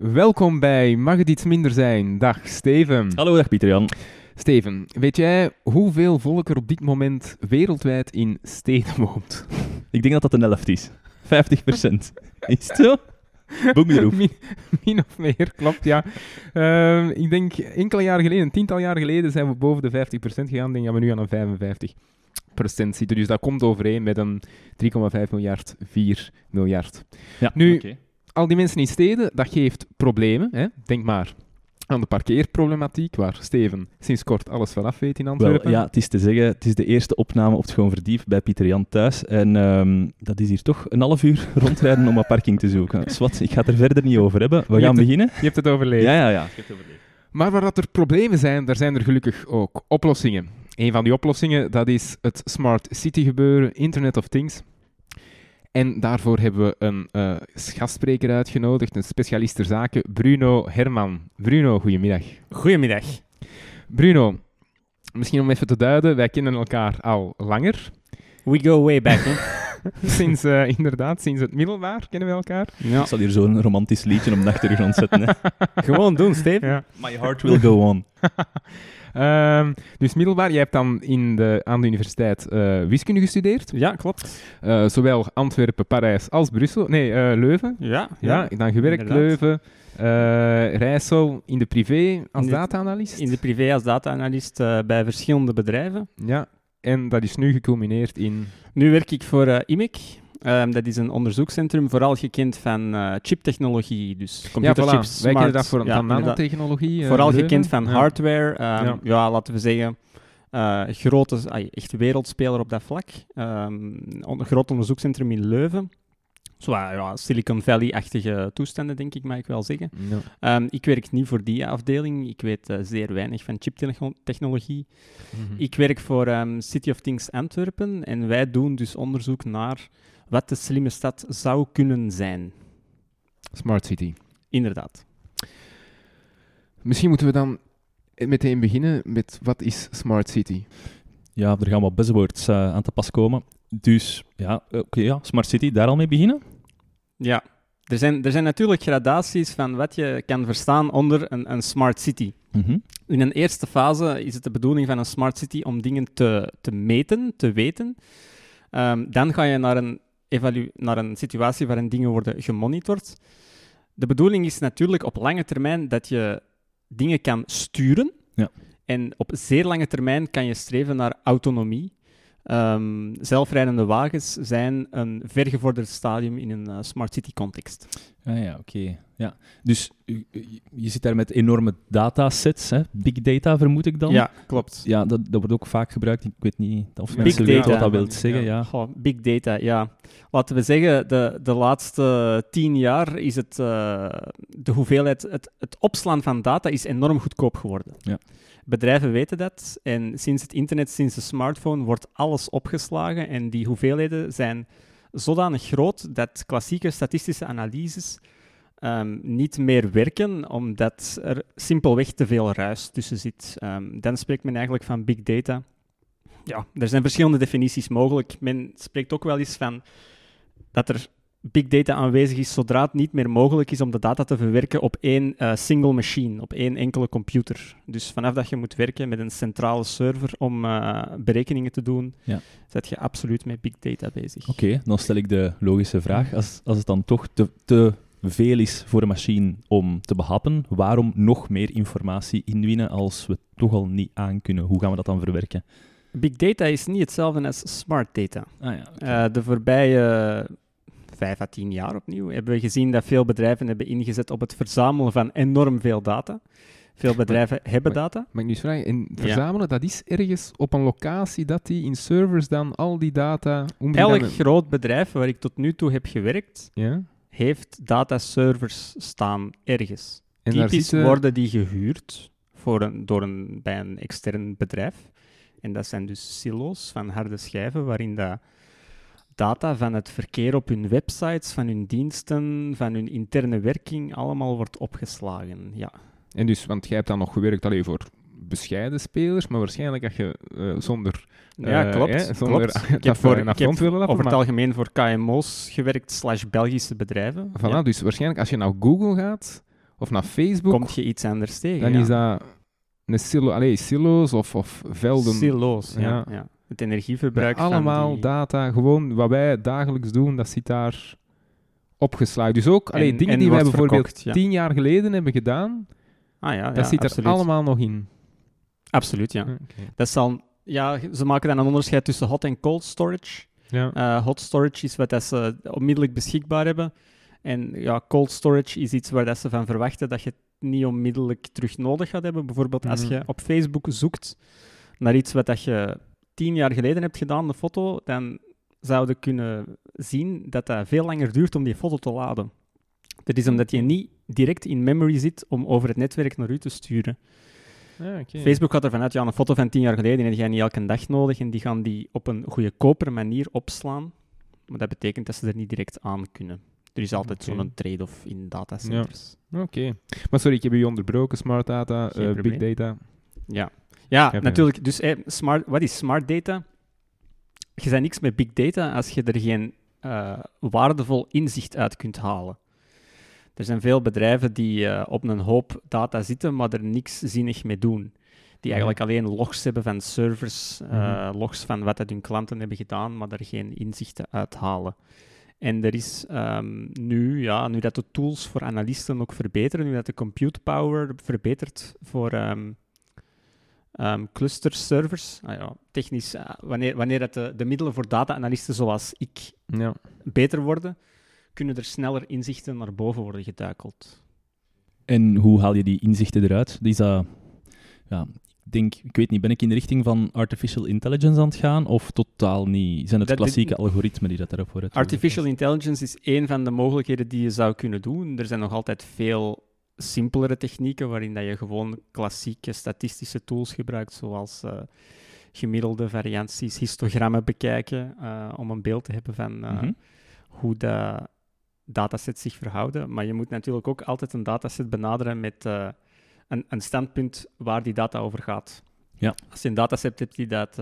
Welkom bij Mag het iets minder zijn? Dag Steven. Hallo, dag Pieter-Jan. Steven, weet jij hoeveel volk er op dit moment wereldwijd in steden woont? Ik denk dat dat een helft is. 50 procent. Is het zo? Min, min of meer, klopt, ja. Ehm, ik denk enkele jaren geleden, een tiental jaar geleden, zijn we boven de 50% gegaan. Denk dat we nu aan een 55% zitten. Dus dat komt overeen met een 3,5 miljard, 4 miljard. Ja, Nu, oké. Al die mensen in steden, dat geeft problemen. Hè? Denk maar aan de parkeerproblematiek, waar Steven sinds kort alles vanaf weet in Wel, Antwerpen. ja, het is te zeggen, het is de eerste opname op het Gewoon Verdiep bij Pieter-Jan thuis. En ehm, dat is hier toch een half uur rondrijden om een parking te zoeken. Swat, ik ga het er verder niet over hebben. We Je gaan het- beginnen. Je hebt het overleefd. Ja, ja, ja. Ik heb het overleefd. Maar waar dat er problemen zijn, daar zijn er gelukkig ook oplossingen. Een van die oplossingen, dat is het Smart City gebeuren, Internet of Things. En daarvoor hebben we een eh, gastspreker uitgenodigd, een specialist ter zaken, Bruno Herman. Bruno, goedemiddag. Goedemiddag. Bruno, misschien om even te duiden, wij kennen elkaar al langer. We go way back, hè? sinds, eh, inderdaad, sinds het middelbaar kennen we elkaar. Ja. Ik zal hier zo'n romantisch liedje op de achtergrond zetten. Hè. Gewoon doen, Steven. Ja. My heart will go on. Ehm, dus middelbaar, jij hebt dan in de, aan de universiteit eh, wiskunde gestudeerd. Ja, klopt. Eh, zowel Antwerpen, Parijs als Brussel. Nee, eh, Leuven. Ja, Ja, dan gewerkt inderdaad. Leuven. Rijssel in de privé als data-analyst. In de privé als data-analyst bij verschillende bedrijven. Ja, en dat is nu geculmineerd in... Nu werk ik voor IMEC. Ehm, dat is een onderzoekscentrum, vooral gekend van eh, chiptechnologie, dus Ja, computerchips. voilà. Wij kennen dat voor, ja, nanotechnologie. eh, Vooral gekend van Ja. hardware. ehm, Ja. ja. laten we zeggen, eh, grote, echt wereldspeler op dat vlak. Ehm, een groot onderzoekscentrum in Leuven. Zo, ja, Silicon Valley-achtige toestanden, denk ik, mag ik wel zeggen. Ja. Ehm, ik werk niet voor die afdeling. Ik weet zeer weinig van chiptechnologie. Mhm. Ik werk voor ehm, City of Things Antwerpen en wij doen dus onderzoek naar wat de slimme stad zou kunnen zijn. Smart City. Inderdaad. Misschien moeten we dan meteen beginnen met wat is Smart City? Ja, er gaan wat buzzwords eh, aan te pas komen. Dus ja, oké, ja, Smart City, daar al mee beginnen? Ja, er zijn, er zijn natuurlijk gradaties van wat je kan verstaan onder een, een smart city. Mhm. In een eerste fase is het de bedoeling van een smart city om dingen te, te meten, te weten. Ehm, dan ga je naar een, evalu- naar een situatie waarin dingen worden gemonitord. De bedoeling is natuurlijk op lange termijn dat je dingen kan sturen. Ja. En op zeer lange termijn kan je streven naar autonomie. Ehm, zelfrijdende wagens zijn een vergevorderd stadium in een eh, smart city context. Ah ja, oké. Ja. Dus u- u- je zit daar met enorme datasets, hè? big data vermoed ik dan? Ja, klopt. Ja, dat, dat wordt ook vaak gebruikt. Ik weet niet of Big mensen weten wat dat wil zeggen. Ja. Goh, big data, ja. Laten we zeggen, de, de laatste tien jaar is het, eh, de hoeveelheid, het, het opslaan van data is enorm goedkoop geworden. Ja. Bedrijven weten dat en sinds het internet, sinds de smartphone, wordt alles opgeslagen en die hoeveelheden zijn zodanig groot dat klassieke statistische analyses ehm, niet meer werken, omdat er simpelweg te veel ruis tussen zit. Ehm, dan spreekt men eigenlijk van big data. Ja, er zijn verschillende definities mogelijk. Men spreekt ook wel eens van dat er big data aanwezig is zodra het niet meer mogelijk is om de data te verwerken op één eh, single machine, op één enkele computer. Dus vanaf dat je moet werken met een centrale server om eh, berekeningen te doen, Ja. zet je absoluut met big data bezig. Oké, dan stel ik de logische vraag. Als, als het dan toch te, te veel is voor een machine om te behappen, waarom nog meer informatie inwinnen als we het toch al niet aankunnen? Hoe gaan we dat dan verwerken? Big data is niet hetzelfde als smart data. Ah ja. Eh, de voorbije vijf à tien jaar opnieuw hebben we gezien dat veel bedrijven hebben ingezet op het verzamelen van enorm veel data. Veel bedrijven hebben maar- data. Mag ik nu eens vragen? En Ja. verzamelen, dat is ergens op een locatie dat die in servers dan al die data... Elk groot bedrijf waar ik tot nu toe heb gewerkt, Ja? heeft dataservers staan ergens. En Typisch zitten- worden die gehuurd voor een, door een, bij een extern bedrijf. En dat zijn dus silo's van harde schijven waarin dat data van het verkeer op hun websites, van hun diensten, van hun interne werking, allemaal wordt opgeslagen. Ja. En dus, want jij hebt dan nog gewerkt alleen voor bescheiden spelers, maar waarschijnlijk als je eh, zonder... Ja, eh, klopt. zonder klopt. dat Ik heb, voor, een ik heb lappen, over het algemeen voor KMO's gewerkt, slash Belgische bedrijven. Voilà, Ja. dus waarschijnlijk als je naar Google gaat, of naar Facebook, Komt je iets anders tegen? dan ja. is dat een silo, allee, silo's of, of velden. Silo's, ja. Ja. Het met energieverbruik allemaal die... data, gewoon wat wij dagelijks doen, dat zit daar opgeslagen. Dus ook allee, En- dingen en die wij bijvoorbeeld verkocht, ja. tien jaar geleden hebben gedaan, Ah ja, dat ja, zit er allemaal nog in. Absoluut, ja. Dat zal... Ja, ze maken dan een onderscheid tussen hot en cold storage. Ja. Eh, hot storage is wat dat ze onmiddellijk beschikbaar hebben. En ja, cold storage is iets waar dat ze van verwachten dat je het niet onmiddellijk terug nodig gaat hebben. Bijvoorbeeld als Mhm. je op Facebook zoekt naar iets wat dat je tien jaar geleden hebt gedaan, een foto, dan zouden kunnen zien dat dat veel langer duurt om die foto te laden. Dat is omdat je niet direct in memory zit om over het netwerk naar u te sturen. Ja, oké. Facebook gaat ervan uit, ja, een foto van tien jaar geleden die heb jij niet elke dag nodig en die gaan die op een goedkopere manier opslaan. Maar dat betekent dat ze er niet direct aan kunnen. Er is altijd zo'n trade-off in datacenters. Oké. Maar sorry, ik heb u onderbroken. Smart data, eh, big data. Ja, ja, natuurlijk. Dus eh, smart, wat is smart data? Je bent niks met big data als je er geen eh, waardevol inzicht uit kunt halen. Er zijn veel bedrijven die eh, op een hoop data zitten, maar er niks zinnig mee doen. Die eigenlijk alleen logs hebben van servers, Mhm. logs van wat dat hun klanten hebben gedaan, maar er geen inzichten uit halen. En er is ehm, nu, ja, nu dat de tools voor analisten ook verbeteren, nu dat de compute power verbetert voor ehm ehm, cluster servers, ah ja, technisch, eh, wanneer, wanneer dat de, de middelen voor data-analisten zoals ik Ja. beter worden, kunnen er sneller inzichten naar boven worden geduikeld. En hoe haal je die inzichten eruit? Is dat, ja, ik denk, ik weet niet, ben ik in de richting van artificial intelligence aan het gaan of totaal niet? Zijn het Dat- klassieke algoritmen die dat daarop vooruit Artificial intelligence is één van de mogelijkheden die je zou kunnen doen. Er zijn nog altijd veel simpelere technieken waarin dat je gewoon klassieke statistische tools gebruikt, zoals eh, gemiddelde varianties, histogrammen bekijken, eh, om een beeld te hebben van eh, Mhm. hoe de datasets zich verhouden. Maar je moet natuurlijk ook altijd een dataset benaderen met een, een standpunt waar die data over gaat. Ja. Als je een dataset hebt die dat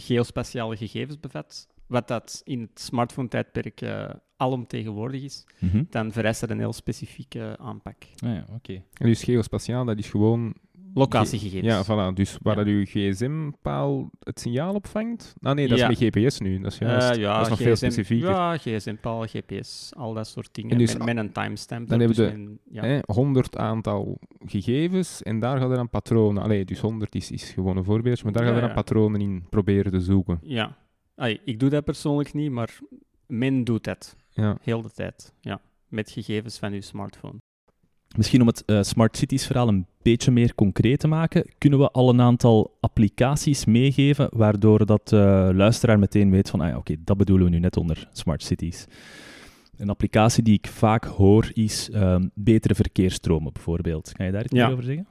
geospatiale gegevens bevat, wat dat in het smartphone-tijdperk eh alomtegenwoordig is, Mhm. dan vereist dat een heel specifieke aanpak. Ah ja, oké. En dus geospatiaal, dat is gewoon... Locatiegegevens. Ja, voilà. Dus waar Ja. dat uw gsm-paal het signaal opvangt? Ah nee, dat Ja. is met GPS nu. Dat is Eh, juist. ja, dat is nog veel GSM specifieker. Ja, gsm-paal, GPS, al dat soort dingen. En dus met, met een timestamp. dan hebben ertussen we en- ja. Hè, 100 aantal gegevens en daar gaan er dan patronen. Allee, dus 100 is, is gewoon een voorbeeldje, maar daar gaan er dan ja. patronen in proberen te zoeken. Ja. Ik doe dat persoonlijk niet, maar men doet dat. Ja. Heel de tijd. Ja. Met gegevens van uw smartphone. Misschien om het eh, Smart Cities verhaal een beetje meer concreet te maken, kunnen we al een aantal applicaties meegeven, waardoor dat de luisteraar meteen weet van, ah ja, oké, dat bedoelen we nu net onder Smart Cities. Een applicatie die ik vaak hoor is ehm, betere verkeersstromen bijvoorbeeld. Kan je daar iets Ja. meer over zeggen?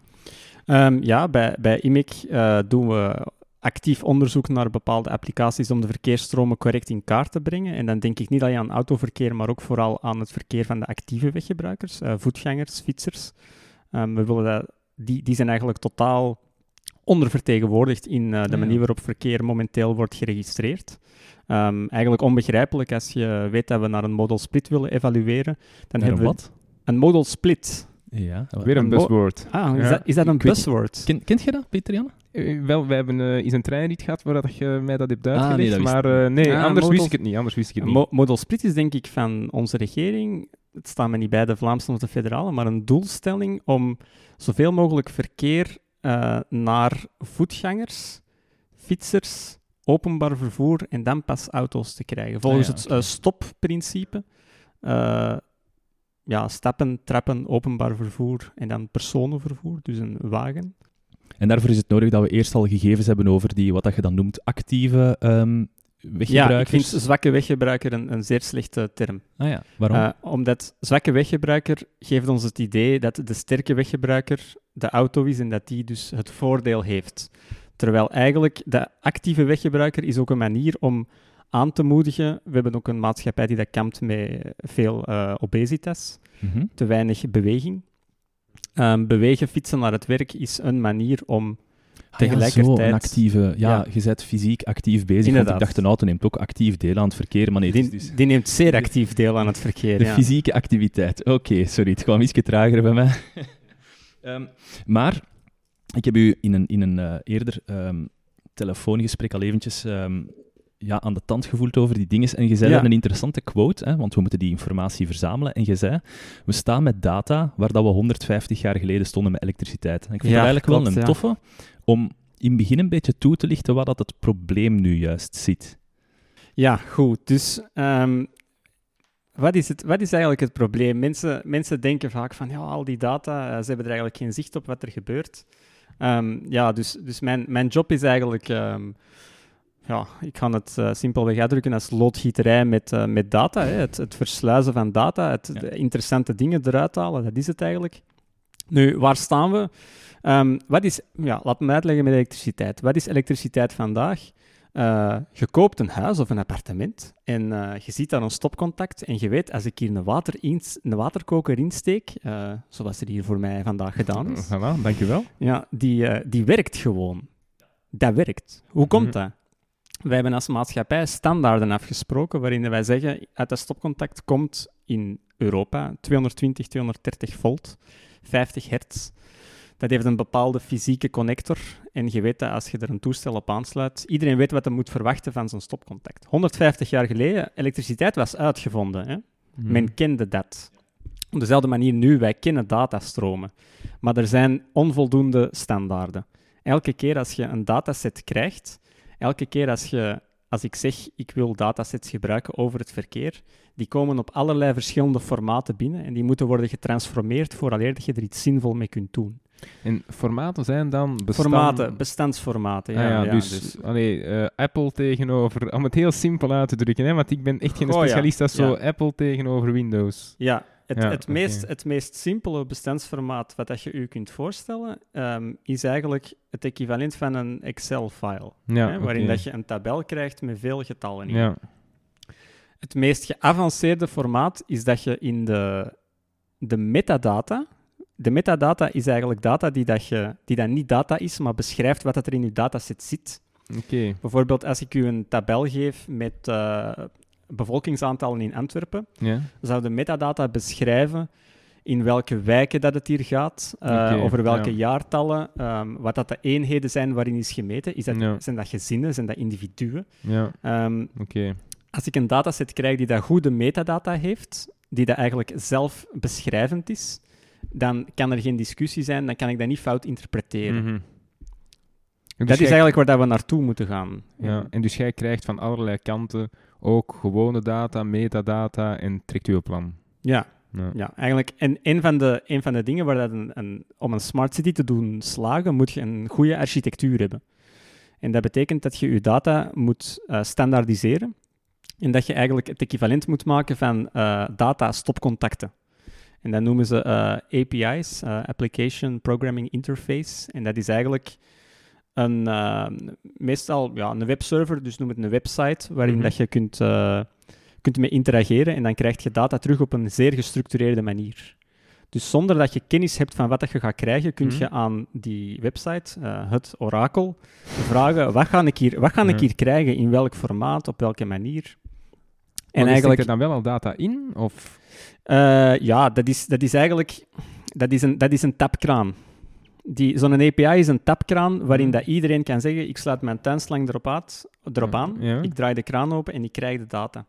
Ehm, ja, bij, bij IMIC eh, doen we actief onderzoek naar bepaalde applicaties om de verkeersstromen correct in kaart te brengen. En dan denk ik niet alleen aan autoverkeer, maar ook vooral aan het verkeer van de actieve weggebruikers, eh, voetgangers, fietsers. Ehm, we willen dat, die, die zijn eigenlijk totaal ondervertegenwoordigd in eh, de manier waarop verkeer momenteel wordt geregistreerd. Ehm, eigenlijk onbegrijpelijk als je weet dat we naar een modal split willen evalueren. Dan Naar een hebben we wat? een modal split. Ja. Weer een buzzword. Ah, is, Ja. dat, is dat een buzzword? Ken, kent je dat, Peter Janne? Eh, wel, wij hebben eh, eens een treinrit gehad waar dat je mij dat hebt Ah, nee, uitgelegd, dat wist maar eh, nee, Ah, anders wist ik het niet. Anders wist ik het niet. Mo- Model split is denk ik van onze regering, het staat me niet bij de Vlaamse of de federale, maar een doelstelling om zoveel mogelijk verkeer eh, naar voetgangers, fietsers, openbaar vervoer en dan pas auto's te krijgen. Volgens Ah ja, het eh, stopprincipe. eh, ja, stappen, trappen, openbaar vervoer en dan personenvervoer, dus een wagen. En daarvoor is het nodig dat we eerst al gegevens hebben over die, wat dat je dan noemt, actieve ehm Ja, ik vind zwakke weggebruiker een, een zeer slechte term. Ah ja, waarom? Eh, omdat zwakke weggebruiker geeft ons het idee dat de sterke weggebruiker de auto is en dat die dus het voordeel heeft. Terwijl eigenlijk de actieve weggebruiker is ook een manier om aan te moedigen. We hebben ook een maatschappij die dat kampt met veel eh, obesitas, Mhm. te weinig beweging. Ehm, bewegen, fietsen naar het werk is een manier om Ah ja, tegelijkertijd- zo, een actieve... Ja, Ja. je bent fysiek actief bezig, want Inderdaad. ik dacht, een auto neemt ook actief deel aan het verkeer, maar nee, Die, dus die neemt zeer actief deel aan het verkeer. de ja. fysieke activiteit. Oké, sorry, het kwam iets trager bij mij. Ehm, maar ik heb u in een, in een eh, eerder ehm, telefoongesprek al eventjes ja, aan de tand gevoeld over die dingen. En je zei Ja. een interessante quote, hè, want we moeten die informatie verzamelen. En je zei, we staan met data waar dat we 150 jaar geleden stonden met elektriciteit. En ik vind Ja, dat eigenlijk klopt, wel een toffe om in het begin een beetje toe te lichten wat dat het probleem nu juist zit. Ja, goed. Dus ehm, wat, is het, wat is eigenlijk het probleem? Mensen, mensen denken vaak van, ja, al die data, eh, ze hebben er eigenlijk geen zicht op wat er gebeurt. Ehm, ja, dus, dus mijn, mijn job is eigenlijk, ehm, ja, ik ga het eh, simpelweg uitdrukken als loodgieterij met, eh, met data. Hè. Het, het versluizen van data, het Ja. de interessante dingen eruit halen, dat is het eigenlijk. Nu, waar staan we? Ehm, wat is, ja, laat me uitleggen met elektriciteit. Wat is elektriciteit vandaag? Eh, je koopt een huis of een appartement en je ziet daar een stopcontact en je weet, als ik hier een, water een waterkoker insteek, zoals er hier voor mij vandaag gedaan is, Voilà, dankjewel. ja, die, die werkt gewoon. Dat werkt. Hoe komt Mhm. dat? Wij hebben als maatschappij standaarden afgesproken waarin wij zeggen, uit dat stopcontact komt in Europa 220, 230 volt, 50 hertz. Dat heeft een bepaalde fysieke connector. En je weet dat als je er een toestel op aansluit, iedereen weet wat hij moet verwachten van zijn stopcontact. 150 jaar geleden, elektriciteit was uitgevonden. Hè? Mhm. Men kende dat. Op dezelfde manier nu, wij kennen datastromen. Maar er zijn onvoldoende standaarden. Elke keer als je een dataset krijgt, elke keer als, je, als ik zeg ik wil datasets gebruiken over het verkeer, die komen op allerlei verschillende formaten binnen en die moeten worden getransformeerd vooraleer dat je er iets zinvol mee kunt doen. En formaten zijn dan bestand... Formaten, bestandsformaten. Ja, Ah ja, ja, dus, allee, eh, Apple tegenover... Om het heel simpel uit te drukken, hè, want ik ben echt geen specialist als zo. Apple tegenover Windows. Ja, het, Ja, het, meest, het meest simpele bestandsformaat wat dat je u kunt voorstellen, ehm, is eigenlijk het equivalent van een Excel-file. Ja, hè, waarin dat je een tabel krijgt met veel getallen in. Ja, Het meest geavanceerde formaat is dat je in de, de metadata... De metadata is eigenlijk data die, dat je, die dat niet data is, maar beschrijft wat dat er in je dataset zit. oké. Bijvoorbeeld als ik u een tabel geef met eh, bevolkingsaantallen in Antwerpen, Ja, zou de metadata beschrijven in welke wijken dat het hier gaat, eh, over welke ja. jaartallen, ehm, wat dat de eenheden zijn waarin is gemeten. Is dat, Ja. Zijn dat gezinnen, zijn dat individuen? ja, Ehm, als ik een dataset krijg die dat goede metadata heeft, die dat eigenlijk zelf beschrijvend is, dan kan er geen discussie zijn, dan kan ik dat niet fout interpreteren. Mhm. Dat dus is eigenlijk waar dat we naartoe moeten gaan. Ja, en dus jij krijgt van allerlei kanten ook gewone data, metadata en trekt uw plan. Ja, Ja. Ja, eigenlijk. En een van de, een van de dingen waar dat een, een, om een smart city te doen slagen, moet je een goede architectuur hebben. En dat betekent dat je je data moet eh, standaardiseren. En dat je eigenlijk het equivalent moet maken van eh, data-stopcontacten. En dat noemen ze eh, API's, Application Programming Interface. En dat is eigenlijk een, eh, meestal ja, een webserver, dus noem het een website, waarin Mhm. dat je kunt, eh, kunt mee interageren en dan krijg je data terug op een zeer gestructureerde manier. Dus zonder dat je kennis hebt van wat dat je gaat krijgen, kun Mhm. je aan die website, eh, het orakel, vragen wat ga ik hier, wat ga ik hier krijgen, in welk formaat, op welke manier. En En eigenlijk, er dan wel al data in? Of... ja, dat is, dat is eigenlijk dat is een, dat is een tapkraan. Die- Zo'n API is een tapkraan waarin dat iedereen kan zeggen, ik sluit mijn tuinslang erop, uit, erop aan, Ja. ik draai de kraan open en ik krijg de data.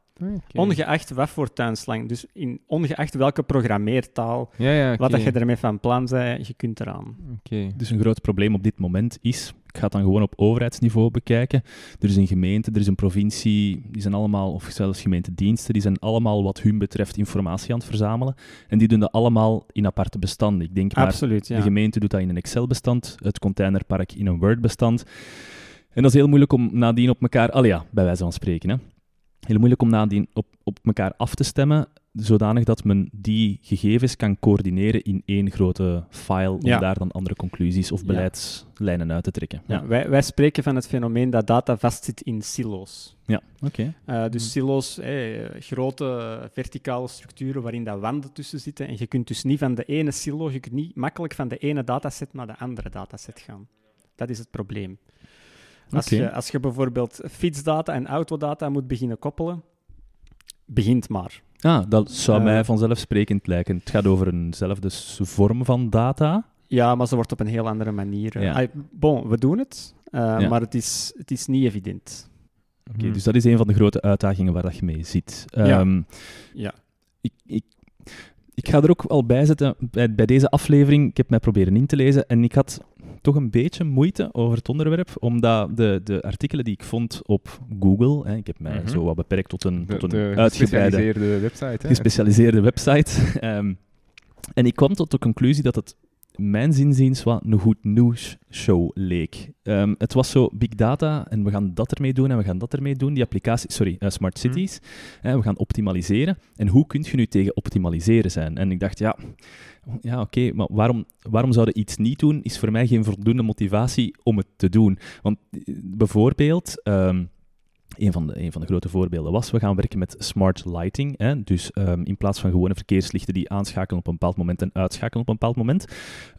Ongeacht wat voor tuinslang, dus in, ongeacht welke programmeertaal, Ja, ja, wat dat je ermee van plan bent, je kunt eraan. Oké. Dus een groot probleem op dit moment is, ik ga het dan gewoon op overheidsniveau bekijken. Er is een gemeente, er is een provincie, die zijn allemaal, of zelfs gemeentediensten, die zijn allemaal wat hun betreft informatie aan het verzamelen. En die doen dat allemaal in aparte bestanden. Ik denk maar, Absoluut, ja. de gemeente doet dat in een Excel-bestand, het containerpark in een Word-bestand. En dat is heel moeilijk om nadien op elkaar, al ja, bij wijze van spreken, hè. Heel moeilijk om nadien op, op elkaar af te stemmen, zodanig dat men die gegevens kan coördineren in één grote file, om Ja. daar dan andere conclusies of Ja. beleidslijnen uit te trekken. Ja, wij, wij spreken van het fenomeen dat data vastzit in silo's. ja. oké. Eh, dus Hmm. silo's, grote verticale structuren waarin dat wanden tussen zitten. En je kunt dus niet van de ene silo, je kunt niet makkelijk van de ene dataset naar de andere dataset gaan. Dat is het probleem. Als, je, als je bijvoorbeeld fietsdata en autodata moet beginnen koppelen, begint maar. Ah, dat zou Eh. mij vanzelfsprekend lijken. Het gaat over eenzelfde vorm van data. Ja, maar ze wordt op een heel andere manier. eh, Ja. bon, we doen het, eh, Ja. maar het is, het is niet evident. Oké, Hmm. dus dat is een van de grote uitdagingen waar dat je mee zit. Ja. Ehm, Ja. ik, ik, ik ga er ook al bij zetten, bij, bij deze aflevering, ik heb mij proberen in te lezen en ik had toch een beetje moeite over het onderwerp, omdat de, de artikelen die ik vond op Google, hè, ik heb mij Mhm. zo wat beperkt tot een, De, tot een de uitgebreide, gespecialiseerde website. Hè? gespecialiseerde website. Ehm, en ik kwam tot de conclusie dat het mijn zinziens wat een goed nieuws show leek. Ehm, het was zo big data en we gaan dat ermee doen en we gaan dat ermee doen. Die applicatie, sorry, eh, smart Mhm. cities. hè, we gaan optimaliseren. En hoe kun je nu tegen optimaliseren zijn? En ik dacht, ja, ja oké, maar waarom, waarom zouden iets niet doen? Is voor mij geen voldoende motivatie om het te doen. Want eh, bijvoorbeeld, ehm, een van, de, van de grote voorbeelden was, we gaan werken met smart lighting. Hè? Dus ehm, in plaats van gewone verkeerslichten die aanschakelen op een bepaald moment en uitschakelen op een bepaald moment,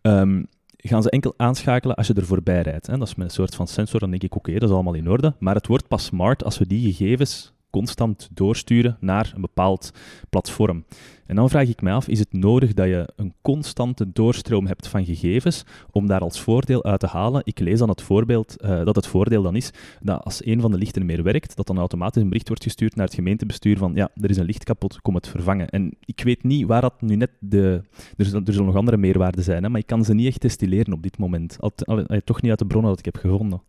ehm, gaan ze enkel aanschakelen als je er voorbij rijdt. Hè? Dat is met een soort van sensor, dan denk ik, oké, dat is allemaal in orde. Maar het wordt pas smart als we die gegevens constant doorsturen naar een bepaald platform. En dan vraag ik mij af, is het nodig dat je een constante doorstroom hebt van gegevens om daar als voordeel uit te halen? Ik lees dan het voorbeeld, eh, dat het voordeel dan is dat als een van de lichten meer werkt, dat dan automatisch een bericht wordt gestuurd naar het gemeentebestuur van ja, er is een licht kapot, kom het vervangen. En ik weet niet waar dat nu net de... Er zullen, nog andere meerwaarden zijn, hè, maar ik kan ze niet echt destilleren op dit moment. Al, al- toch niet uit de bronnen dat ik heb gevonden.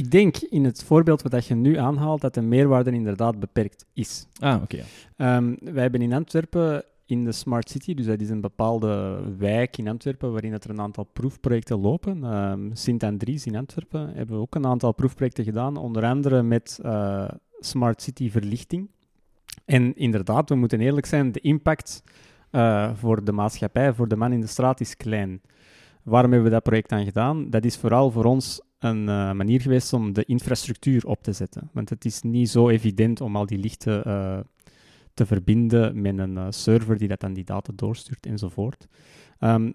Ik denk in het voorbeeld wat je nu aanhaalt dat de meerwaarde inderdaad beperkt is. Ah, oké. Ehm, wij hebben in Antwerpen in de Smart City, dus dat is een bepaalde wijk in Antwerpen waarin dat er een aantal proefprojecten lopen. Ehm Sint-Andries in Antwerpen hebben we ook een aantal proefprojecten gedaan, onder andere met eh, Smart City verlichting. En inderdaad, we moeten eerlijk zijn, de impact eh, voor de maatschappij, voor de man in de straat is klein. Waarom hebben we dat project dan gedaan? Dat is vooral voor ons een eh, manier geweest om de infrastructuur op te zetten. Want het is niet zo evident om al die lichten eh, te verbinden met een eh, server die dat dan die data doorstuurt enzovoort. Ehm,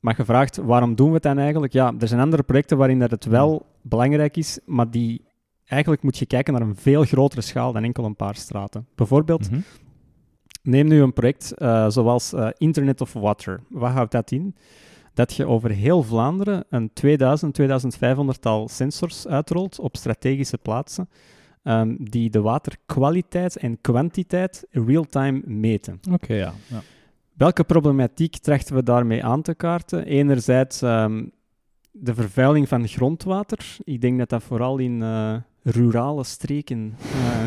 maar gevraagd, waarom doen we het dan eigenlijk? Ja, er zijn andere projecten waarin dat het wel belangrijk is, maar die eigenlijk moet je kijken naar een veel grotere schaal dan enkel een paar straten. Bijvoorbeeld, Mhm. Neem nu een project zoals Internet of Water. Wat houdt dat in? Dat je over heel Vlaanderen een 2000, 2500 tal sensors uitrolt op strategische plaatsen, ehm, die de waterkwaliteit en kwantiteit real-time meten. Oké, ja. ja. Welke problematiek trachten we daarmee aan te kaarten? Enerzijds ehm, de vervuiling van grondwater. Ik denk dat dat vooral in eh, rurale streken eh,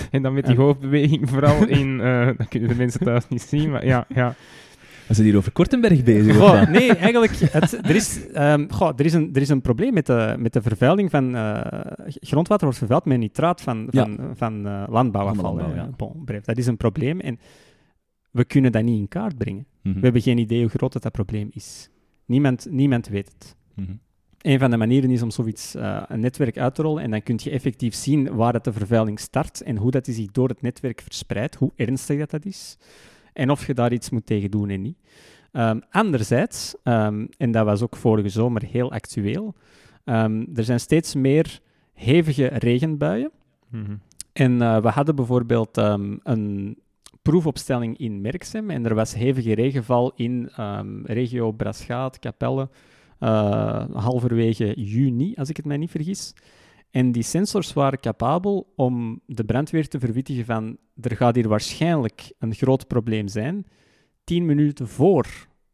En dan met die hoofdbeweging vooral in... eh dat kunnen de mensen thuis niet zien, maar ja, ja. We zijn hier over Kortenberg bezig. Goh, nee, eigenlijk, het, er, is, goh, er, is een, er is een probleem met de, met de vervuiling van... eh, grondwater wordt vervuild met nitraat van, Ja. van, van eh, landbouwafval. Landbouw, ja. Bon, bref, dat is een probleem en we kunnen dat niet in kaart brengen. Mhm. We hebben geen idee hoe groot dat, dat probleem is. Niemand, niemand weet het. Mhm. Een van de manieren is om zoiets, eh, een netwerk uit te rollen en dan kun je effectief zien waar dat de vervuiling start en hoe dat die zich door het netwerk verspreidt, hoe ernstig dat, dat is en of je daar iets moet tegen doen en niet. Ehm, anderzijds, ehm, en dat was ook vorige zomer heel actueel, ehm, er zijn steeds meer hevige regenbuien. Mhm. En eh, we hadden bijvoorbeeld een proefopstelling in Merksem en er was hevige regenval in regio Braschaat, Capelle, eh, halverwege juni, als ik het mij niet vergis. En die sensors waren capabel om de brandweer te verwittigen van er gaat hier waarschijnlijk een groot probleem zijn, tien minuten voor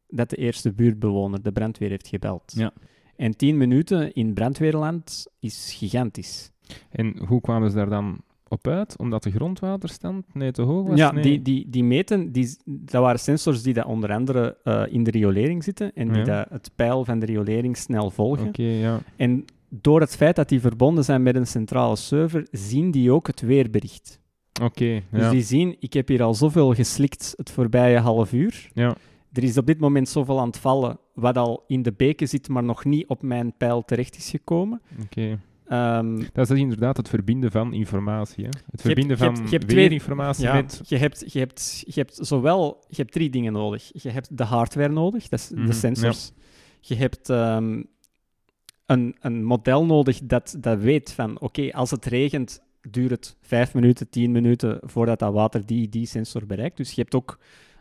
dat de eerste buurtbewoner de brandweer heeft gebeld. Ja. En tien minuten in brandweerland is gigantisch. En hoe kwamen ze daar dan op uit? Omdat de grondwaterstand nee, te hoog was? Ja, Nee. die, die, die meten, die, dat waren sensors die dat onder andere eh, in de riolering zitten en die Ja. dat het peil van de riolering snel volgen. Oké, ja. En door het feit dat die verbonden zijn met een centrale server, zien die ook het weerbericht. Oké, Dus ja. die zien, ik heb hier al zoveel geslikt het voorbije half uur. ja. Er is op dit moment zoveel aan het vallen, wat al in de beken zit, maar nog niet op mijn pijl terecht is gekomen. Oké. Ehm, Dat is inderdaad het verbinden van informatie. Hè? Het hebt- verbinden je hebt- van je hebt twee- weerinformatie Ja, met... je, hebt, je, hebt, je hebt zowel je hebt drie dingen nodig. Je hebt de hardware nodig, dat is Mhm, de sensors. Je hebt ehm, een, een model nodig dat, dat weet van, oké, als het regent, duurt het vijf minuten, tien minuten voordat dat water die, die sensor bereikt. Dus je hebt ook,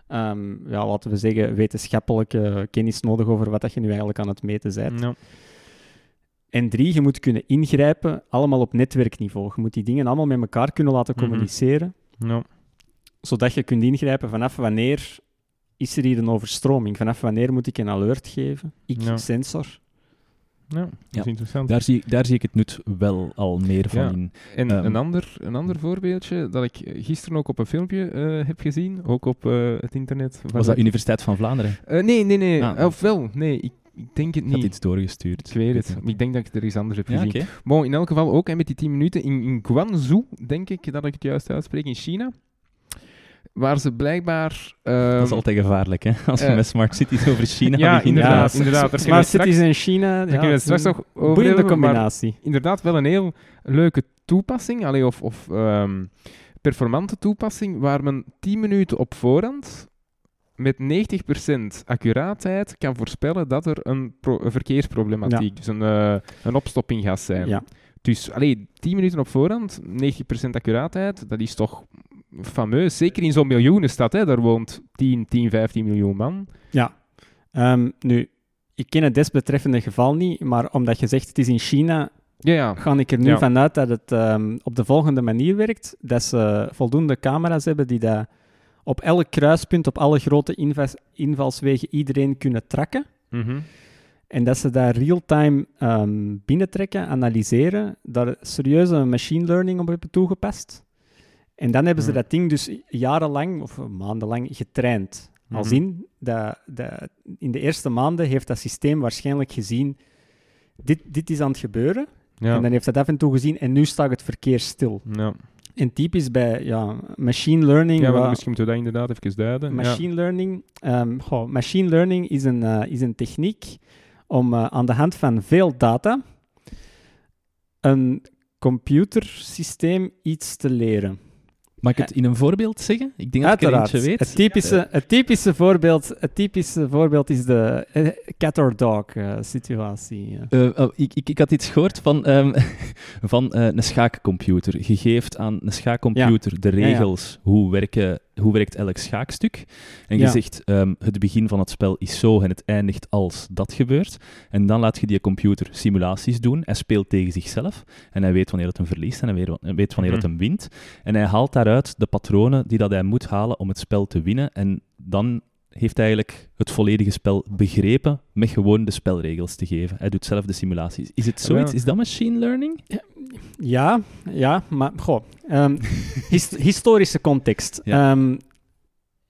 ehm, ja, laten we zeggen, wetenschappelijke kennis nodig over wat dat je nu eigenlijk aan het meten bent. Ja. En drie, je moet kunnen ingrijpen, allemaal op netwerkniveau. Je moet die dingen allemaal met elkaar kunnen laten Mhm. communiceren, Ja. zodat je kunt ingrijpen vanaf wanneer is er hier een overstroming, vanaf wanneer moet ik een alert geven, ik, Ja. sensor. Ja, dat is Ja. interessant. Daar zie, daar zie ik het nut wel al meer van Ja. in. En Ehm. een, ander, een ander voorbeeldje dat ik gisteren ook op een filmpje eh, heb gezien, ook op eh, het internet. van- Was dat Universiteit van Vlaanderen? Eh, nee, nee, nee. Ah. Of wel, nee, ik, ik denk het Ik had niet. iets doorgestuurd. Ik weet het. niet. maar Ik denk dat ik er iets anders heb Ja, gezien. Bon, in elk geval ook en met die 10 minuten in, in Guangzhou, denk ik dat ik het juist uitspreek, in China. Waar ze blijkbaar. ehm, Dat is altijd gevaarlijk, hè? Als we eh, met smart cities over China ja, beginnen. inderdaad, Ja, inderdaad. Smart we straks- cities in China, daar kunnen we het straks nog over boeiende hebben, combinatie. inderdaad wel een heel leuke toepassing, allee, of, of ehm, performante toepassing, waar men 10 minuten op voorhand met 90% accuraatheid kan voorspellen dat er een, pro- een verkeersproblematiek, dus een, eh, een opstopping gaat zijn. Ja. Dus allee, 10 minuten op voorhand, 90% accuraatheid, dat is toch fameus. Zeker in zo'n miljoenenstad, hè, daar woont 10, 10, 15 miljoen man. Ja. Ehm, nu, ik ken het desbetreffende geval niet, maar omdat je zegt het is in China, Ja, ja. ga ik er nu Ja. vanuit dat het ehm, op de volgende manier werkt. Dat ze voldoende camera's hebben die dat op elk kruispunt, op alle grote invas- invalswegen iedereen kunnen tracken. Mhm. En dat ze daar real-time ehm, binnentrekken, analyseren, daar serieuze machine learning op hebben toegepast. En dan hebben ze dat ding dus jarenlang, of maandenlang, getraind. Mhm. in, dat, dat, in de eerste maanden heeft dat systeem waarschijnlijk gezien, dit, dit is aan het gebeuren. Ja. En dan heeft dat af en toe gezien, en nu staat het verkeer stil. ja. En typisch bij ja, machine learning... ja, maar misschien moeten we dat inderdaad even duiden. Machine learning, ehm, goh, machine learning is een, eh, is een techniek om eh, aan de hand van veel data een computersysteem iets te leren. Mag ik het in een voorbeeld zeggen? Ik denk dat ik er Uiteraard. eentje weet. Het typische, het typische, voorbeeld, het typische voorbeeld is de eh, cat or dog eh, situatie. eh. Eh, oh, ik, ik, ik had iets gehoord van, ehm, van eh, een schaakcomputer. Je geeft aan een schaakcomputer de ja. regels hoe, werken, hoe werkt elk schaakstuk. En je Ja. zegt, ehm, het begin van het spel is zo en het eindigt als dat gebeurt. En dan laat je die computer simulaties doen. Hij speelt tegen zichzelf en hij weet wanneer het hem verliest en hij weet, wa- hij weet wanneer het Mhm. hem wint. En hij haalt daaruit de patronen die dat hij moet halen om het spel te winnen. En dan heeft eigenlijk het volledige spel begrepen met gewoon de spelregels te geven. Hij doet zelf de simulaties. Is het zoiets? Is dat machine learning? Ja, ja, maar goh. ehm, his- historische context. Ja. Ehm,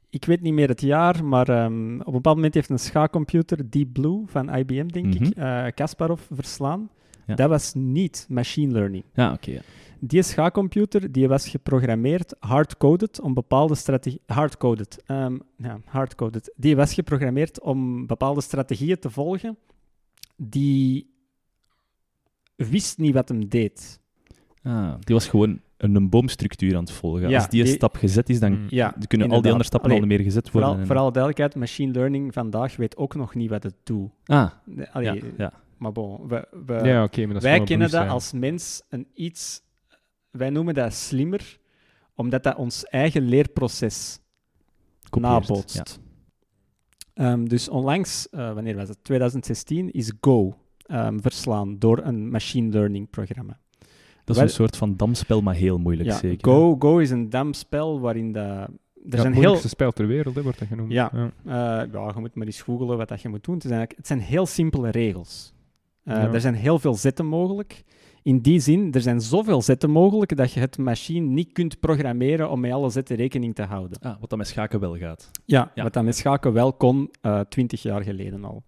ik weet niet meer het jaar, maar ehm, op een bepaald moment heeft een schaakcomputer, Deep Blue van IBM, denk ik, Mhm. eh, Kasparov verslaan. Ja. Dat was niet machine learning. Ja, oké. ja. Die schaakcomputer die was geprogrammeerd, hardcoded, om bepaalde strategieën... Hardcoded. ehm, ja, hardcoded. Die was geprogrammeerd om bepaalde strategieën te volgen die wist niet wat hem deed. Ah, die was gewoon een, een boomstructuur aan het volgen. Ja, Als die, die- stap gezet is, dan Mm. Ja, kunnen al die andere stappen al Allee, niet meer gezet worden. Vooral, en- alle duidelijkheid, machine learning vandaag weet ook nog niet wat het doet. Ah, ja, allee, ja. Maar bon, we, we- Ja, oké, maar dat is wij kennen dat als mens een iets... Wij noemen dat slimmer, omdat dat ons eigen leerproces Kopieert, nabootst. Ehm, dus onlangs, eh, wanneer was het? 2016, is Go ehm, verslaan door een machine learning programma. Dat is een soort van damspel, maar heel moeilijk Ja, zeker. Go, Go is een damspel waarin de, er Ja, zijn het heel, moeilijkste spel ter wereld, hè, wordt dat genoemd. Ja. Eh, ja, je moet maar eens googlen wat dat je moet doen. Het zijn, eigenlijk- het zijn heel simpele regels. Eh, Ja. Er zijn heel veel zetten mogelijk. In die zin, er zijn zoveel zetten mogelijk dat je het machine niet kunt programmeren om met alle zetten rekening te houden. Ah, wat dat met schaken wel gaat. Ja, Ja. wat dat met schaken wel kon, twintig jaar geleden al.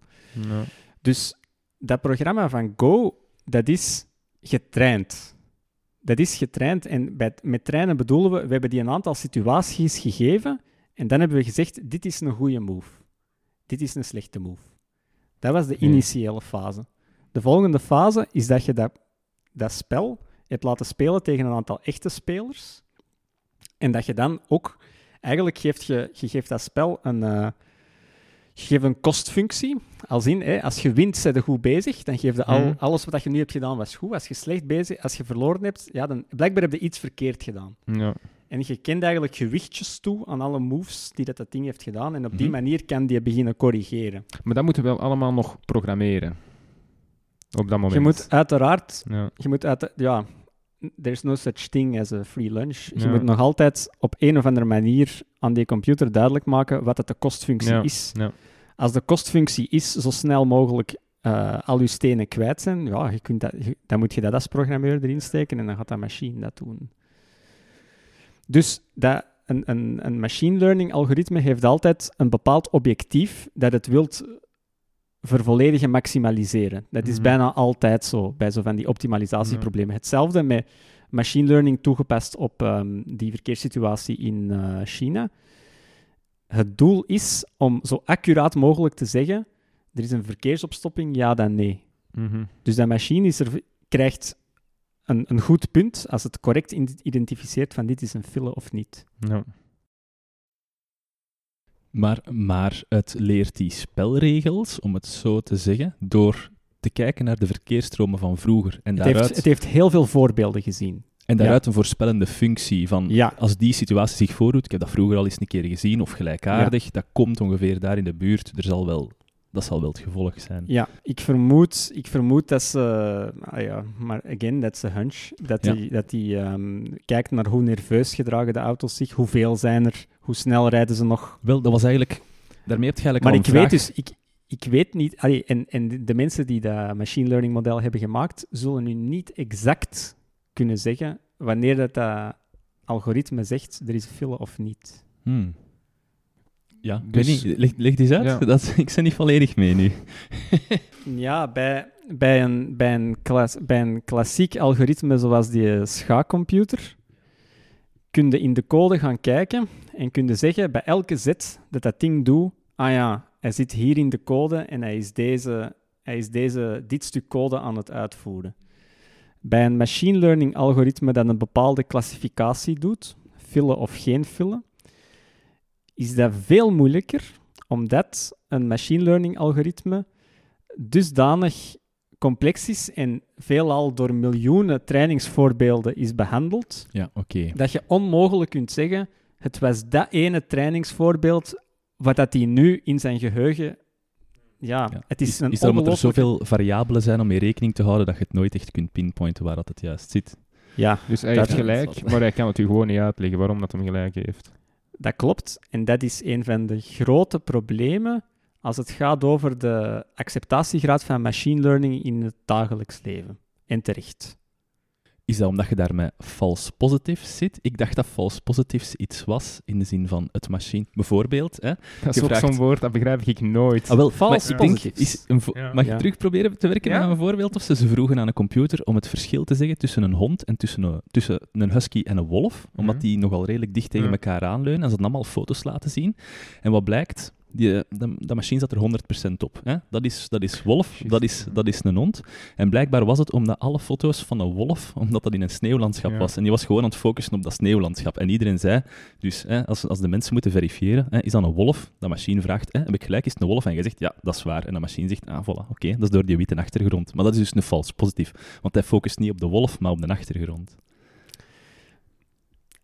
Ja. Dus dat programma van Go, dat is getraind. Dat is getraind en bij, met trainen bedoelen we, we hebben die een aantal situaties gegeven en dan hebben we gezegd, dit is een goede move. Dit is een slechte move. Dat was de initiële fase. De volgende fase is dat je dat, dat spel hebt laten spelen tegen een aantal echte spelers en dat je dan ook, eigenlijk geeft je, je geeft dat spel een, eh, Je geeft een kostfunctie, als in, hè, als je wint, zijn je goed bezig, dan geef je al, Mhm. alles wat je nu hebt gedaan was goed. Als je slecht bezig, als je verloren hebt, ja, dan blijkbaar heb je iets verkeerd gedaan. Ja. En je kent eigenlijk gewichtjes toe aan alle moves die dat, dat ding heeft gedaan. En op die Mhm. manier kan die beginnen corrigeren. Maar dat moeten we wel allemaal nog programmeren. Op dat moment. Je moet uiteraard Ja. je moet uit, ja, there's no such thing as a free lunch. Je Ja. moet nog altijd op een of andere manier aan die computer duidelijk maken wat het de kostfunctie Ja, is. ja. Als de kostfunctie is zo snel mogelijk eh, al je stenen kwijt zijn, ja, je kunt dat, je- dan moet je dat als programmeur erin steken en dan gaat dat machine dat doen. Dus dat, een, een, een machine learning algoritme heeft altijd een bepaald objectief dat het wilt vervolledigen, maximaliseren. Dat is Mhm. bijna altijd zo bij zo van die optimalisatieproblemen. Hetzelfde met machine learning toegepast op ehm, die verkeerssituatie in eh, China. Het doel is om zo accuraat mogelijk te zeggen: er is een verkeersopstopping, ja dan nee. Mhm. Dus dat machine is er, krijgt een, een goed punt als het correct identificeert van dit is een file of niet. Maar, maar het leert die spelregels, om het zo te zeggen, door te kijken naar de verkeersstromen van vroeger. En Het daaruit, heeft, het heeft heel veel voorbeelden gezien. en daaruit een voorspellende functie van Ja, als die situatie zich voordoet, ik heb dat vroeger al eens een keer gezien, of gelijkaardig, dat komt ongeveer daar in de buurt, er zal wel, dat zal wel het gevolg zijn. ja ik, vermoed, ik vermoed dat ze, ah ja, maar again, is een hunch, dat die, dat die ehm, kijkt naar hoe nerveus gedragen de auto's zich, hoeveel zijn er, hoe snel rijden ze nog. Wel, dat was eigenlijk, daarmee heb je eigenlijk Maar al ik weet dus, ik, ik weet niet, allee, en, en de- mensen die dat machine learning model hebben gemaakt, zullen nu niet exact kunnen zeggen wanneer dat, dat algoritme zegt er is een file of niet. Hmm. Ja, ik Dus- weet niet, leg, leg die eens uit. Ja. Dat, ik ben niet volledig mee nu. Ja, bij, bij, een, bij, een klas, bij een klassiek algoritme zoals die schaakcomputer kun je in de code gaan kijken en kun je zeggen bij elke zet dat dat ding doet, ah ja, hij zit hier in de code en hij is, deze, hij is deze, dit stuk code aan het uitvoeren. Bij een machine learning algoritme dat een bepaalde klassificatie doet, file of geen file, is dat veel moeilijker, omdat een machine learning algoritme dusdanig complex is en veelal door miljoenen trainingsvoorbeelden is behandeld, Ja, oké. dat je onmogelijk kunt zeggen, het was dat ene trainingsvoorbeeld wat dat hij nu in zijn geheugen... Ja, Ja. het is, een is dat omdat er zoveel variabelen zijn om mee rekening te houden dat je het nooit echt kunt pinpointen waar dat het juist zit? Ja, Dus hij Dat- heeft gelijk, maar hij kan het u gewoon niet uitleggen waarom dat hem gelijk heeft. dat klopt. En dat is een van de grote problemen als het gaat over de acceptatiegraad van machine learning in het dagelijks leven. En terecht. Is dat omdat je daar met false positives zit? Ik dacht dat false positives iets was in de zin van het machine. Bijvoorbeeld, hè? Dat is ook vraagt- zo'n woord, dat begrijp ik nooit. Ah, wel, False maar ik denk, positives. is een vo- Ja. mag Ja. je terug proberen te werken Ja? met een voorbeeld? Of ze, ze vroegen aan een computer om het verschil te zeggen tussen een hond en tussen een, tussen een husky en een wolf, omdat Mhm. die nogal redelijk dicht tegen Ja. elkaar aanleunen. En ze hadden allemaal foto's laten zien. En wat blijkt? Die, de, de machine zat er 100% op. Hè? Dat, is, dat is wolf, dat is, dat is een hond. En blijkbaar was het omdat alle foto's van een wolf, omdat dat in een sneeuwlandschap Ja. was. En die was gewoon aan het focussen op dat sneeuwlandschap. En iedereen zei, dus hè, als, als de mensen moeten verifiëren, hè, is dat een wolf? De machine vraagt, hè, heb ik gelijk, is het een wolf? En je zegt, ja, dat is waar. En de machine zegt, ah, voilà, oké, dat is door die witte achtergrond. Maar dat is dus een vals positief. Want hij focust niet op de wolf, maar op de achtergrond.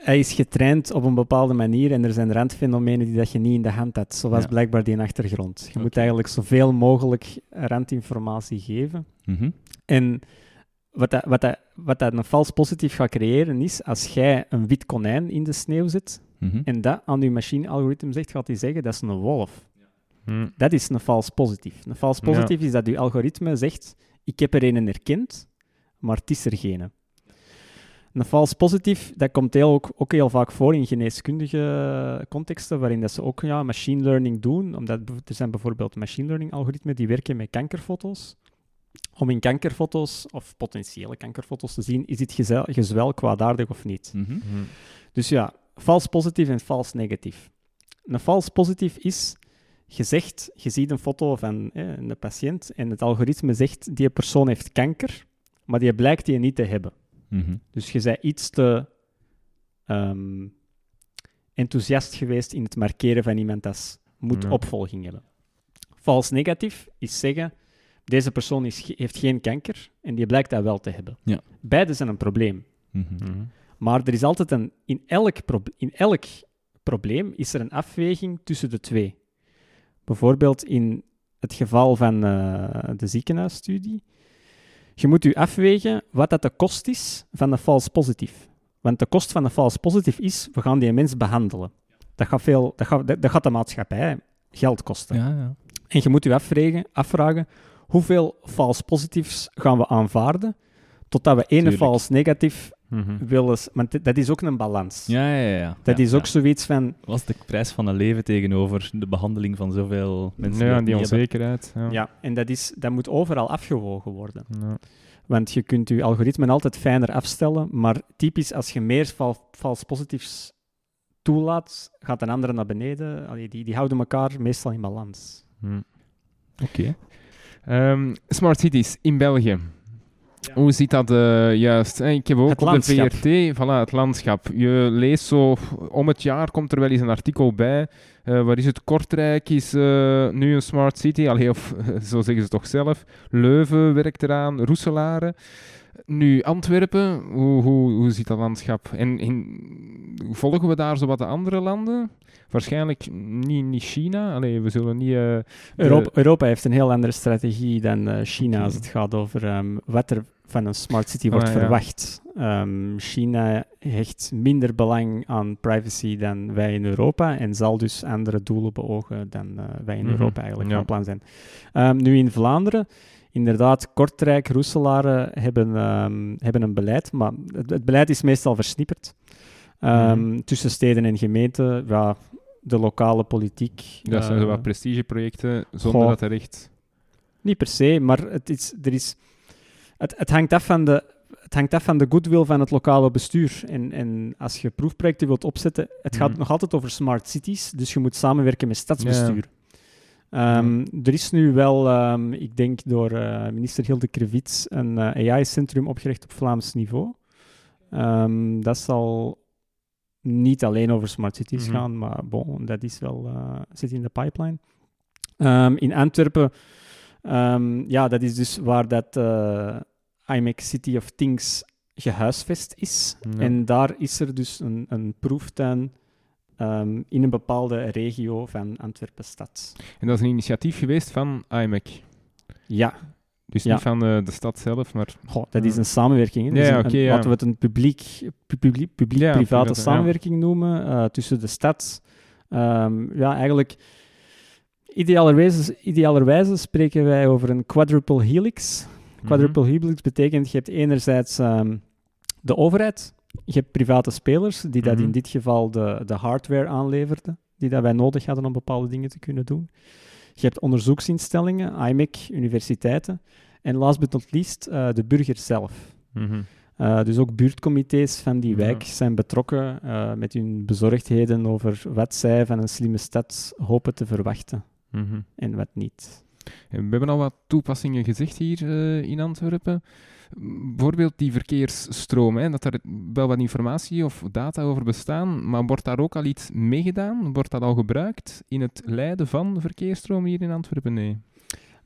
Hij is getraind op een bepaalde manier en er zijn randfenomenen die dat je niet in de hand hebt, zoals Ja. blijkbaar die achtergrond. Je moet eigenlijk zoveel mogelijk randinformatie geven. Mhm. En wat dat, wat, dat, wat dat een vals positief gaat creëren is, als jij een wit konijn in de sneeuw zet Mhm. en dat aan je machine-algoritme zegt, gaat hij zeggen dat is een wolf. Hm. Dat is een vals positief. Een vals Ja. positief is dat je algoritme zegt, ik heb er een erkend, maar het is er geen. Een vals positief, dat komt heel, ook, ook heel vaak voor in geneeskundige contexten, waarin dat ze ook ja, machine learning doen. Omdat er zijn bijvoorbeeld machine learning algoritmen die werken met kankerfoto's. Om in kankerfoto's, of potentiële kankerfoto's, te zien, is dit gezel- gezwel kwaadaardig of niet. Mhm. Hm. Dus ja, vals positief en vals negatief. Een vals positief is, je zegt, je ziet een foto van eh, een patiënt en het algoritme zegt, die persoon heeft kanker, maar die blijkt die niet te hebben. Mhm. Dus je bent iets te ehm, enthousiast geweest in het markeren van iemand dat moet Ja. opvolging hebben. Vals negatief is zeggen, deze persoon is, heeft geen kanker en die blijkt dat wel te hebben. Ja. Beide zijn een probleem. Mhm. Maar er is altijd een, in elk, in elk probleem is er een afweging tussen de twee. Bijvoorbeeld in het geval van eh, de ziekenhuisstudie. Je moet u afwegen wat dat de kost is van de false positief. Want de kost van de false positief is, we gaan die mens behandelen. Dat gaat, veel, dat gaat, dat gaat de maatschappij geld kosten. Ja, ja. En je moet u afvragen, afvragen hoeveel false positiefs gaan we aanvaarden, totdat we ene false negatief Mhm. willen... Want dat is ook een balans. Ja, ja, ja. Dat Ja, is ook ja. zoiets van... Was de prijs van een leven tegenover de behandeling van zoveel mensen? Ja, die hebben? onzekerheid. Ja. Ja, en dat, is, dat moet overal afgewogen worden. Ja. Want je kunt je algoritme altijd fijner afstellen, maar typisch als je meer val, false positiefs toelaat, gaat een andere naar beneden. Allee, die, die houden elkaar meestal in balans. Hm. Oké. Ehm, smart cities in België. Hoe ziet dat eh, juist? Eh, Ik heb ook Het op de. VRT, voilà, het landschap. Je leest zo, om het jaar komt er wel eens een artikel bij. Eh waar is het? Kortrijk is nu een smart city. Allee, of zo zeggen ze toch zelf. Leuven werkt eraan, Roeselare. Nu Antwerpen, hoe, hoe, hoe ziet dat landschap? En in, volgen we daar zo wat de andere landen? Waarschijnlijk niet, niet China. Allee, we zullen niet... eh, Europa, Europa heeft een heel andere strategie dan eh, China als het gaat over ehm, wat er van een smart city wordt Ah, ja. verwacht. Ehm, China hecht minder belang aan privacy dan wij in Europa en zal dus andere doelen beogen dan eh, wij in Mhm. Europa eigenlijk Ja. van plan zijn. Ehm, nu in Vlaanderen, inderdaad, Kortrijk, Roeselare hebben, hebben een beleid, maar het, het beleid is meestal versnipperd. Mhm. Tussen steden en gemeenten, ja, de lokale politiek. dat zijn zo eh, wat prestigeprojecten, zonder goh. dat er echt... niet per se, maar het, is, er is, het, het, hangt af van de, het hangt af van de goodwill van het lokale bestuur. En, en als je proefprojecten wilt opzetten, het gaat Mhm. nog altijd over smart cities, dus je moet samenwerken met stadsbestuur. Ehm, Er is nu wel, ehm, ik denk door eh, minister Hilde Krevits, een eh, AI-centrum opgericht op Vlaams niveau. Ehm, dat zal niet alleen over smart cities Mhm. gaan, maar bon, dat is wel, eh, zit in de pipeline. Ehm, in Antwerpen, ehm, ja, dat is dus waar dat IMEC City of Things gehuisvest is. Ja. En daar is er dus een, een proeftuin ehm, in een bepaalde regio van Antwerpen-stad. En dat is een initiatief geweest van IMEC. Ja, Dus Ja. niet van eh, de stad zelf, maar... Goh, dat is een samenwerking. hè. Dus een- ja. Laten we het een publiek- pu- publiek- publiek-private private, ja. samenwerking noemen eh, tussen de stad. Ehm, ja, eigenlijk, idealerwijze, idealerwijze spreken wij over een quadruple helix. Mhm. Quadruple helix betekent, je hebt enerzijds ehm, de overheid, je hebt private spelers, die dat Mhm. in dit geval de, de hardware aanleverden, die dat wij nodig hadden om bepaalde dingen te kunnen doen. Je hebt onderzoeksinstellingen, IMEC, universiteiten. En last but not least, eh, de burger zelf. Mhm. Eh, dus ook buurtcomité's van die Ja. wijk zijn betrokken eh, met hun bezorgdheden over wat zij van een slimme stad hopen te verwachten Mhm. en wat niet. We hebben al wat toepassingen gezegd hier in Antwerpen. Bijvoorbeeld die verkeersstroom, hè, dat er wel wat informatie of data over bestaan, maar wordt daar ook al iets meegedaan? Wordt dat al gebruikt in het leiden van verkeersstroom hier in Antwerpen? Nee.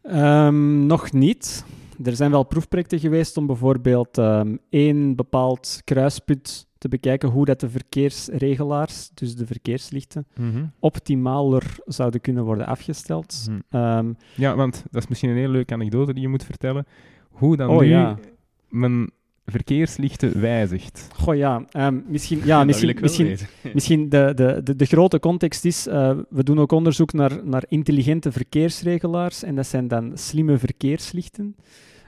Ehm, nog niet. Er zijn wel proefprojecten geweest om bijvoorbeeld ehm, één bepaald kruispunt te bekijken hoe dat de verkeersregelaars, dus de verkeerslichten, Mhm. optimaler zouden kunnen worden afgesteld. Mhm. Ehm, Ja, want dat is misschien een hele leuke anekdote die je moet vertellen. Hoe dan Oh, nu ja. Mijn verkeerslichten wijzigt. goh ja, ehm, misschien, ja, Dat misschien, wil ik wel misschien, weten. Misschien de, de, de, de grote context is, eh, we doen ook onderzoek naar, naar intelligente verkeersregelaars en dat zijn dan slimme verkeerslichten.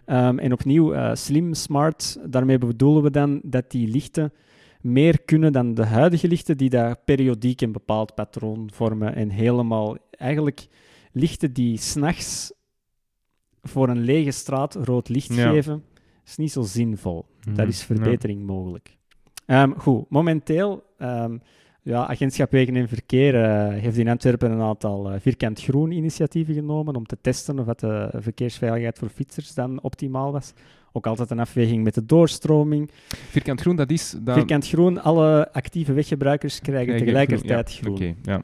Ehm, en opnieuw, eh, slim, smart, daarmee bedoelen we dan dat die lichten meer kunnen dan de huidige lichten die daar periodiek een bepaald patroon vormen en helemaal eigenlijk lichten die s'nachts voor een lege straat rood licht Ja. geven, is niet zo zinvol. Daar Mhm. is verbetering mogelijk. Ehm, goed, momenteel, ehm, ja, Agentschap Wegen en Verkeer eh, heeft in Antwerpen een aantal eh, vierkant groen initiatieven genomen om te testen of dat de verkeersveiligheid voor fietsers dan optimaal was. Ook altijd een afweging met de doorstroming. Vierkant groen, dat is... Vierkant groen, alle actieve weggebruikers krijgen krijg tegelijkertijd Ja, groen. Oké, ja.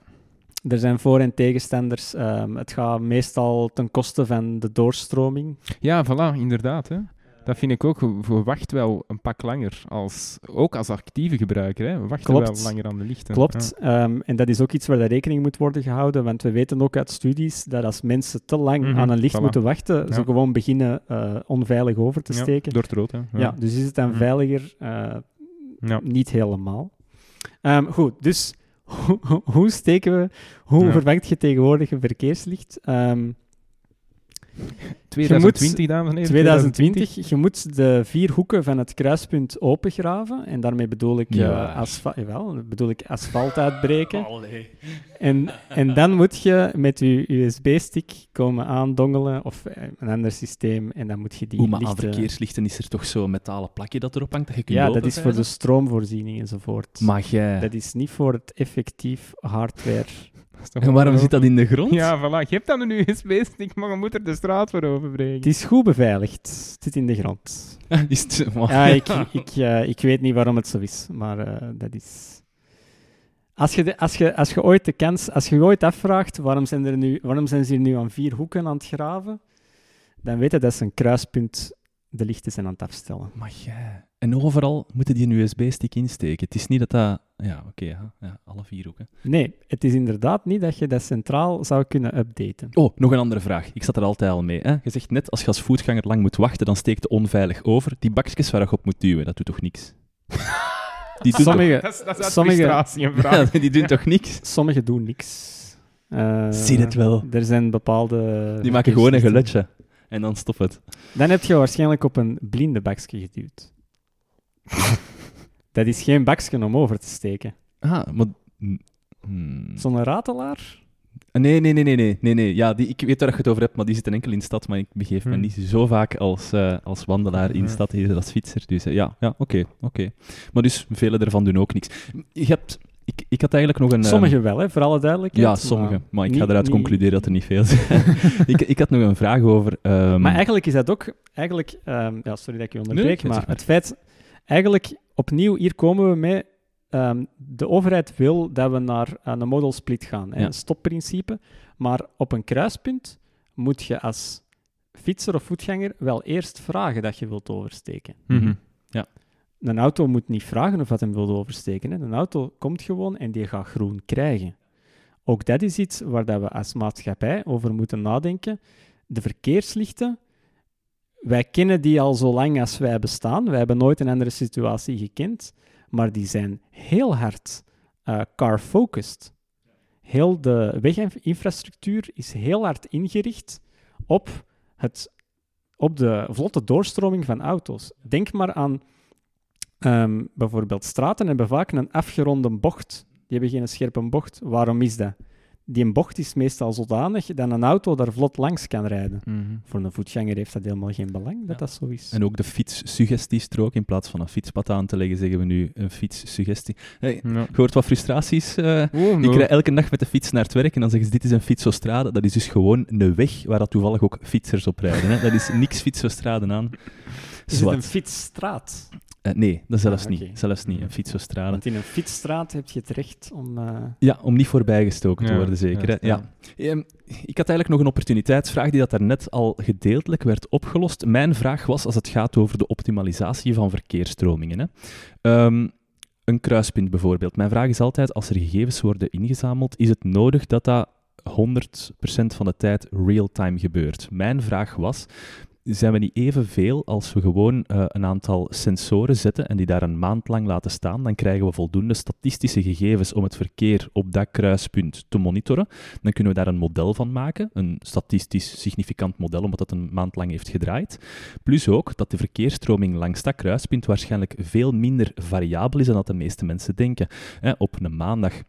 er zijn voor- en tegenstanders. Ehm, het gaat meestal ten koste van de doorstroming. Ja, voilà, inderdaad. Hè. Dat vind ik ook. We wachten wel een pak langer. Als, ook als actieve gebruiker. Hè. We wachten Klopt. wel langer aan de lichten. Klopt. Ehm, en dat is ook iets waar daar rekening moet worden gehouden. Want we weten ook uit studies dat als mensen te lang Mhm, aan een licht voilà. moeten wachten, Ja. ze gewoon beginnen eh, onveilig over te Ja, steken. door het rood, hè. Ja. dus is het dan Mhm. veiliger? Ja. Niet helemaal. Ehm, goed, dus hoe, steken we, hoe vervangt je tegenwoordig een verkeerslicht? Ehm, 2020, dames en heren. 2020, je moet de vier hoeken van het kruispunt opengraven. En daarmee bedoel ik, Ja. eh, asfa- jawel, bedoel ik asfalt uitbreken. En, en dan moet je met je USB-stick komen aandongelen of eh, een ander systeem. En dan moet je die Oeh, maar aan lichten... verkeerslichten is er toch zo'n metalen plakje dat erop hangt dat je kunt Ja, dat is voor de stroomvoorziening enzovoort. Maar jij... Dat is niet voor het effectief hardware. Dat En waarom zit dat in de grond? Ja, voilà. Je hebt dan een USB-stick, maar je moet er de straat voor overbreken. Het is goed beveiligd. Het zit in de grond. Is het- maar- Ja, ik, ik, eh, ik weet niet waarom het zo is, maar eh, dat is... Als je, de- als, je, als je ooit de kans... Als je je ooit afvraagt waarom zijn, er nu, waarom zijn ze hier nu aan vier hoeken aan het graven, dan weet je dat ze een kruispunt de lichten zijn aan het afstellen. Maar jij... En overal moeten die een USB-stick insteken. Het is niet dat dat... Ja, oké, ja, ja, alle vier hoeken. Nee, het is inderdaad niet dat je dat centraal zou kunnen updaten. Oh, nog een andere vraag. Ik zat er altijd al mee. Hè? Je zegt net, als je als voetganger lang moet wachten, dan steekt de onveilig over. Die bakjes waar je op moet duwen, dat doet toch niks? Die doen, Sommige, Dat is, dat is Sommige- toch, vraag. Ja, die doen toch niks? sommige doen niks. Eh, Zie het wel. Er zijn bepaalde... Die maken gewoon een geluidje. En dan stop het. Dan heb je waarschijnlijk op een blinde bakje geduwd. dat is geen bakje om over te steken. Ah, maar... Hmm. Zo'n ratelaar? Nee, nee, nee, nee, nee, nee, nee. Ja, die, ik weet waar je het over hebt, maar die zitten enkel in de stad. Maar ik begeef me Hmm. niet zo vaak als, eh, als wandelaar in de Ja. stad, eerder als fietser. Dus eh, ja, ja oké, oké. Maar dus, vele ervan doen ook niks. Je hebt... Ik, ik had eigenlijk nog een... ehm, Sommige wel, hè, voor alle duidelijkheid. Ja, sommige. Maar, ik ga eruit niet- concluderen dat er niet veel zijn. ik, ik had nog een vraag over... ehm, Maar eigenlijk is dat ook... Eigenlijk, ehm, ja, sorry dat ik je onderbreek, Nee, maar. het feit... Eigenlijk, opnieuw, hier komen we mee... ehm, de overheid wil dat we naar een modal split gaan, hè, Ja. een stopprincipe. Maar op een kruispunt moet je als fietser of voetganger wel eerst vragen dat je wilt oversteken. Mhm. Een auto moet niet vragen of dat hem wil oversteken. Hè. Een auto komt gewoon en die gaat groen krijgen. Ook dat is iets waar dat we als maatschappij over moeten nadenken. De verkeerslichten, wij kennen die al zo lang als wij bestaan. Wij hebben nooit een andere situatie gekend, maar die zijn heel hard eh, car-focused. Heel de weginfrastructuur is heel hard ingericht op, het, op de vlotte doorstroming van auto's. Denk maar aan Ehm, bijvoorbeeld straten hebben vaak een afgeronde bocht. Die hebben geen scherpe bocht. Waarom is dat? Die bocht is meestal zodanig dat een auto daar vlot langs kan rijden. Mhm. Voor een voetganger heeft dat helemaal geen belang dat Ja. dat zo is. En ook de fietssuggestiestrook. In plaats van een fietspad aan te leggen, zeggen we nu een fietssuggestie. Hey, Ja. je hoort wat frustraties. eh. Oh, Ik rij elke dag met de fiets naar het werk en dan zeggen ze, dit is een fietsostrade. Dat is dus gewoon een weg waar dat toevallig ook fietsers op rijden. Hè. Dat is niks fietsostraden aan. Is het een fietsstraat? Eh, nee, dat zelfs Ah, niet. Zelfs niet, een fietsostrade. Want in een fietsstraat heb je het recht om... eh, Ja, om niet voorbijgestoken te Ja, worden, zeker. hè. juist, Ja. Ehm, ik had eigenlijk nog een opportuniteitsvraag die dat daarnet al gedeeltelijk werd opgelost. Mijn vraag was als het gaat over de optimalisatie van verkeersstromingen. Hè. Ehm, een kruispunt bijvoorbeeld. Mijn vraag is altijd, als er gegevens worden ingezameld, is het nodig dat dat 100% van de tijd real-time gebeurt? Mijn vraag was, zijn we niet evenveel als we gewoon eh, een aantal sensoren zetten en die daar een maand lang laten staan, dan krijgen we voldoende statistische gegevens om het verkeer op dat kruispunt te monitoren. Dan kunnen we daar een model van maken, een statistisch significant model, omdat het een maand lang heeft gedraaid. Plus ook dat de verkeersstroming langs dat kruispunt waarschijnlijk veel minder variabel is dan dat de meeste mensen denken. Op een maandag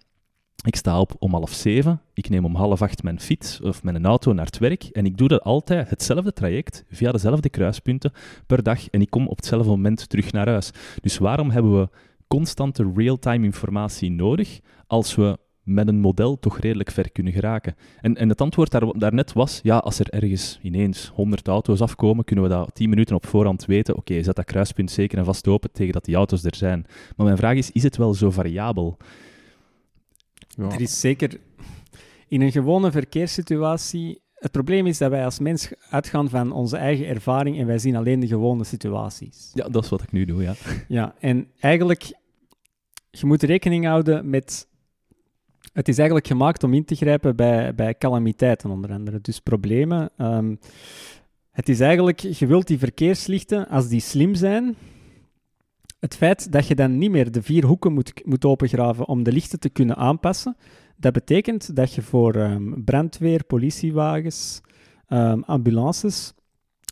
ik sta op om half zeven, ik neem om half acht mijn fiets of mijn auto naar het werk en ik doe dat altijd hetzelfde traject via dezelfde kruispunten per dag en ik kom op hetzelfde moment terug naar huis. Dus waarom hebben we constante real-time informatie nodig als we met een model toch redelijk ver kunnen geraken? En, en het antwoord daar, daarnet was, ja, als er ergens ineens 100 auto's afkomen, kunnen we dat 10 minuten op voorhand weten, oké, zet dat kruispunt zeker en vast open tegen dat die auto's er zijn. Maar mijn vraag is, is het wel zo variabel? Ja. Er is zeker in een gewone verkeerssituatie. Het probleem is dat wij als mens uitgaan van onze eigen ervaring en wij zien alleen de gewone situaties. Ja, dat is wat ik nu doe, ja. Ja, en eigenlijk, je moet rekening houden met. Het is eigenlijk gemaakt om in te grijpen bij, bij calamiteiten, onder andere. Dus problemen. Ehm, het is eigenlijk, je wilt die verkeerslichten, als die slim zijn, het feit dat je dan niet meer de vier hoeken moet, moet opengraven om de lichten te kunnen aanpassen, dat betekent dat je voor ehm, brandweer, politiewagens, ehm, ambulances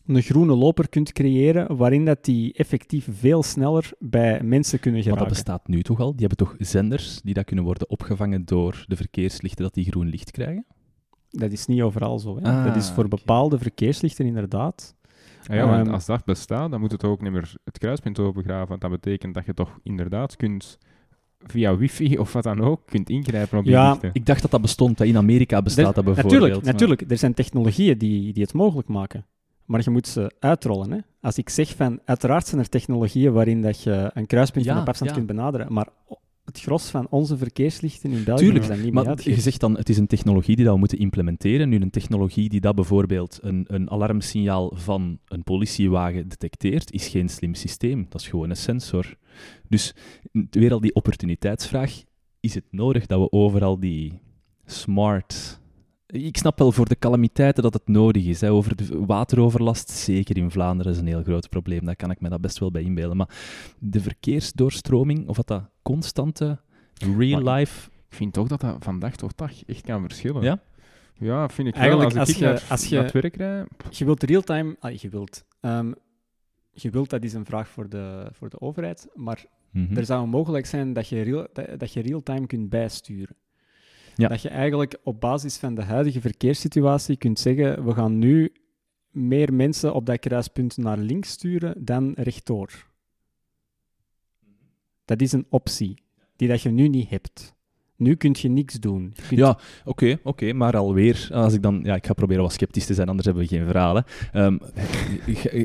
een groene loper kunt creëren waarin dat die effectief veel sneller bij mensen kunnen Maar geraken. dat bestaat nu toch al? Die hebben toch zenders die dat kunnen worden opgevangen door de verkeerslichten dat die groen licht krijgen? Dat is niet overal zo. Hè. Ah, dat is voor bepaalde verkeerslichten inderdaad. Ah ja, want Ehm, als dat bestaat, dan moet het ook niet meer het kruispunt opengraven. Want dat betekent dat je toch inderdaad kunt via wifi of wat dan ook, kunt ingrijpen op die Ja, lichten. Ik dacht dat dat bestond. Hè. In Amerika bestaat Er- dat bijvoorbeeld. Natuurlijk, maar- natuurlijk. Er zijn technologieën die, die het mogelijk maken. Maar je moet ze uitrollen. Hè. Als ik zeg van, uiteraard zijn er technologieën waarin dat je een kruispunt Ja, van op afstand ja. kunt benaderen. Maar het gros van onze verkeerslichten in België Tuurlijk, daar niet Maar je zegt dan, het is een technologie die dat we moeten implementeren. Nu, een technologie die dat bijvoorbeeld een, een alarmsignaal van een politiewagen detecteert, is geen slim systeem. Dat is gewoon een sensor. Dus weer al die opportuniteitsvraag. Is het nodig dat we overal die smart... Ik snap wel voor de calamiteiten dat het nodig is. Hè. Over de wateroverlast, zeker in Vlaanderen, is een heel groot probleem. Daar kan ik me dat best wel bij inbeelden. Maar de verkeersdoorstroming, of wat dat constante, real-life Ik vind toch dat dat van dag tot dag echt kan verschillen. Ja? Ja, vind ik Eigenlijk, wel. Als, als ik je- naar, als je- naar het werk rijd, Je wilt real-time... Ah, je wilt... ehm, je wilt, dat is een vraag voor de, voor de overheid, maar Mhm. er zou mogelijk zijn dat je, real, dat, dat je real-time kunt bijsturen. Ja. Dat je eigenlijk op basis van de huidige verkeerssituatie kunt zeggen, we gaan nu meer mensen op dat kruispunt naar links sturen dan rechtdoor. Dat is een optie die dat je nu niet hebt. Nu kun je niks doen. Je kunt- Ja, oké, oké, maar alweer, als ik dan, ja, ik ga proberen wat sceptisch te zijn, anders hebben we geen verhalen. Ehm,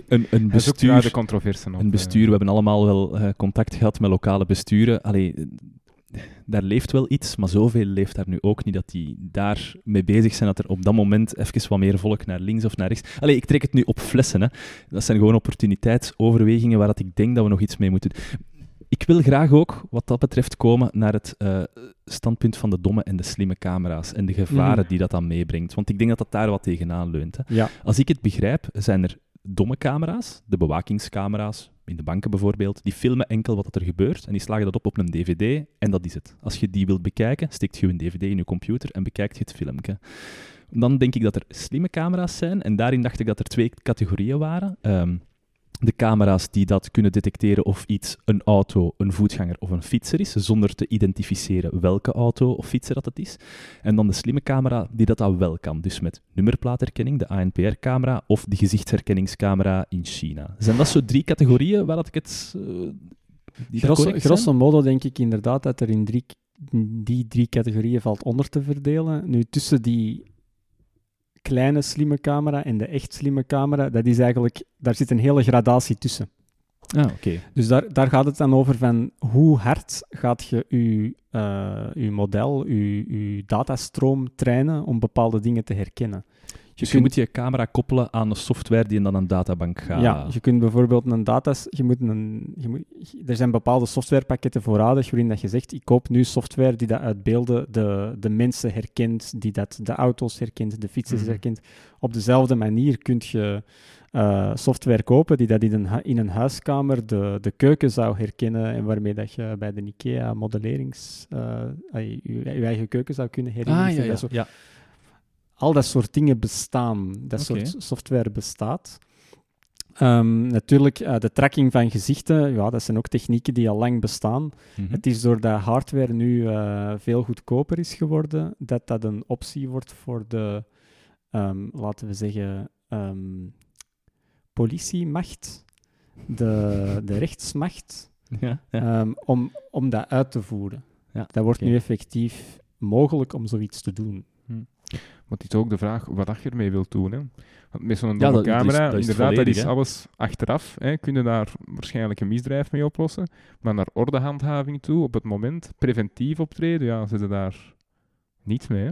een, een hij zoekt eruit de bestuur, controverse op. een bestuur, we hebben allemaal wel eh, contact gehad met lokale besturen. Allee, eh, daar leeft wel iets, maar zoveel leeft daar nu ook niet dat die daar mee bezig zijn dat er op dat moment even wat meer volk naar links of naar rechts. Allee, ik trek het nu op flessen. Hè. Dat zijn gewoon opportuniteitsoverwegingen waar dat ik denk dat we nog iets mee moeten doen. Ik wil graag ook, wat dat betreft, komen naar het eh, standpunt van de domme en de slimme camera's en de gevaren Mhm. die dat dan meebrengt. Want ik denk dat dat daar wat tegenaan leunt. Hè. Ja. Als ik het begrijp, zijn er domme camera's, de bewakingscamera's, in de banken bijvoorbeeld, die filmen enkel wat er gebeurt en die slagen dat op op een dvd en dat is het. Als je die wilt bekijken, steekt je een dvd in je computer en bekijkt je het filmpje. Dan denk ik dat er slimme camera's zijn en daarin dacht ik dat er twee categorieën waren. Ehm, de camera's die dat kunnen detecteren of iets een auto, een voetganger of een fietser is, zonder te identificeren welke auto of fietser dat het is. En dan de slimme camera die dat, dat wel kan, dus met nummerplaatherkenning, de ANPR-camera of de gezichtsherkenningscamera in China. Zijn dat zo drie categorieën waar dat ik het... die dat Grosso, grosso modo denk ik inderdaad dat er in drie, in die drie categorieën valt onder te verdelen. Nu, tussen die kleine slimme camera en de echt slimme camera, dat is eigenlijk, daar zit een hele gradatie tussen. Ah, oké. Dus daar, daar gaat het dan over van hoe hard gaat je je, eh, je model, je, je datastroom trainen om bepaalde dingen te herkennen. Dus je moet je camera koppelen aan een software die in dan een databank gaat. Ja, je kunt bijvoorbeeld een datas... Je moet een, je moet, er zijn bepaalde softwarepakketten voorradig waarin dat je zegt, ik koop nu software die dat uit beelden de, de mensen herkent, die dat de auto's herkent, de fietsers Mhm. herkent. Op dezelfde manier kun je eh, software kopen die dat in een, in een huiskamer de, de keuken zou herkennen en waarmee dat je bij de IKEA modellerings... eh, je, je eigen keuken zou kunnen herinneren. Ah, ja, ja. Al dat soort dingen bestaan. Dat soort software bestaat. Ehm, natuurlijk, eh, de tracking van gezichten, ja, dat zijn ook technieken die al lang bestaan. Mhm. Het is doordat hardware nu eh, veel goedkoper is geworden, dat dat een optie wordt voor de, ehm, laten we zeggen, ehm, politiemacht, de, de rechtsmacht, ja, ja. om, om dat uit te voeren. Ja, Dat wordt nu effectief mogelijk om zoiets te doen. Maar het is ook de vraag wat dat je ermee wilt doen. Hè. Want met zo'n Ja, dat is- camera, dat is inderdaad, dat is hè. alles achteraf. Hè. Kun je daar waarschijnlijk een misdrijf mee oplossen. Maar naar ordehandhaving toe, op het moment, preventief optreden, ja, zitten daar Niets mee, hè?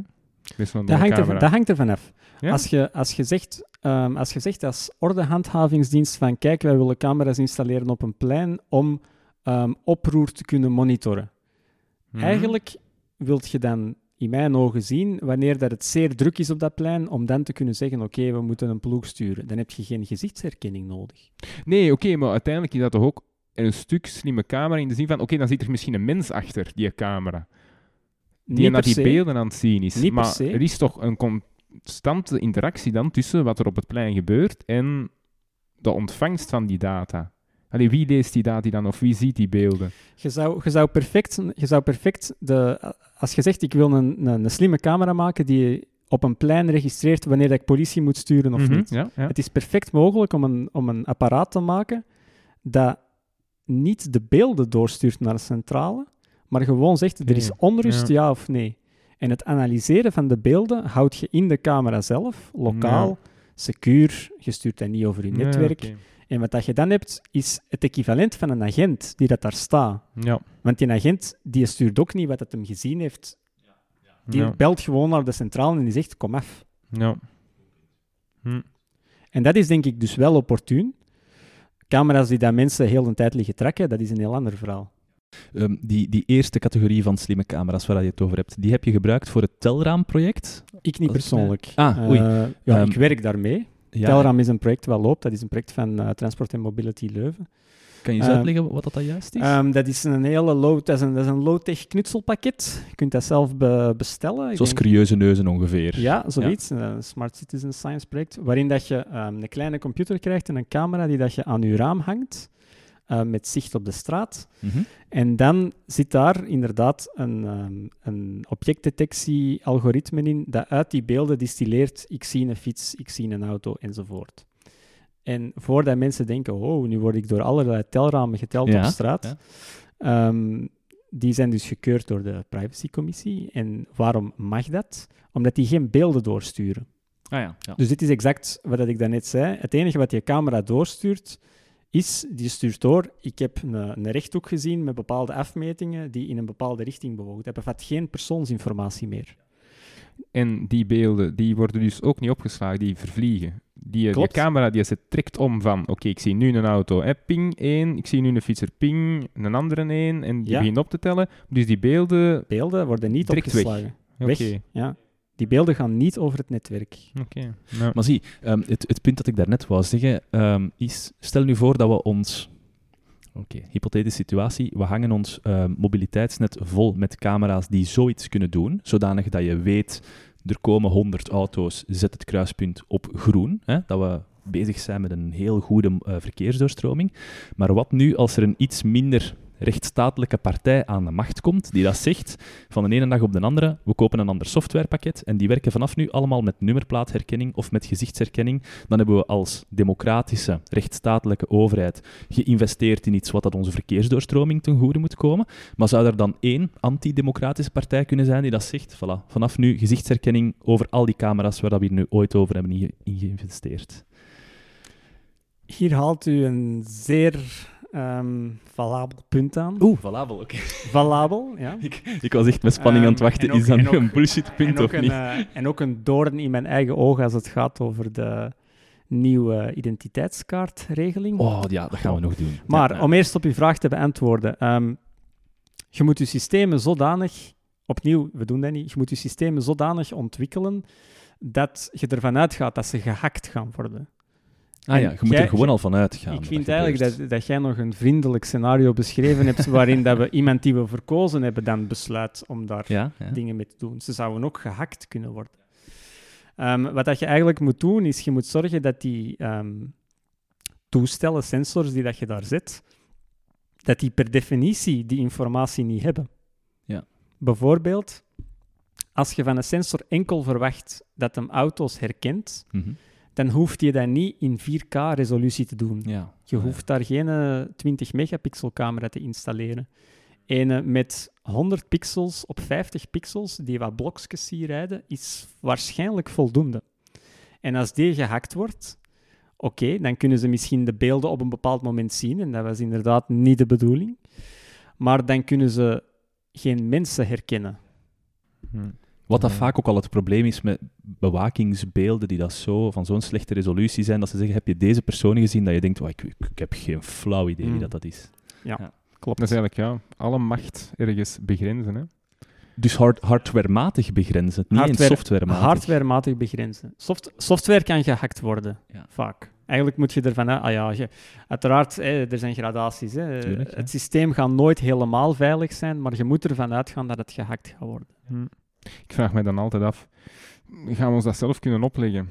Dat hangt, er, dat hangt er vanaf. Ja? Als, je, als, je zegt, ehm, als je zegt als ordehandhavingsdienst van kijk, wij willen camera's installeren op een plein om ehm, oproer te kunnen monitoren. Mhm. Eigenlijk wilt je dan in mijn ogen zien wanneer dat het zeer druk is op dat plein, om dan te kunnen zeggen, oké, we moeten een ploeg sturen. Dan heb je geen gezichtsherkenning nodig. Nee, oké, maar uiteindelijk is dat toch ook een stuk slimme camera in de zin van, oké, dan zit er misschien een mens achter die camera, die naar die beelden aan het zien is. Niet per maar se. er is toch een constante interactie dan tussen wat er op het plein gebeurt en de ontvangst van die data. Allee, wie leest die data dan of wie ziet die beelden? Je zou, je zou perfect, je zou perfect de, als je zegt ik wil een, een, een slimme camera maken die op een plein registreert wanneer ik politie moet sturen of Mhm, niet. Ja, ja. Het is perfect mogelijk om een, om een apparaat te maken dat niet de beelden doorstuurt naar de centrale, maar gewoon zegt er is onrust, ja. ja. of nee. En het analyseren van de beelden houd je in de camera zelf, lokaal, secuur, je stuurt dat niet over je netwerk. En wat dat je dan hebt, is het equivalent van een agent die dat daar staat. Ja, Want die agent die stuurt ook niet wat het hem gezien heeft. Die ja, belt gewoon naar de centrale en die zegt, kom af. ja. Hm. En dat is denk ik dus wel opportun. Camera's die dat mensen heel de tijd liggen trekken, dat is een heel ander verhaal. Ehm, die, die eerste categorie van slimme camera's waar je het over hebt, die heb je gebruikt voor het telraamproject. Ik niet Dat persoonlijk. Ah, oei. Eh, ja, Ehm, ik werk daarmee. Ja, Telram is een project wat loopt. Dat is een project van eh, Transport and Mobility Leuven. Kan je eens ehm, uitleggen wat dat dan juist is? Ehm, dat is een hele low, dat is een, dat is een low-tech knutselpakket. Je kunt dat zelf be- bestellen. Zoals denk- curieuze neuzen ongeveer. Ja, zoiets. Een Smart Citizen Science project, waarin dat je ehm, een kleine computer krijgt en een camera die dat je aan je raam hangt, eh, met zicht op de straat. Mhm. En dan zit daar inderdaad een, ehm, een objectdetectie-algoritme in dat uit die beelden distilleert, ik zie een fiets, ik zie een auto, enzovoort. En voordat mensen denken, oh, nu word ik door allerlei telramen geteld Ja, op straat, ja. ehm, die zijn dus gekeurd door de privacycommissie. En waarom mag dat? Omdat die geen beelden doorsturen. Ah ja, ja. Dus dit is exact wat ik daarnet zei. Het enige wat je camera doorstuurt, is, die stuurt door, ik heb een, een rechthoek gezien met bepaalde afmetingen die in een bepaalde richting bewogen. Dat bevat geen persoonsinformatie meer. En die beelden die worden dus ook niet opgeslagen, die vervliegen. Die, camera die ze trekt om van, oké, ik zie nu een auto, hè, ping 1, ik zie nu een fietser, ping, een andere 1, en die Ja. begint op te tellen. Dus die beelden, Beelden worden niet weg. opgeslagen. Weg. Ja. Die beelden gaan niet over het netwerk. oké. Nou, Maar zie, ehm, het, het punt dat ik daarnet wou zeggen ehm, is, stel nu voor dat we ons, oké, hypothetische situatie, we hangen ons ehm, mobiliteitsnet vol met camera's die zoiets kunnen doen, zodanig dat je weet, er komen 100 auto's, zet het kruispunt op groen, hè, dat we bezig zijn met een heel goede eh, verkeersdoorstroming. Maar wat nu als er een iets minder rechtsstatelijke partij aan de macht komt, die dat zegt van de ene dag op de andere, we kopen een ander softwarepakket en die werken vanaf nu allemaal met nummerplaatherkenning of met gezichtsherkenning. Dan hebben we als democratische, rechtsstatelijke overheid geïnvesteerd in iets wat dat onze verkeersdoorstroming ten goede moet komen. Maar zou er dan één antidemocratische partij kunnen zijn die dat zegt, voilà, vanaf nu gezichtsherkenning over al die camera's waar dat we hier nu ooit over hebben in geïnvesteerd? Hier haalt u een zeer ehm valabel punt aan. Oeh, valabel, oké. Valabel, ja. Ik, ik was echt met spanning aan het Ehm, wachten. ook- is dat nu ook- een bullshitpunt en of een, niet? eh, en ook een doorn in mijn eigen ogen als het gaat over de nieuwe identiteitskaartregeling. Oh ja, dat gaan we nog doen. Maar Ja, ja. om eerst op uw vraag te beantwoorden. ehm, je moet je systemen zodanig, opnieuw, we doen dat niet, je moet je systemen zodanig ontwikkelen dat je ervan uitgaat dat ze gehackt gaan worden. Ah ja, je moet jij- er gewoon al van uitgaan. ik vind dat eigenlijk dat, dat jij nog een vriendelijk scenario beschreven hebt waarin dat we iemand die we verkozen hebben dan besluit om daar Ja, ja. dingen mee te doen. Ze zouden ook gehackt kunnen worden. Ehm, wat dat je eigenlijk moet doen, is je moet zorgen dat die ehm, toestellen, sensors die dat je daar zet, dat die per definitie die informatie niet hebben. Ja. Bijvoorbeeld, als je van een sensor enkel verwacht dat hem auto's herkent, Mhm. Dan hoeft je dat niet in 4K-resolutie te doen. ja. Je Ah, hoeft daar geen eh, 20 megapixel camera te installeren. Ene met 100 pixels op 50 pixels, die wat blokjes zie rijden, is waarschijnlijk voldoende. En als die gehackt wordt, oké, dan kunnen ze misschien de beelden op een bepaald moment zien, en dat was inderdaad niet de bedoeling. Maar dan kunnen ze geen mensen herkennen. Hm. Wat dat Ja. vaak ook al het probleem is met bewakingsbeelden die dat zo, van zo'n slechte resolutie zijn, dat ze zeggen, heb je deze persoon gezien, dat je denkt, oh, ik, ik, ik heb geen flauw idee wie Mm. dat, dat is. Klopt. Dat is eigenlijk ja, alle macht ergens begrenzen. Hè? Dus hard, hardwarematig begrenzen, niet Hardware- softwarematig. Hardwarematig begrenzen. Soft, software kan gehackt worden, Ja. vaak. Eigenlijk moet je ervan uit... Ah ja, je, uiteraard, hè, er zijn gradaties. Hè. Tuurlijk, ja. Het systeem gaat nooit helemaal veilig zijn, maar je moet ervan uitgaan dat het gehackt gaat worden. Hm. Ik vraag me dan altijd af, gaan we ons dat zelf kunnen opleggen?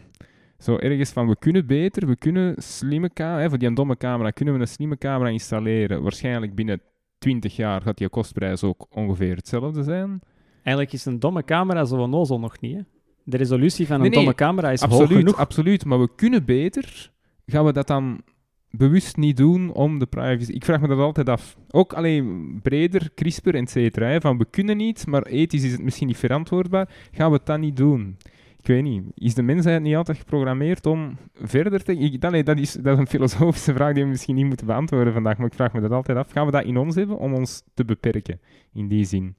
Zo ergens van, we kunnen beter, we kunnen slimme camera, voor die domme camera, kunnen we een slimme camera installeren. Waarschijnlijk binnen 20 jaar gaat die kostprijs ook ongeveer hetzelfde zijn. Eigenlijk is een domme camera zo onnozel nog niet. Hè. De resolutie van een Nee, nee, domme camera is hoog Absoluut, genoeg. absoluut, maar we kunnen beter. Gaan we dat dan bewust niet doen om de privacy? Ik vraag me dat altijd af. Ook alleen breder, CRISPR, et cetera. Van we kunnen niet, maar ethisch is het misschien niet verantwoordbaar. Gaan we het dan niet doen? Ik weet niet. Is de mensheid niet altijd geprogrammeerd om verder te... Ik, nee, dat, is, dat is een filosofische vraag die we misschien niet moeten beantwoorden vandaag, maar ik vraag me dat altijd af. Gaan we dat in ons hebben om ons te beperken, in die zin?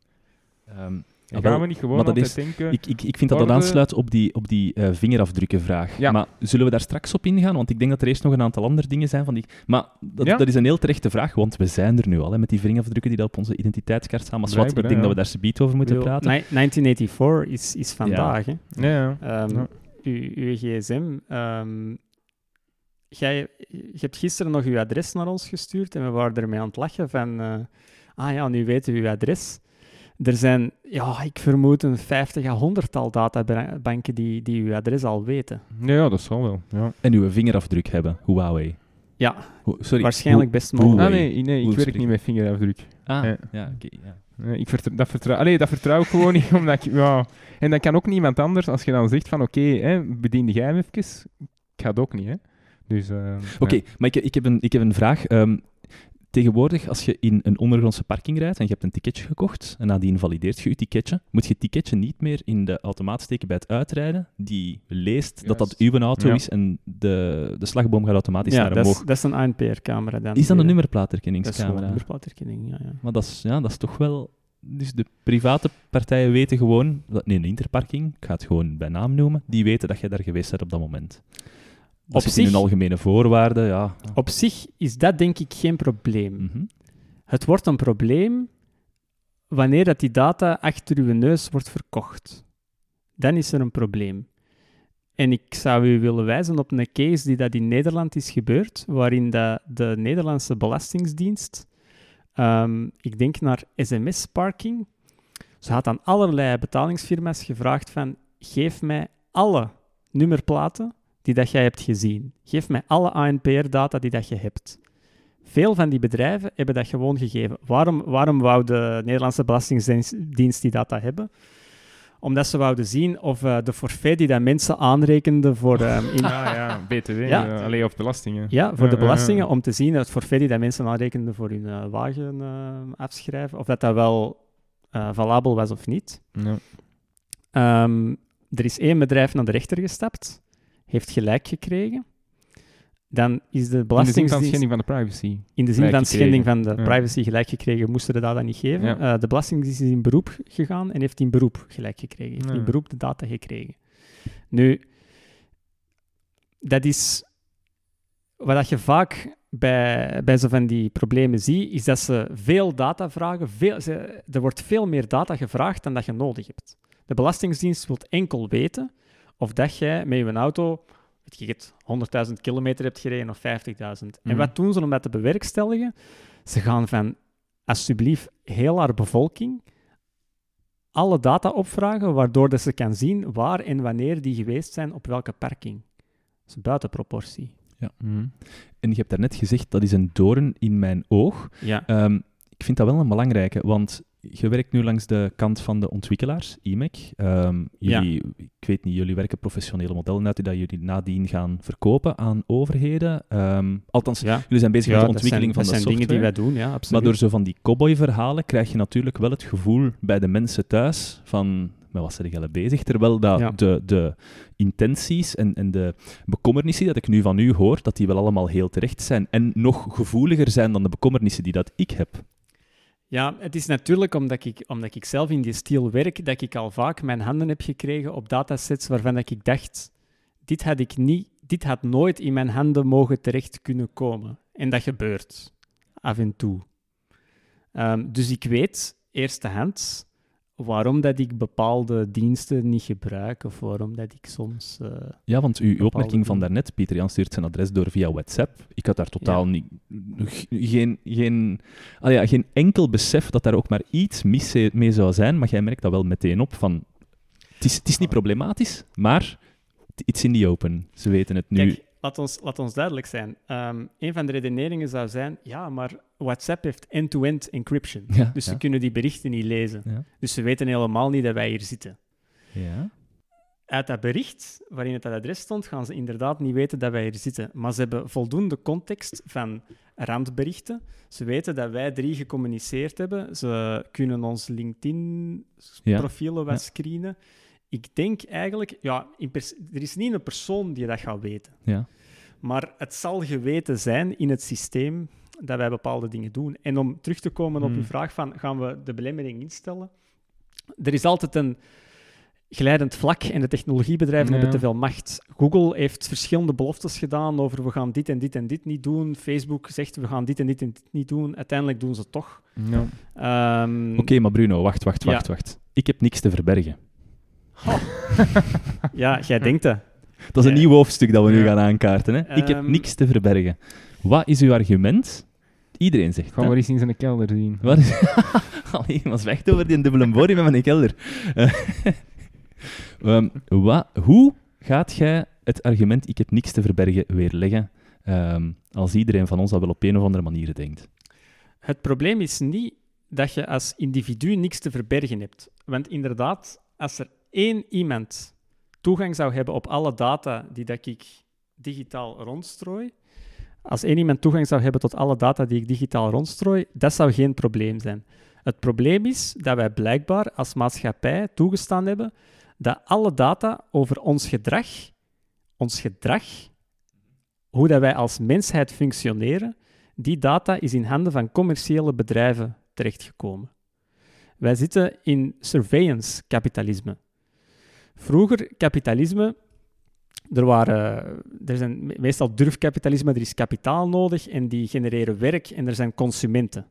Ehm, En wel, gaan we niet gewoon maar dat altijd is- denken... ik, ik, ik vind dat dat aansluit op die, op die eh, vingerafdrukkenvraag. Ja. Maar zullen we daar straks op ingaan? Want ik denk dat er eerst nog een aantal andere dingen zijn. Van die... Maar dat, Ja. dat is een heel terechte vraag, want we zijn er nu al hè, met die vingerafdrukken die dat op onze identiteitskaart staan. Maar zwart, ik denk ja. dat we daar subiet over moeten bedoel, praten. ni- 1984 is, is vandaag. Hè. Ja, ja. Ehm, Ja. uw, uw gsm. ehm, jij, je hebt gisteren nog uw adres naar ons gestuurd en we waren ermee aan het lachen van... eh, ah ja, nu weten we uw adres. Er zijn, ja, ik vermoed een 50 à 100-tal databanken die, die uw adres al weten. Ja, ja, dat zal wel. Ja. En uw vingerafdruk hebben, Huawei. Ja, Ho- Sorry. waarschijnlijk best mogelijk. Ah, nee, nee ik werk niet met vingerafdruk. Ah, Ja. ja, oké. ja. Nee, ik vertrouw, dat, vertrouw, allee, dat vertrouw ik gewoon niet, omdat ik... Ja. En dan kan ook niemand anders, als je dan zegt van, oké, hè, bedien jij hem even. Ik ga het ook niet, hè. Dus... eh, Oké, ja. maar ik, ik, heb een, ik heb een vraag. Ehm, tegenwoordig, als je in een ondergrondse parking rijdt en je hebt een ticketje gekocht en nadien valideert je je ticketje, moet je het ticketje niet meer in de automaat steken bij het uitrijden. Die leest dat dat uw auto Ja. is en de, de slagboom gaat automatisch ja, naar omhoog. dat is een ANPR-camera dan. Is dat een Die- Dat is nummerplaaterkenningscamera? nummerplaatherkenning, ja, ja. Maar dat is, ja, dat is toch wel... Dus de private partijen weten gewoon... dat- Nee, een interparking, ik ga het gewoon bij naam noemen, die weten dat jij daar geweest bent op dat moment. Dat Op zit in zich- hun algemene voorwaarden, ja. Op zich is dat denk ik geen probleem. Mhm. Het wordt een probleem wanneer dat die data achter uw neus wordt verkocht. Dan is er een probleem. En ik zou u willen wijzen op een case die dat in Nederland is gebeurd, waarin dat de Nederlandse Belastingdienst, ehm, ik denk naar sms-parking, ze had aan allerlei betalingsfirma's gevraagd van, geef mij alle nummerplaten die dat jij hebt gezien. Geef mij alle ANPR-data die dat je hebt. Veel van die bedrijven hebben dat gewoon gegeven. Waarom, waarom wou de Nederlandse Belastingdienst die data hebben? Omdat ze wouden zien of eh, de forfait die dat mensen aanrekenden voor, ehm, in, Ah, ja, BTW, Ja. alleen of belastingen. ja, voor de belastingen, om te zien het forfait die dat mensen aanrekenden voor hun eh, wagen eh, afschrijven, of dat dat wel eh, valabel was of niet. Ja. Ehm, er is één bedrijf naar de rechter gestapt, heeft gelijk gekregen. Dan is de In de zin van belastingdienst... schending van de privacy. In de zin van schending van de privacy gelijk gekregen, moesten de data niet geven. Ja. Eh, de Belastingdienst is in beroep gegaan en heeft in beroep gelijk gekregen. Heeft Ja. in beroep de data gekregen. Nu, dat is wat je vaak bij, bij zo van die problemen ziet, is dat ze veel data vragen. Veel, ze, er wordt veel meer data gevraagd dan dat je nodig hebt. De Belastingdienst wil enkel weten of dat jij met je auto weet je het, 100.000 kilometer hebt gereden of 50.000. En Mhm. wat doen ze om dat te bewerkstelligen? Ze gaan van, alsjeblieft, heel haar bevolking alle data opvragen, waardoor dat ze kan zien waar en wanneer die geweest zijn op welke parking. Dat is buiten proportie. Mhm. En je hebt daarnet gezegd, dat is een doorn in mijn oog. Ja. Ehm, ik vind dat wel een belangrijke, want je werkt nu langs de kant van de ontwikkelaars, IMEC. Ehm, jullie, Ik weet niet, jullie werken professionele modellen uit die dat jullie nadien gaan verkopen aan overheden. Ehm, althans, ja. jullie zijn bezig Ja, met de dat zijn, ontwikkeling dat van de zijn dingen die software. wij doen, ja, absoluut. Maar door zo van die cowboy-verhalen krijg je natuurlijk wel het gevoel bij de mensen thuis van... Met wat zijn jullie bezig? Terwijl dat de, de intenties en, en de bekommernissen dat ik nu van u hoor, dat die wel allemaal heel terecht zijn. En nog gevoeliger zijn dan de bekommernissen die dat ik heb. Ja, het is natuurlijk omdat ik, omdat ik zelf in die stil werk, dat ik al vaak mijn handen heb gekregen op datasets waarvan dat ik dacht, dit had ik niet, dit had nooit in mijn handen mogen terecht kunnen komen. En dat gebeurt af en toe. Ehm, dus ik weet eerstehands waarom dat ik bepaalde diensten niet gebruik of waarom dat ik soms... eh, Ja, want uw, opmerking van daarnet, Pieter Jan stuurt zijn adres door via WhatsApp. Ik had daar totaal niet, geen, geen, ah ja, geen enkel besef dat daar ook maar iets mis mee zou zijn, maar jij merkt dat wel meteen op van... Het is, het is niet problematisch, maar it's in the open. Ze weten het nu. Kijk, laat ons, laat ons duidelijk zijn. Ehm, een van de redeneringen zou zijn, ja, maar WhatsApp heeft end-to-end encryption. Ja, Dus ja. ze kunnen die berichten niet lezen. Ja. Dus ze weten helemaal niet dat wij hier zitten. Ja. Uit dat bericht waarin het dat adres stond, gaan ze inderdaad niet weten dat wij hier zitten. Maar ze hebben voldoende context van randberichten. Ze weten dat wij drie gecommuniceerd hebben. Ze kunnen ons. LinkedIn-profielen wat screenen. Ik denk eigenlijk, ja, in er is niet een persoon die dat gaat weten. Ja. Maar het zal geweten zijn in het systeem dat wij bepaalde dingen doen. En om terug te komen op Hmm. uw vraag van, gaan we de belemmering instellen? Er is altijd een glijdend vlak en de technologiebedrijven hebben te veel macht. Google heeft verschillende beloftes gedaan over we gaan dit en dit en dit niet doen. Facebook zegt we gaan dit en dit en dit niet doen. Uiteindelijk doen ze het toch. Ja. Ehm, Oké, maar Bruno, wacht, wacht, Ja. wacht, wacht. Ik heb niks te verbergen. Ja, jij denkt dat. Dat is een Ja. nieuw hoofdstuk dat we nu Ja. gaan aankaarten. Hè? Ik heb Ehm. niks te verbergen. Wat is uw argument? Iedereen zegt Gaan we eens in zijn kelder zien. Wat is... Allee, maar zwijgt over die dubbele borie met mijn kelder. Eh, ehm, wat, hoe gaat jij het argument ik heb niks te verbergen weerleggen ehm, als iedereen van ons dat wel op een of andere manier denkt? Het probleem is niet dat je als individu niks te verbergen hebt. Want inderdaad, als er één iemand toegang zou hebben op alle data die dat ik digitaal rondstrooi, als één iemand toegang zou hebben tot alle data die ik digitaal rondstrooi, dat zou geen probleem zijn. Het probleem is dat wij blijkbaar als maatschappij toegestaan hebben dat alle data over ons gedrag, ons gedrag, hoe dat wij als mensheid functioneren, die data is in handen van commerciële bedrijven terechtgekomen. Wij zitten in surveillance-kapitalisme. Vroeger kapitalisme, er, waren, er zijn me- meestal durfkapitalisme, er is kapitaal nodig en die genereren werk en er zijn consumenten.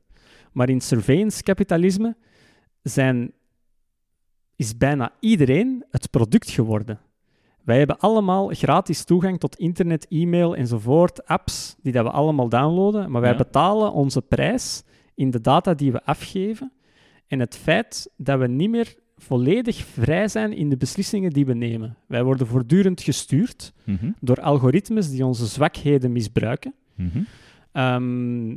Maar in surveillance-kapitalisme zijn, is bijna iedereen het product geworden. Wij hebben allemaal gratis toegang tot internet, e-mail enzovoort, apps die dat we allemaal downloaden, maar wij Ja. betalen onze prijs in de data die we afgeven en het feit dat we niet meer volledig vrij zijn in de beslissingen die we nemen. Wij worden voortdurend gestuurd Mhm, door algoritmes die onze zwakheden misbruiken. mhm. Ehm,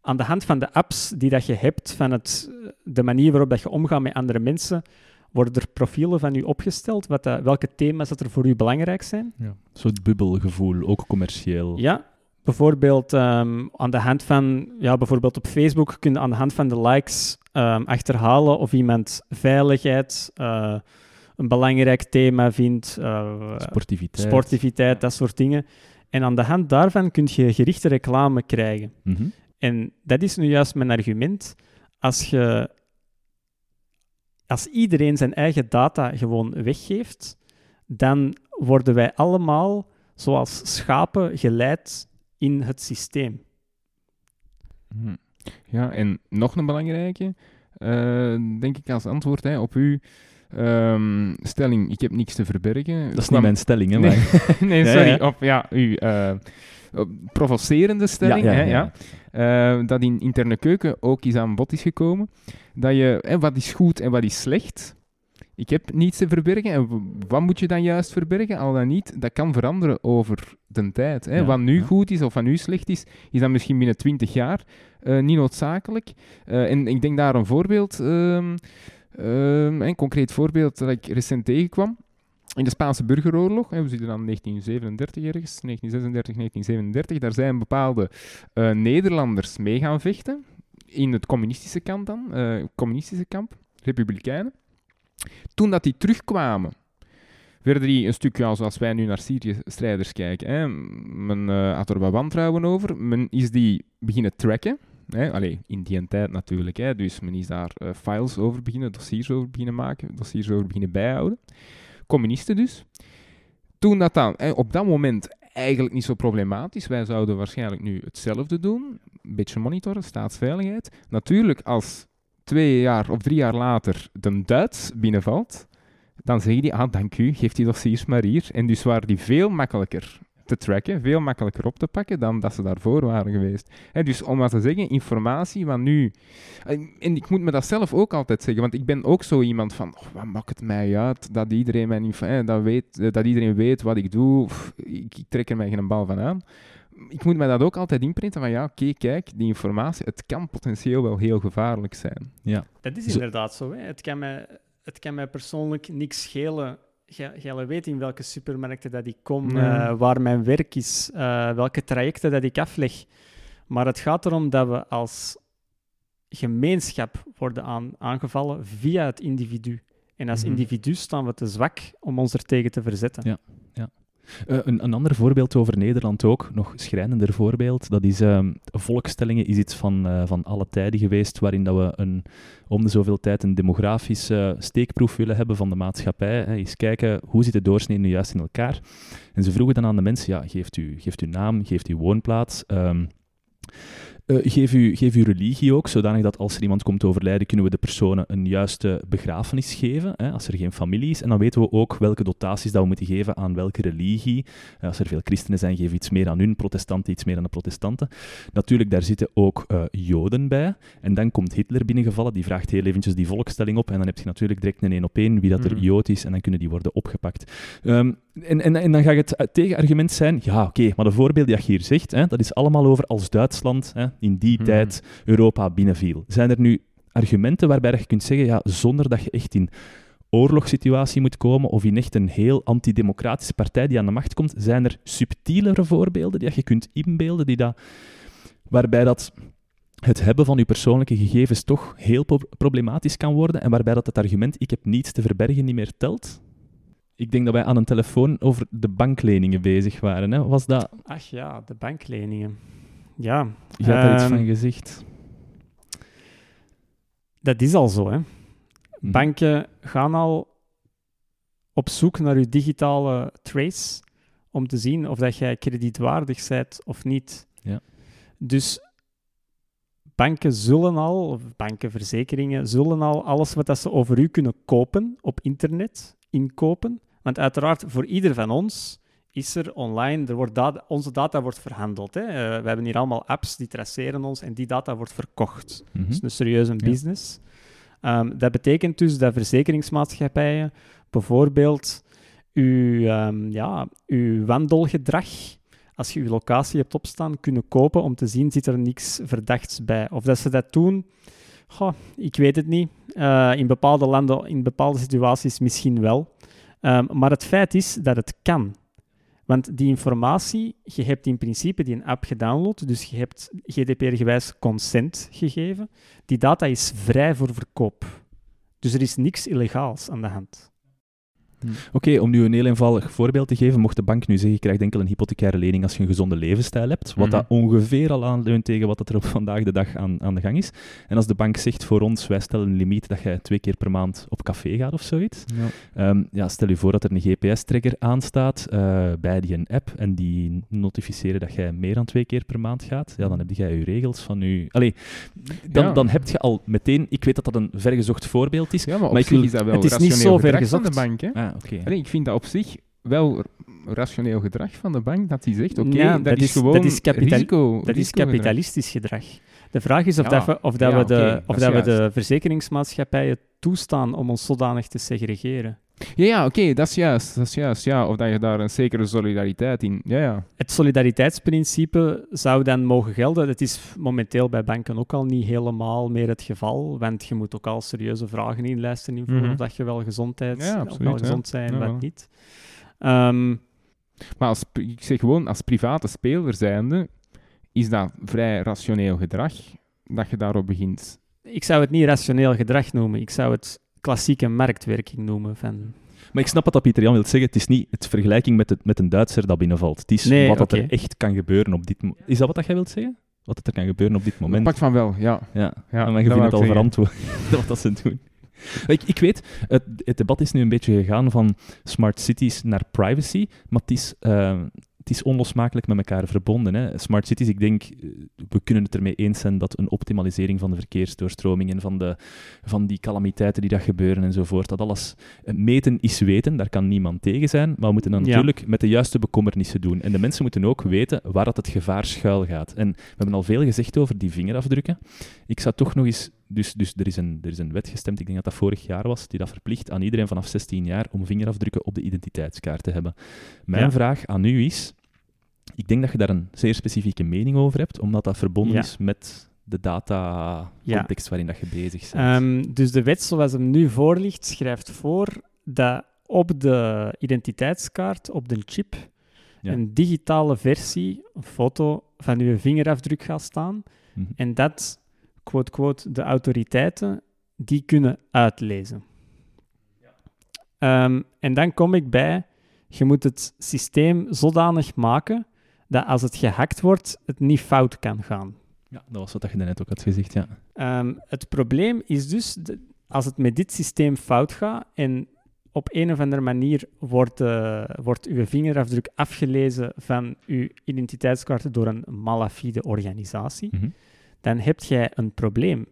aan de hand van de apps die dat je hebt, van het, de manier waarop dat je omgaat met andere mensen, worden er profielen van u opgesteld, wat dat, welke thema's dat er voor u belangrijk zijn. Ja. Een soort bubbelgevoel, ook commercieel. Ja, bijvoorbeeld ehm, aan de hand van, ja, bijvoorbeeld op Facebook kun je aan de hand van de likes ehm, achterhalen of iemand veiligheid eh, een belangrijk thema vindt, eh, Sportiviteit. sportiviteit, dat soort dingen. En aan de hand daarvan kun je gerichte reclame krijgen. Mhm. En dat is nu juist mijn argument. Als, je, als iedereen zijn eigen data gewoon weggeeft, dan worden wij allemaal zoals schapen geleid in het systeem. Hm. Ja, en nog een belangrijke, eh, denk ik als antwoord hè, op uw ehm, stelling, ik heb niks te verbergen. Dat is niet mijn stelling, hè, Nee. maar... nee, sorry, ja. op ja, uw eh, provocerende stelling, Ja, hè. Eh, dat in interne keuken ook eens aan bod is gekomen, dat je, hè, wat is goed en wat is slecht, ik heb niets te verbergen. En wat moet je dan juist verbergen? Al dan niet, dat kan veranderen over de tijd. Hè. Ja, wat nu ja. goed is of wat nu slecht is, is dan misschien binnen 20 jaar eh, niet noodzakelijk. Eh, en ik denk daar een voorbeeld, ehm, ehm, een concreet voorbeeld dat ik recent tegenkwam. In de Spaanse burgeroorlog, hè, we zitten dan 1937 ergens, 1936, 1937, daar zijn bepaalde eh, Nederlanders mee gaan vechten. In het communistische kamp dan, communistische kamp, republikeinen. Toen dat die terugkwamen, werden die een stuk, ja, zoals wij nu naar Syrië-strijders kijken, hè, men eh, had er wat wantrouwen over. Men is die beginnen tracken, Hè? Allee, in die tijd natuurlijk. Hè? Dus men is daar eh, files over beginnen, dossiers over beginnen maken, dossiers over beginnen bijhouden. Communisten dus. Toen dat dan, hè, op dat moment eigenlijk niet zo problematisch. Wij zouden waarschijnlijk nu hetzelfde doen. Een beetje monitoren, staatsveiligheid. Natuurlijk, als twee jaar of drie jaar later de Duits binnenvalt, dan zeggen die, ah, dank u, geef die dossiers maar hier. En dus waren die veel makkelijker te tracken, veel makkelijker op te pakken dan dat ze daarvoor waren geweest. Dus om wat te zeggen, informatie van nu... En, ik moet me dat zelf ook altijd zeggen, want ik ben ook zo iemand van, oh, wat maakt het mij uit dat iedereen, mijn dat, weet, eh, dat iedereen weet wat ik doe, ik, ik trek er mij geen bal van aan. Ik moet mij dat ook altijd inprinten van, ja, oké, kijk, die informatie, het kan potentieel wel heel gevaarlijk zijn. Dat is inderdaad zo. Hè. Het, kan mij, het kan mij persoonlijk niks schelen. Jij jij weet in welke supermarkten dat ik kom, Ja. eh, waar mijn werk is, eh, welke trajecten dat ik afleg. Maar het gaat erom dat we als gemeenschap worden aan, aangevallen via het individu. En als Mhm. individu staan we te zwak om ons er tegen te verzetten. Ja. Eh, een, een ander voorbeeld over Nederland ook, nog schrijnender voorbeeld, dat is ehm, volkstellingen is iets van, eh, van alle tijden geweest, waarin dat we een, om de zoveel tijd een demografische steekproef willen hebben van de maatschappij. Hè. Eens kijken, hoe zit de doorsnee nu juist in elkaar? En ze vroegen dan aan de mensen, ja, geeft u, geeft uw naam, geeft uw woonplaats... ehm, eh, geef, u, geef uw religie ook, zodanig dat als er iemand komt overlijden, kunnen we de personen een juiste begrafenis geven, hè, als er geen familie is. En dan weten we ook welke dotaties dat we moeten geven aan welke religie. Eh, als er veel christenen zijn, geef iets meer aan hun, protestanten iets meer aan de protestanten. Natuurlijk, daar zitten ook eh, joden bij. En dan komt Hitler binnengevallen, die vraagt heel eventjes die volkstelling op. En dan heb je natuurlijk direct een één op één wie dat er Mhm. jood is, en dan kunnen die worden opgepakt. Ehm, en, en, en dan gaat het tegenargument zijn, ja oké, maar de voorbeelden die je hier zegt, hè, dat is allemaal over als Duitsland hè, in die Mhm. tijd Europa binnenviel. Zijn er nu argumenten waarbij je kunt zeggen, ja, zonder dat je echt in oorlogssituatie moet komen of in echt een heel antidemocratische partij die aan de macht komt, zijn er subtielere voorbeelden die je kunt inbeelden, die dat, waarbij dat het hebben van je persoonlijke gegevens toch heel pro- problematisch kan worden en waarbij dat het argument ik heb niets te verbergen niet meer telt? Ik denk dat wij aan een telefoon over de bankleningen bezig waren. Hè? Was dat... Ach ja, de bankleningen. Ja, Je had daar iets Ehm, van gezegd. dat is al zo. Hè. Mhm. Banken gaan al op zoek naar je digitale trace om te zien of dat jij kredietwaardig bent of niet. Ja. Dus banken zullen al, of banken, verzekeringen, zullen al alles wat dat ze over u kunnen kopen op internet inkopen. Want uiteraard, voor ieder van ons is er online, er wordt data, onze data wordt verhandeld. Hè. Eh, we hebben hier allemaal apps die traceren ons en die data wordt verkocht. Mhm. Dat is een serieuze Ja. business. Ehm, dat betekent dus dat verzekeringsmaatschappijen bijvoorbeeld uw, ehm, ja, uw wandelgedrag, als je uw locatie hebt opstaan, kunnen kopen om te zien, zit er niks verdachts bij. Of dat ze dat doen, goh, ik weet het niet. Eh, in bepaalde landen, in bepaalde situaties misschien wel. Ehm, maar het feit is dat het kan. Want die informatie, je hebt in principe die een app gedownload, dus je hebt GDPR-gewijs consent gegeven. Die data is vrij voor verkoop. Dus er is niks illegaals aan de hand. Oké, om nu een heel eenvoudig voorbeeld te geven, mocht de bank nu zeggen, je krijgt enkel een hypothecaire lening als je een gezonde levensstijl hebt, wat Mhm. dat ongeveer al aanleunt tegen wat dat er op vandaag de dag aan, aan de gang is. En als de bank zegt voor ons, wij stellen een limiet dat jij twee keer per maand op café gaat of zoiets, Ehm, ja, stel je voor dat er een GPS-trigger aanstaat eh bij die een app en die notificeren dat jij meer dan twee keer per maand gaat. Ja, dan heb jij je regels van je... Allee, dan, Ja. dan heb je al meteen... Ik weet dat dat een vergezocht voorbeeld is. Ja, maar ik wil- is dat wel het is niet zo ver gedrag van de bank. Hè? Ah, oké. Ik vind dat op zich wel rationeel gedrag van de bank, dat hij zegt, oké, Ja, dat, dat is gewoon dat is risico, Dat is kapitalistisch gedrag. De vraag is of, Ja, dat we, of, dat ja, we, de, of dat we de verzekeringsmaatschappijen toestaan om ons zodanig te segregeren. Ja, ja oké, dat is juist, dat is juist, ja. Of dat je daar een zekere solidariteit in... Ja, ja. Het solidariteitsprincipe zou dan mogen gelden. Dat is momenteel bij banken ook al niet helemaal meer het geval, want je moet ook al serieuze vragen inlijsten invullen Mhm. of dat je wel gezondheid, Ja, absoluut, wel gezond zijn en Ja, wat niet. Ehm, Maar als, ik zeg gewoon, als private speler zijnde, is dat vrij rationeel gedrag dat je daarop begint. ik zou het niet rationeel gedrag noemen. Ik zou het klassieke marktwerking noemen. Van... Maar ik snap wat dat Pieter Jan wil zeggen. Het is niet het vergelijking met, het, met een Duitser dat binnenvalt. Het is Nee, wat dat er echt kan gebeuren op dit moment. Is dat wat dat jij wilt zeggen? wat er kan gebeuren op dit moment. Pak van wel, ja. Ja, ja maar je vindt het al verantwoord wat dat ze doen. Ik, ik weet, het, het debat is nu een beetje gegaan van smart cities naar privacy, maar het is, eh, het is onlosmakelijk met elkaar verbonden. Hè. Smart cities, ik denk, eh, we kunnen het ermee eens zijn dat een optimalisering van de verkeersdoorstroming en van, de, van die calamiteiten die dat gebeuren enzovoort, dat alles eh, meten is weten, daar kan niemand tegen zijn, maar we moeten dan Ja. natuurlijk met de juiste bekommernissen doen. En de mensen moeten ook weten waar dat het gevaar schuil gaat. En we hebben al veel gezegd over die vingerafdrukken. Ik zou toch nog eens... Dus, dus er, is een, er is een wet gestemd, ik denk dat dat vorig jaar was, die dat verplicht aan iedereen vanaf 16 jaar om vingerafdrukken op de identiteitskaart te hebben. Mijn Ja. vraag aan u is... Ik denk dat je daar een zeer specifieke mening over hebt, omdat dat verbonden Ja. is met de data-context waarin dat je bezig bent. Ehm, dus de wet zoals hem nu voor ligt, schrijft voor dat op de identiteitskaart, op de chip, Ja. een digitale versie, een foto van uw vingerafdruk gaat staan. Mhm. En dat, quote, quote, de autoriteiten die kunnen uitlezen. Ehm, en dan kom ik bij, je moet het systeem zodanig maken dat als het gehackt wordt, het niet fout kan gaan. Ja, dat was wat je net ook had gezegd, ja. Ehm, het probleem is dus, de- als het met dit systeem fout gaat en op een of andere manier wordt, eh, wordt uw vingerafdruk afgelezen van uw identiteitskaart door een malafide organisatie, Mhm. dan heb jij een probleem.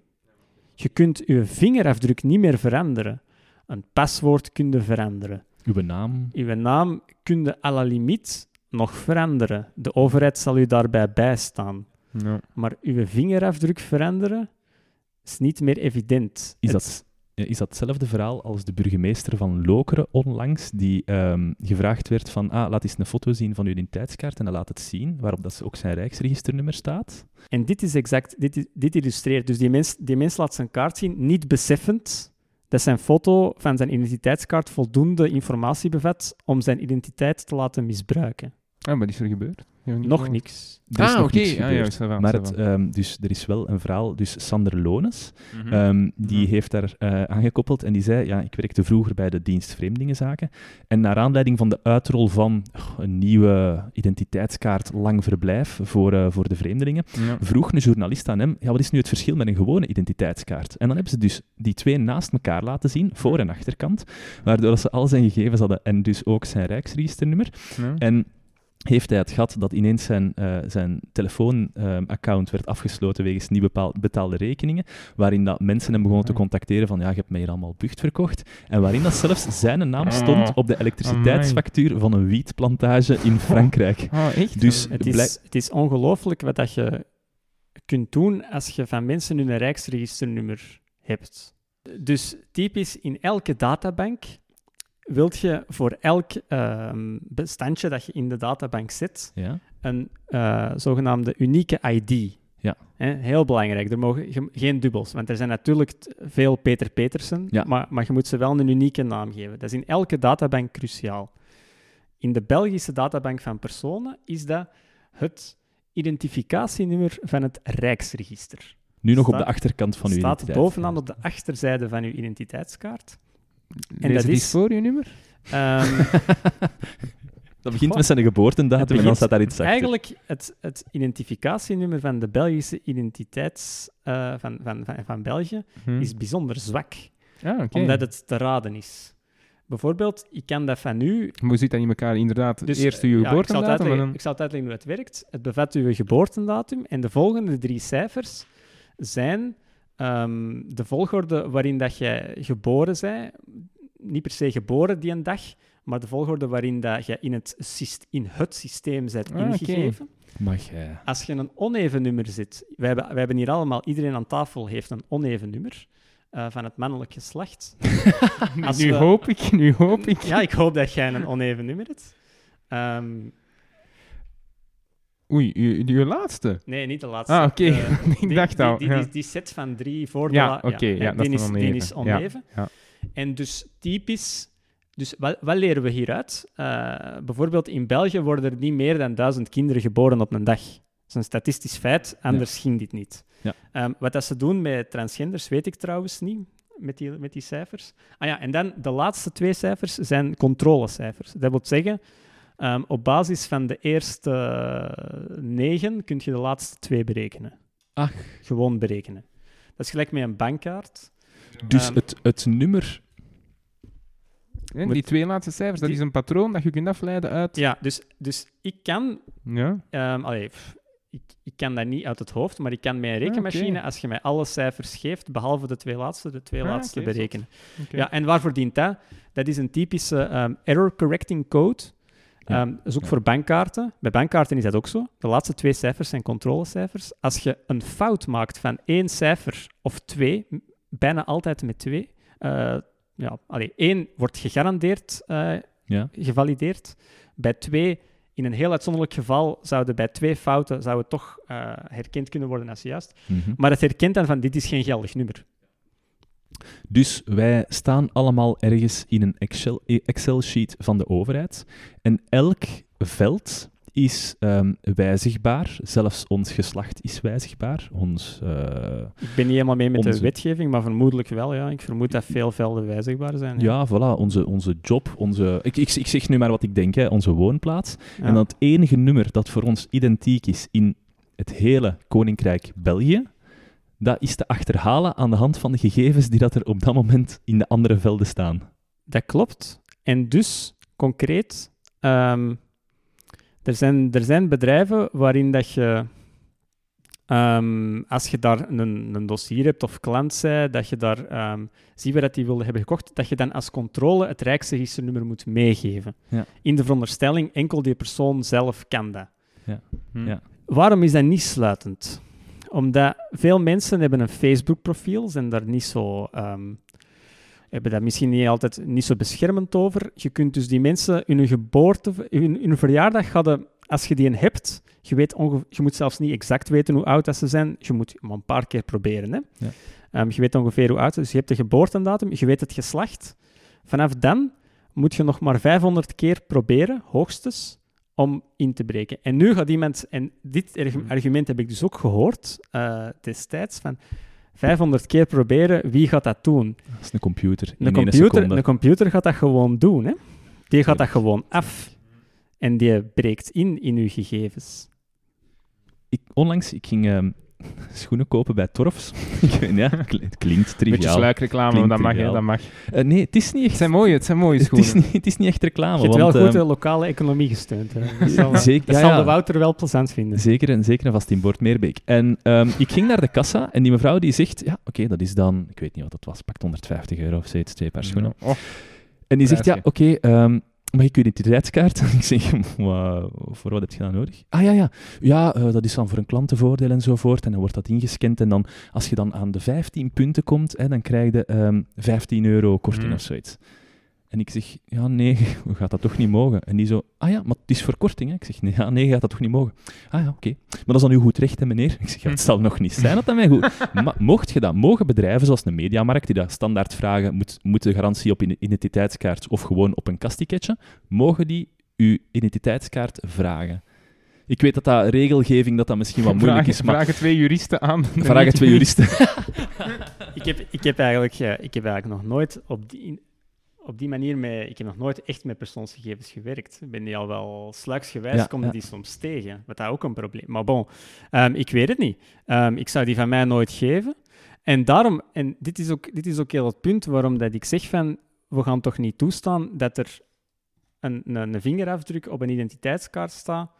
Je kunt uw vingerafdruk niet meer veranderen. Een paswoord kun je veranderen. Uw naam. Uw naam kun je à la limiet nog veranderen. De overheid zal u daarbij bijstaan. Ja. Maar uw vingerafdruk veranderen is niet meer evident. Is Het- dat, ja, is dat hetzelfde verhaal als de burgemeester van Lokeren onlangs, die ehm, gevraagd werd van, ah, laat eens een foto zien van uw identiteitskaart en dan laat het zien, waarop dat ook zijn rijksregisternummer staat? En dit is exact, dit, dit illustreert. Dus die mens, die mens laat zijn kaart zien, niet beseffend dat zijn foto van zijn identiteitskaart voldoende informatie bevat om zijn identiteit te laten misbruiken. Ah, wat is er gebeurd? Ja, niet Nog niks. Er is Ah, nog niks Ah, gebeurd. juist, ça va, maar ça het, ehm, dus er is wel een verhaal, dus Sander Lones, Mhm. Ehm, die Mhm. heeft daar eh, aangekoppeld en die zei, ja, ik werkte vroeger bij de dienst Vreemdelingenzaken en naar aanleiding van de uitrol van oh, een nieuwe identiteitskaart lang verblijf voor, eh, voor de vreemdelingen, Ja. vroeg een journalist aan hem, ja, wat is nu het verschil met een gewone identiteitskaart? En dan hebben ze dus die twee naast elkaar laten zien, voor- en achterkant, waardoor ze al zijn gegevens hadden en dus ook zijn rijksregisternummer. Ja. En heeft hij het gehad dat ineens zijn, eh, zijn telefoonaccount werd afgesloten wegens niet betaalde rekeningen, waarin dat mensen hem begonnen te Ah. contacteren van ja, je hebt mij hier allemaal bucht verkocht, en waarin dat zelfs zijn naam stond op de elektriciteitsfactuur van een wietplantage in Frankrijk. Ah, echt? Dus- Het is, het is ongelooflijk wat dat je kunt doen als je van mensen hun rijksregisternummer hebt. Dus typisch in elke databank wilt je voor elk ehm, bestandje dat je in de databank zet, Ja? een eh, zogenaamde unieke ID. Ja. Hè, heel belangrijk. Er mogen ge- geen dubbels, want er zijn natuurlijk veel Peter Petersen, Ja. maar, maar je moet ze wel een unieke naam geven. Dat is in elke databank cruciaal. In de Belgische databank van personen is dat het identificatienummer van het Rijksregister. Nu nog op de Staat- achterkant van uw staat identiteit. bovenaan op de achterzijde van uw identiteitskaart. En dat dat is- is voor je nummer? Ehm, Dat begint met zijn geboortedatum en dan staat daar iets achter. Eigenlijk het, het identificatienummer van de Belgische identiteits eh, van, van, van, van België Hm. is bijzonder zwak, Ah, oké. omdat het te raden is. Bijvoorbeeld, ik kan dat van u. Hoe zit dat in elkaar? Inderdaad, Dus, eerst uw ja, ik, zal het geboortedatum dan... ik zal het uitleggen hoe het werkt. Het bevat uw geboortedatum en de volgende drie cijfers zijn ehm, de volgorde waarin dat jij geboren bent. Niet per se geboren die een dag, maar de volgorde waarin dat je in het, in het systeem bent Ah, ingegeven. Mag jij... Als je een oneven nummer zit, wij hebben, wij hebben hier allemaal, iedereen aan tafel heeft een oneven nummer eh, van het mannelijk geslacht. Als nu we- hoop ik, nu hoop ik. Ja, ik hoop dat jij een oneven nummer hebt. Ehm, Oei, uw laatste. nee, niet de laatste. Ah, oké. Ik die, dacht al. die, ja. die, die set van drie voor de Ja, ja, die is die oneven. ja. En dus typisch... Dus wat, wat leren we hieruit? Eh, bijvoorbeeld in België worden er niet meer dan duizend kinderen geboren op een dag. Dat is een statistisch feit, anders ging dit niet. Ja. Ehm, wat dat ze doen met transgenders weet ik trouwens niet, met die, met die cijfers. Ah ja, en dan de laatste twee cijfers zijn controlecijfers. Dat wil zeggen, Ehm, op basis van de eerste negen kun je de laatste twee berekenen. Ach. Gewoon berekenen. Dat is gelijk met een bankkaart. Dus het, het nummer... Hè, Die twee laatste cijfers, dat Die- is een patroon dat je kunt afleiden uit... Ja, dus, dus ik kan Ja. Ehm allee, pff, ik, ik kan dat niet uit het hoofd, maar ik kan met een rekenmachine, als je mij alle cijfers geeft, behalve de twee laatste, de twee Ah, laatste berekenen. Ja, en waarvoor dient dat? Dat is een typische ehm, error correcting code. Ja, Ehm, dat is ook ja. voor bankkaarten. Bij bankkaarten is dat ook zo. De laatste twee cijfers zijn controlecijfers. Als je een fout maakt van één cijfer of twee, bijna altijd met twee, eh, ja, allee, één wordt gegarandeerd eh, Ja. gevalideerd. Bij twee, in een heel uitzonderlijk geval, zouden bij twee fouten zou het toch eh, herkend kunnen worden als juist. Mhm. Maar het herkent dan van dit is geen geldig nummer. Dus wij staan allemaal ergens in een Excel- Excel-sheet van de overheid. En elk veld is ehm, wijzigbaar. Zelfs ons geslacht is wijzigbaar. Ons, eh, Ik ben niet helemaal mee met de wetgeving, maar vermoedelijk wel. Ja. Ik vermoed dat veel velden wijzigbaar zijn. ja, voilà, onze, onze job, onze... Ik, ik, ik zeg nu maar wat ik denk, hè, onze woonplaats. Ja. En dan het enige nummer dat voor ons identiek is in het hele Koninkrijk België, dat is te achterhalen aan de hand van de gegevens die dat er op dat moment in de andere velden staan. Dat klopt. En dus, concreet, ehm, er, zijn, er zijn bedrijven waarin dat je, ehm, als je daar een, een dossier hebt of klant zij, dat je daar ehm ziet waar dat die wilde hebben gekocht, dat je dan als controle het Rijksregisternummer moet meegeven. Ja. In de veronderstelling, enkel die persoon zelf kan dat. Hm. Ja. Waarom is dat niet sluitend? Omdat veel mensen hebben een Facebook-profiel, zijn daar niet zo, ehm, hebben dat misschien niet altijd niet zo beschermend over. Je kunt dus die mensen in hun geboorte, in hun, verjaardag hadden, als je die een hebt, je, weet je moet zelfs niet exact weten hoe oud dat ze zijn. Je moet maar een paar keer proberen. Hè? Ja. Ehm, je weet ongeveer hoe oud. Dus je hebt de geboortedatum, je weet het geslacht. Vanaf dan moet je nog maar 500 keer proberen, hoogstens, om in te breken. En nu gaat iemand, en dit Hmm. argument heb ik dus ook gehoord eh, destijds, van 500 keer proberen, wie gaat dat doen? Dat is een computer. Een computer, een computer gaat dat gewoon doen. Hè? Die gaat dat gewoon af. En die breekt in in uw gegevens. Ik, onlangs, ik ging ehm, schoenen kopen bij Torfs. Ik weet- ja, het klinkt Beetje triviaal. sluikreclame, Klinkt dat mag, hè, dat mag. Eh, nee, het is niet Het echt... zijn mooie, het zijn mooie Het schoenen. is niet, het is niet echt reclame. Je hebt wel goed ehm, de lokale economie gesteund. Hè? Dat zal, Zeker, dat ja, zal ja. de Wouter wel plezant vinden. Zeker en zeker en vast in Bord Meerbeek. En ehm, ik ging naar de kassa en die mevrouw die zegt, ja, oké, dat is dan, ik weet niet wat dat was, pakt 150 euro of zoiets, twee paar schoenen. Oh, En die zegt, ja, oké, ehm, mag ik uw identiteitskaart? ik zeg, "Wa- voor wat heb je dat nodig? Ah ja, ja, ja eh, dat is dan voor een klantenvoordeel enzovoort. En dan wordt dat ingescand. En dan, als je dan aan de 15 punten komt, hè, dan krijg je ehm 15 euro korting Mm. of zoiets. En ik zeg, ja, nee, we gaat dat toch niet mogen? En die zo, ah ja, maar het is voor korting. Hè? Ik zeg, nee, ja, nee, gaat dat toch niet mogen? Ah ja, oké. Maar dat is dan uw goed recht, hè, meneer? Ik zeg, ja, het zal nog niet zijn dat dat mij goed... Maar mocht je dat, mogen bedrijven zoals een mediamarkt, die dat standaard vragen, moet, moet de garantie op een identiteitskaart of gewoon op een kastiketje, mogen die uw identiteitskaart vragen? Ik weet dat dat regelgeving dat dat misschien wat moeilijk is, maar vragen twee juristen aan. vragen twee juristen. Ik heb, ik heb, eigenlijk, eh, ik heb eigenlijk nog nooit op die, op die manier met, ik heb nog nooit echt met persoonsgegevens gewerkt. Ik ben die al wel sluiksgewijs, Ja, komen ja. die soms tegen. Wat dat ook een probleem. Maar bon, ehm, ik weet het niet. Ehm, ik zou die van mij nooit geven. En daarom, en dit is ook, dit is ook heel het punt waarom dat ik zeg van, we gaan toch niet toestaan dat er een, een, een vingerafdruk op een identiteitskaart staat,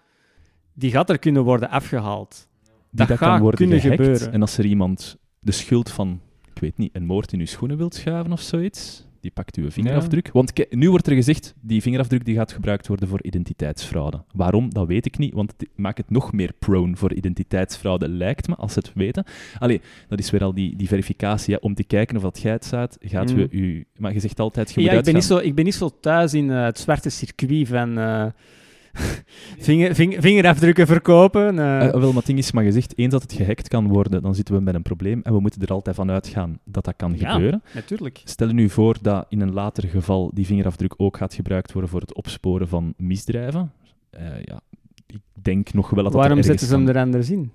die gaat er kunnen worden afgehaald. die Dat kan worden kunnen gehackt. gebeuren. En als er iemand de schuld van, ik weet niet, een moord in uw schoenen wilt schuiven of zoiets, die pakt uw vingerafdruk. Want nu wordt er gezegd, die vingerafdruk die gaat gebruikt worden voor identiteitsfraude. Waarom, dat weet ik niet, want het maakt het nog meer prone voor identiteitsfraude, lijkt me, als ze het weten. Allee, dat is weer al die, die verificatie, hè, om te kijken of dat jij het gaat Mm. we u... Maar je zegt altijd, je Ja, ik ben, niet zo, ik ben niet zo thuis in eh, het zwarte circuit van eh, vinger, ving- vingerafdrukken verkopen. Eh, wel, maar ding is, maar je zegt, eens dat het gehackt kan worden, dan zitten we met een probleem en we moeten er altijd van uitgaan dat dat kan Ja. gebeuren. Natuurlijk. Stel je nu voor dat in een later geval die vingerafdruk ook gaat gebruikt worden voor het opsporen van misdrijven. Eh, ja, ik denk nog wel dat dat Waarom zetten ze hem er anders in?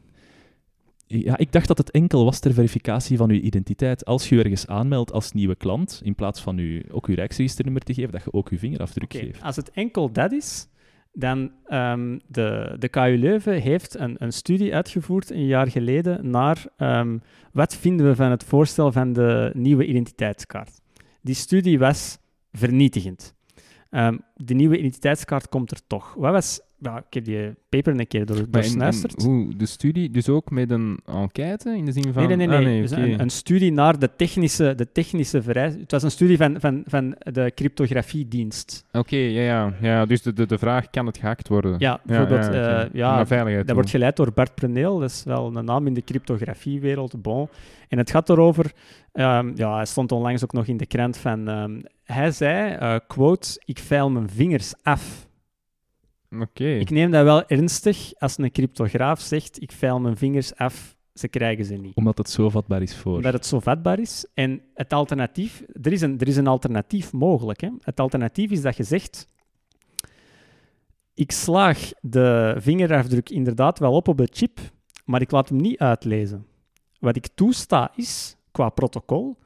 Ja, ik dacht dat het enkel was ter verificatie van uw identiteit. Als je ergens aanmeldt als nieuwe klant, in plaats van u ook uw rijksregisternummer te geven, dat je ook uw vingerafdruk geeft. Als het enkel dat is, Dan um, de, de KU Leuven heeft een, een studie uitgevoerd een jaar geleden naar um, wat vinden we van het voorstel van de nieuwe identiteitskaart. Die studie was vernietigend. Um, de nieuwe identiteitskaart komt er toch. Wat was ja, ik heb die paper een keer door, doorsnuisterd. Hoe, de studie, dus ook met een enquête in de zin van... Nee, nee, nee. Ah, nee dus een, een, studie naar de technische, de technische vereisten. Het was een studie van, van, van de cryptografiedienst. Oké, okay, ja, ja, ja. Dus de, de, de vraag, kan het gehackt worden? Ja, bijvoorbeeld... Ja, ja, ja veiligheid, dat wordt geleid door Bart Preneel. Dat is wel een naam in de cryptografiewereld. Bon. En het gaat erover... Um, ja, hij stond onlangs ook nog in de krant van... Um, hij zei, uh, quote, ik veil mijn vingers af ik neem dat wel ernstig als een cryptograaf zegt: ik veil mijn vingers af, ze krijgen ze niet. Omdat het zo vatbaar is voor. Omdat het zo vatbaar is. En het alternatief, er is een, er is een alternatief mogelijk. Hè? Het alternatief is dat je zegt: ik slaag de vingerafdruk inderdaad wel op op de chip, maar ik laat hem niet uitlezen. Wat ik toesta is, qua protocol,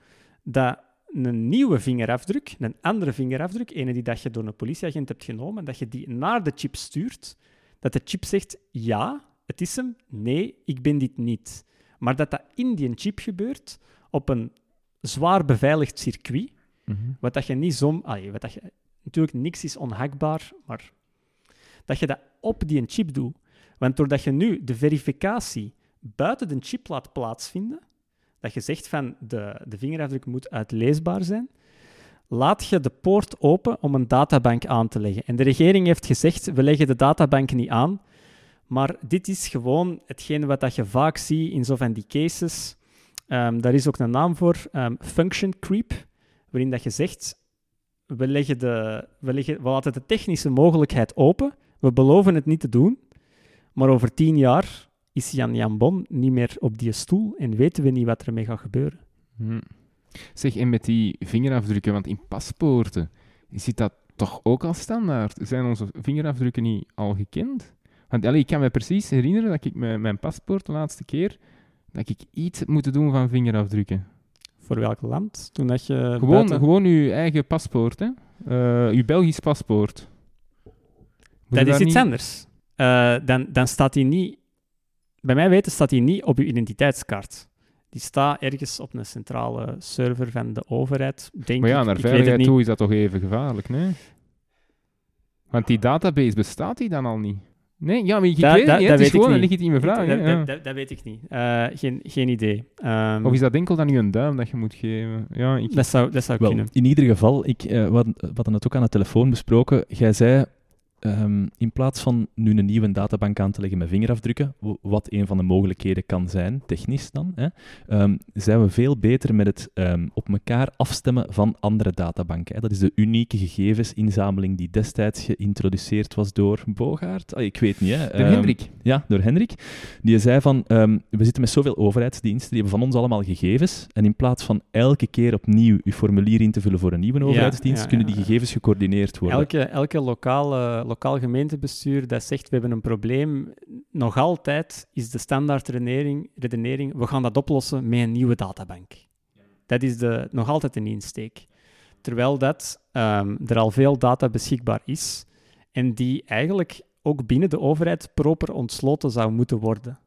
dat een nieuwe vingerafdruk, een andere vingerafdruk, ene die dat je door een politieagent hebt genomen, dat je die naar de chip stuurt, dat de chip zegt, ja, het is hem, nee, ik ben dit niet. Maar dat dat in die chip gebeurt op een zwaar beveiligd circuit, mhm. wat dat je niet zo... wat dat je, natuurlijk, niks is onhackbaar, maar dat je dat op die chip doet. Want doordat je nu de verificatie buiten de chip laat plaatsvinden, dat je zegt van de, de vingerafdruk moet uitleesbaar zijn, laat je de poort open om een databank aan te leggen. En de regering heeft gezegd, we leggen de databank niet aan, maar dit is gewoon hetgeen wat dat je vaak ziet in zo van die cases. Um, daar is ook een naam voor, um, function creep, waarin dat je zegt, we, leggen de, we, leggen, we laten de technische mogelijkheid open, we beloven het niet te doen, maar over tien jaar is Jan Jan Bon niet meer op die stoel en weten we niet wat er ermee gaat gebeuren. Hm. Zeg, en met die vingerafdrukken, want in paspoorten zit dat toch ook al standaard? Zijn onze vingerafdrukken niet al gekend? Want allee, ik kan me precies herinneren dat ik met mijn paspoort de laatste keer dat ik iets heb moeten doen van vingerafdrukken. Voor welk land? Toen dat je gewoon, buiten... gewoon uw eigen paspoort, hè? Uh, uw Belgisch paspoort. dat is iets anders. Uh, dan, dan staat hij niet bij mij weten staat die niet op uw identiteitskaart. Die staat ergens op een centrale server van de overheid. Denk maar ja, naar veiligheid toe is dat toch even gevaarlijk, nee? Want die database bestaat die dan al niet? Nee, ja, maar ik da, weet da, niet. Het is gewoon een legitieme vraag. Dat, ja. dat, dat, weet ik niet. Uh, geen, geen idee. Um, of is dat enkel dan nu een duim dat je moet geven? Ja, ik... Dat zou, dat zou Wel, kunnen. In ieder geval, ik, uh, we hadden het ook aan de telefoon besproken. Jij zei, Um, in plaats van nu een nieuwe databank aan te leggen met vingerafdrukken, wat een van de mogelijkheden kan zijn, technisch dan, hè, um, zijn we veel beter met het um, op elkaar afstemmen van andere databanken. Hè. Dat is de unieke gegevensinzameling die destijds geïntroduceerd was door Bogaert. Ah, ik weet niet. Hè. Door Hendrik. Ja, door Hendrik. Die zei van, we zitten met zoveel overheidsdiensten, die hebben van ons allemaal gegevens. En in plaats van elke keer opnieuw je formulier in te vullen voor een nieuwe overheidsdienst, kunnen die gegevens gecoördineerd worden. Elke, elke lokale lokaal gemeentebestuur dat zegt we hebben een probleem, nog altijd is de standaard redenering, redenering we gaan dat oplossen met een nieuwe databank. Dat is de, nog altijd een insteek. Terwijl dat, um, er al veel data beschikbaar is en die eigenlijk ook binnen de overheid proper ontsloten zou moeten worden.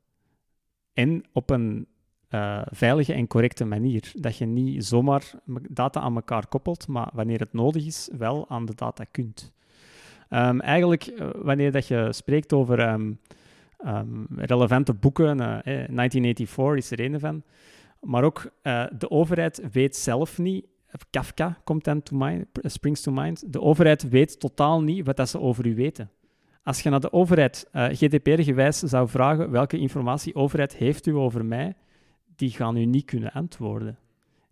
En op een uh, veilige en correcte manier. Dat je niet zomaar data aan elkaar koppelt, maar wanneer het nodig is, wel aan de data kunt. Um, eigenlijk, eh, wanneer dat je spreekt over um, um, relevante boeken, uh, 1984 is er een van, maar ook de overheid weet zelf niet, Kafka komt to mind, springs to mind, de overheid weet totaal niet wat dat ze over u weten. Als je naar de overheid uh, GDPR-gewijs zou vragen welke informatie overheid heeft u over mij, die gaan u niet kunnen antwoorden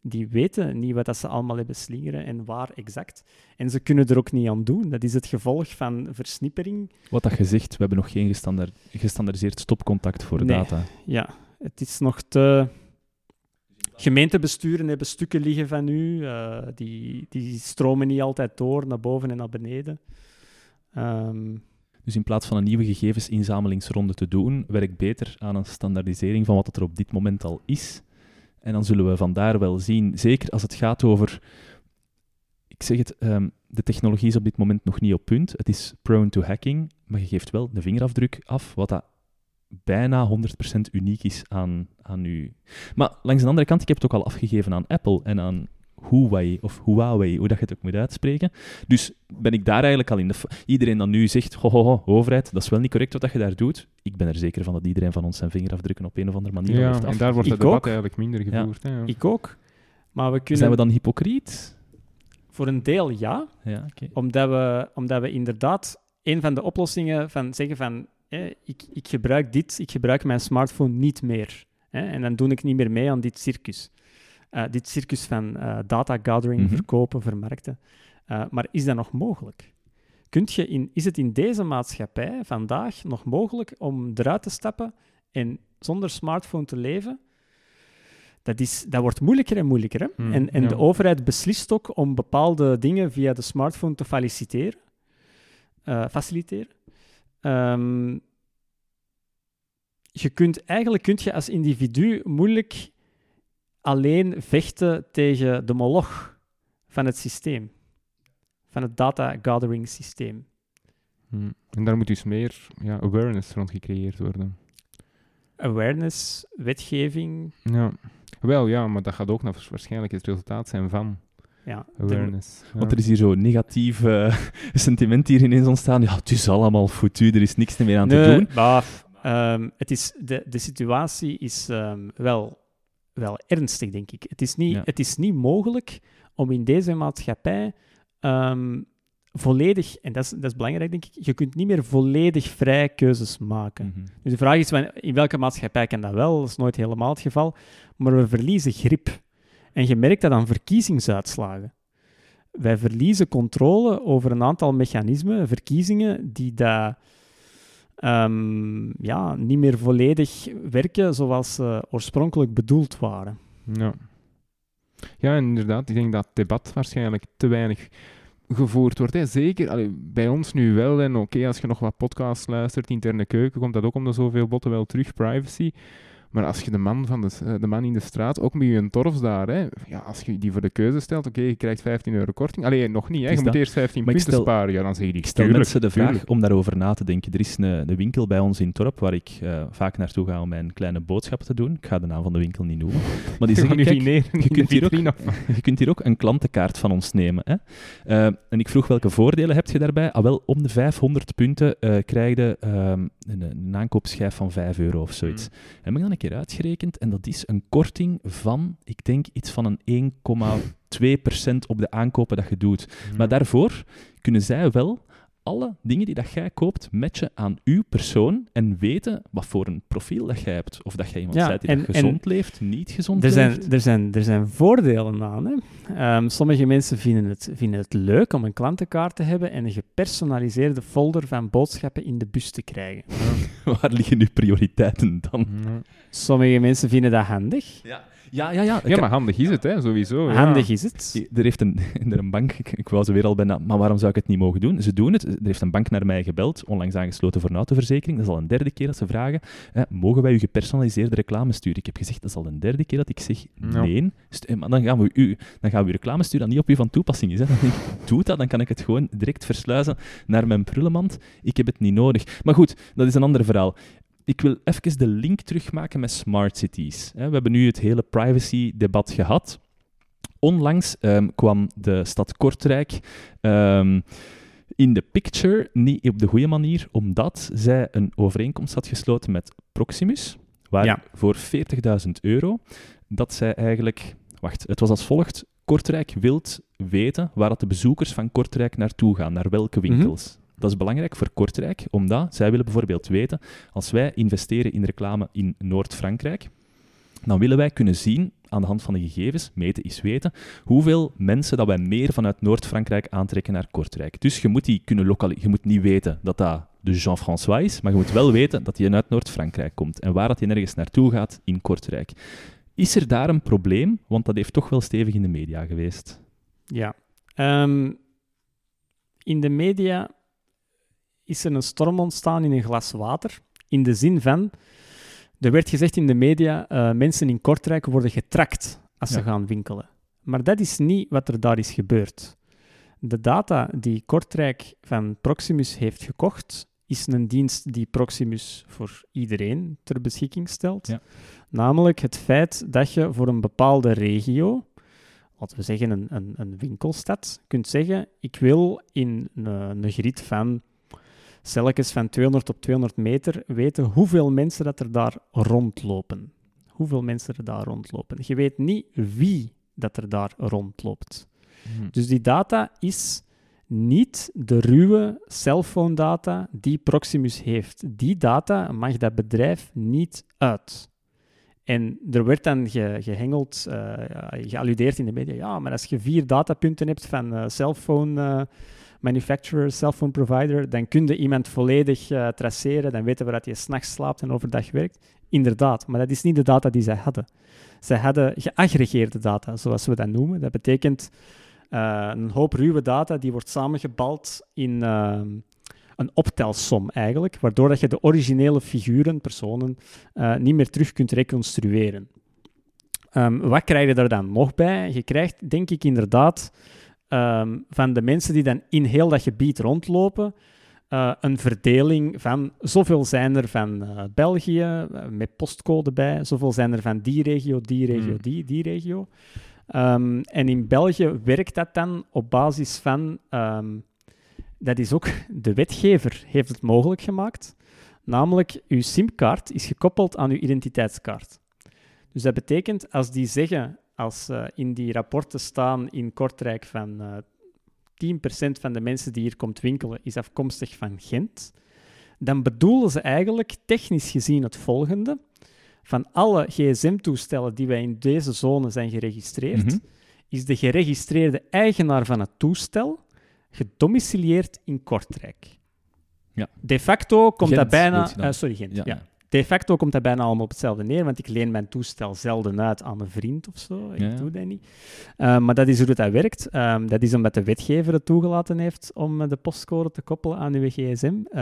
die weten niet wat dat ze allemaal hebben slingeren en waar exact. En ze kunnen er ook niet aan doen. Dat is het gevolg van versnippering. Wat dat gezegd, we hebben nog geen gestandard, gestandardiseerd stopcontact voor nee, data. Ja, het is nog te... Gemeentebesturen hebben stukken liggen van u. Uh, die, die stromen niet altijd door naar boven en naar beneden. Um, dus in plaats van een nieuwe gegevensinzamelingsronde te doen, werk beter aan een standaardisering van wat er op dit moment al is en dan zullen we vandaar wel zien, zeker als het gaat over. Ik zeg het, um, de technologie is op dit moment nog niet op punt. Het is prone to hacking. maar je geeft wel de vingerafdruk af, wat dat bijna 100% uniek is aan, aan u. Maar langs de andere kant, ik heb het ook al afgegeven aan Apple en aan Huawei, of Huawei, hoe dat je het ook moet uitspreken. Dus ben ik daar eigenlijk al in de... Iedereen dan nu zegt, ho, ho, ho, overheid, dat is wel niet correct wat dat je daar doet. Ik ben er zeker van dat iedereen van ons zijn vingerafdrukken op een of andere manier Ja, heeft en af. daar wordt het Ik debat ook. eigenlijk minder gevoerd. hè, ja. Ik ook. Maar we kunnen Zijn we dan hypocriet? voor een deel ja, Ja, oké. omdat we, omdat we inderdaad een van de oplossingen van zeggen van hè, ik, ik gebruik dit, ik gebruik mijn smartphone niet meer. Hè, en dan doe ik niet meer mee aan dit circus. Eh, dit circus van eh, data gathering, Mhm. verkopen, vermarkten. Eh, maar is dat nog mogelijk? Kunt je in, is het in deze maatschappij vandaag nog mogelijk om eruit te stappen en zonder smartphone te leven? Dat, is, dat wordt moeilijker en moeilijker. Hè? Hmm, en en ja. de overheid beslist ook om bepaalde dingen via de smartphone te faciliteren. faciliteren. Ehm, je kunt, eigenlijk kun je als individu moeilijk alleen vechten tegen de moloch van het systeem. Van het data gathering systeem. Hm. En daar moet dus meer ja, awareness rond gecreëerd worden. Awareness, wetgeving, Ja. Wel, ja, maar dat gaat ook nog waarschijnlijk het resultaat zijn van ja. de- awareness. Ja. Want er is hier zo'n negatief eh, sentiment hier ineens ontstaan. Ja, het is allemaal foutu, er is niks meer aan te doen. baaf. Ehm, het is, de, de situatie is ehm, wel, wel ernstig, denk ik. Het is, niet, Ja. het is niet mogelijk om in deze maatschappij ehm, volledig, en dat is, dat is belangrijk, denk ik, je kunt niet meer volledig vrij keuzes maken. Mhm. Dus de vraag is, in welke maatschappij kan dat wel? Dat is nooit helemaal het geval. Maar we verliezen grip. En je merkt dat aan verkiezingsuitslagen. Wij verliezen controle over een aantal mechanismen, verkiezingen, die daar ehm, ja, niet meer volledig werken zoals ze oorspronkelijk bedoeld waren. Ja. ja, inderdaad. Ik denk dat het debat waarschijnlijk te weinig gevoerd wordt. Hè. Zeker bij ons nu wel. En oké, als je nog wat podcasts luistert, interne keuken, komt dat ook om de zoveel botten wel terug, privacy. Maar als je de man, van de, eh, de man in de straat, ook met je torfs daar, hè, ja, als je die voor de keuze stelt, oké, je krijgt 15 euro korting. Allee, nog niet, hè, je moet eerst 15 Maar ik punten stel- sparen. Ja, dan zeg je die, Ik stel tuurlijk, mensen de vraag tuurlijk. om daarover na te denken. Er is een, een winkel bij ons in Torp waar ik eh, vaak naartoe ga om mijn kleine boodschappen te doen. Ik ga de naam van de winkel niet noemen. Maar die zeggen, kijk, je kunt hier ook- je kunt hier ook een klantenkaart van ons nemen. Hè? Eh, en ik vroeg welke voordelen heb je daarbij? Ah, wel, om de 500 punten eh krijg je ehm, een, een aankoopschijf van 5 euro of zoiets. Heb ik dan een keer uitgerekend en dat is een korting van, ik denk, iets van een 1,2% op de aankopen dat je doet. Maar daarvoor kunnen zij wel alle dingen die dat jij koopt matchen aan uw persoon en weten wat voor een profiel dat jij hebt. Of dat jij iemand Ja, bent die en- dat en gezond leeft, niet gezond Er zijn, leeft. er, zijn, er zijn voordelen aan. Hè? Ehm, sommige mensen vinden het, vinden het leuk om een klantenkaart te hebben en een gepersonaliseerde folder van boodschappen in de bus te krijgen. Waar liggen uw prioriteiten dan? Ja. Sommige mensen vinden dat handig. Ja, ja, ja. ja. Ja, maar handig is het, hè, sowieso. ja. Handig is het. Er heeft een, er een bank, ik, ik wou ze weer al bijna, maar waarom zou ik het niet mogen doen? Ze doen het. Er heeft een bank naar mij gebeld, onlangs aangesloten voor een autoverzekering. Dat is al een derde keer dat ze vragen, hè, mogen wij u gepersonaliseerde reclame sturen? Ik heb gezegd, dat is al een derde keer dat ik zeg, nee. Eh, Maar dan gaan, we u, dan gaan we u reclame sturen dat niet op u van toepassing is. Hè. Dan denk ik, doe dat, dan kan ik het gewoon direct versluizen naar mijn prullenmand. Ik heb het niet nodig. Maar goed, dat is een ander verhaal. Ik wil even de link terugmaken met smart cities. We hebben nu het hele privacy-debat gehad. Onlangs ehm, kwam de stad Kortrijk ehm, in de picture, niet op de goede manier, omdat zij een overeenkomst had gesloten met Proximus, waar Ja. voor 40.000 euro, dat zij eigenlijk... Wacht, het was als volgt. Kortrijk wilt weten waar dat de bezoekers van Kortrijk naartoe gaan, naar welke winkels. Dat is belangrijk voor Kortrijk, omdat zij willen bijvoorbeeld weten, als wij investeren in reclame in Noord-Frankrijk, dan willen wij kunnen zien, aan de hand van de gegevens, meten is weten, hoeveel mensen dat wij meer vanuit Noord-Frankrijk aantrekken naar Kortrijk. Dus je moet die kunnen. Je moet niet weten dat dat de Jean-François is, maar je moet wel weten dat hij uit Noord-Frankrijk komt en waar dat hij nergens naartoe gaat in Kortrijk. Is er daar een probleem? Want dat heeft toch wel stevig in de media geweest. Ja. Ehm, in de media is er een storm ontstaan in een glas water. In de zin van, er werd gezegd in de media, eh, mensen in Kortrijk worden getrakt als ze gaan winkelen. Maar dat is niet wat er daar is gebeurd. De data die Kortrijk van Proximus heeft gekocht, is is een dienst die Proximus voor iedereen ter beschikking stelt. Ja. Namelijk het feit dat je voor een bepaalde regio, laten we zeggen een, een, een winkelstad, kunt zeggen: Ik wil in een, een grid van celkens van 200 op 200 meter weten hoeveel mensen dat er daar rondlopen. Hoeveel mensen er daar rondlopen. Je weet niet wie dat er daar rondloopt. Hm. Dus die data is niet de ruwe cellphone-data die Proximus heeft. Die data mag dat bedrijf niet uit. En er werd dan ge, gehengeld, eh, gealludeerd in de media, ja, maar als je vier datapunten hebt van eh cellphone eh, manufacturer, cellphone provider, dan kun je iemand volledig eh, traceren, dan weten we dat je s'nachts slaapt en overdag werkt. Inderdaad, maar dat is niet de data die zij hadden. Zij hadden geaggregeerde data, zoals we dat noemen. Dat betekent eh, een hoop ruwe data die wordt samengebald in eh, een optelsom eigenlijk, waardoor dat je de originele figuren, personen, niet meer terug kunt reconstrueren. Ehm, wat krijg je daar dan nog bij? Je krijgt, denk ik, inderdaad ehm, van de mensen die dan in heel dat gebied rondlopen, eh, een verdeling van zoveel zijn er van eh, België, eh, met postcode bij, zoveel zijn er van die regio, die regio, Hmm. die, die regio. Ehm, en in België werkt dat dan op basis van, ehm, dat is ook de wetgever heeft het mogelijk gemaakt, namelijk uw simkaart is gekoppeld aan uw identiteitskaart. Dus dat betekent, als die zeggen, als eh, in die rapporten staan in Kortrijk van eh 10% van de mensen die hier komt winkelen is afkomstig van Gent, dan bedoelen ze eigenlijk technisch gezien het volgende. Van alle gsm-toestellen die wij in deze zone zijn geregistreerd, Mhm. is de geregistreerde eigenaar van het toestel gedomicilieerd in Kortrijk. Ja. De facto komt Gent, dat bijna... eh, sorry, Gent. Ja, ja. De facto komt dat bijna allemaal op hetzelfde neer, want ik leen mijn toestel zelden uit aan een vriend of zo. Ik Ja, doe dat niet. Eh, maar dat is hoe dat werkt. Ehm, dat is omdat de wetgever het toegelaten heeft om eh, de postcode te koppelen aan uw gsm. Eh,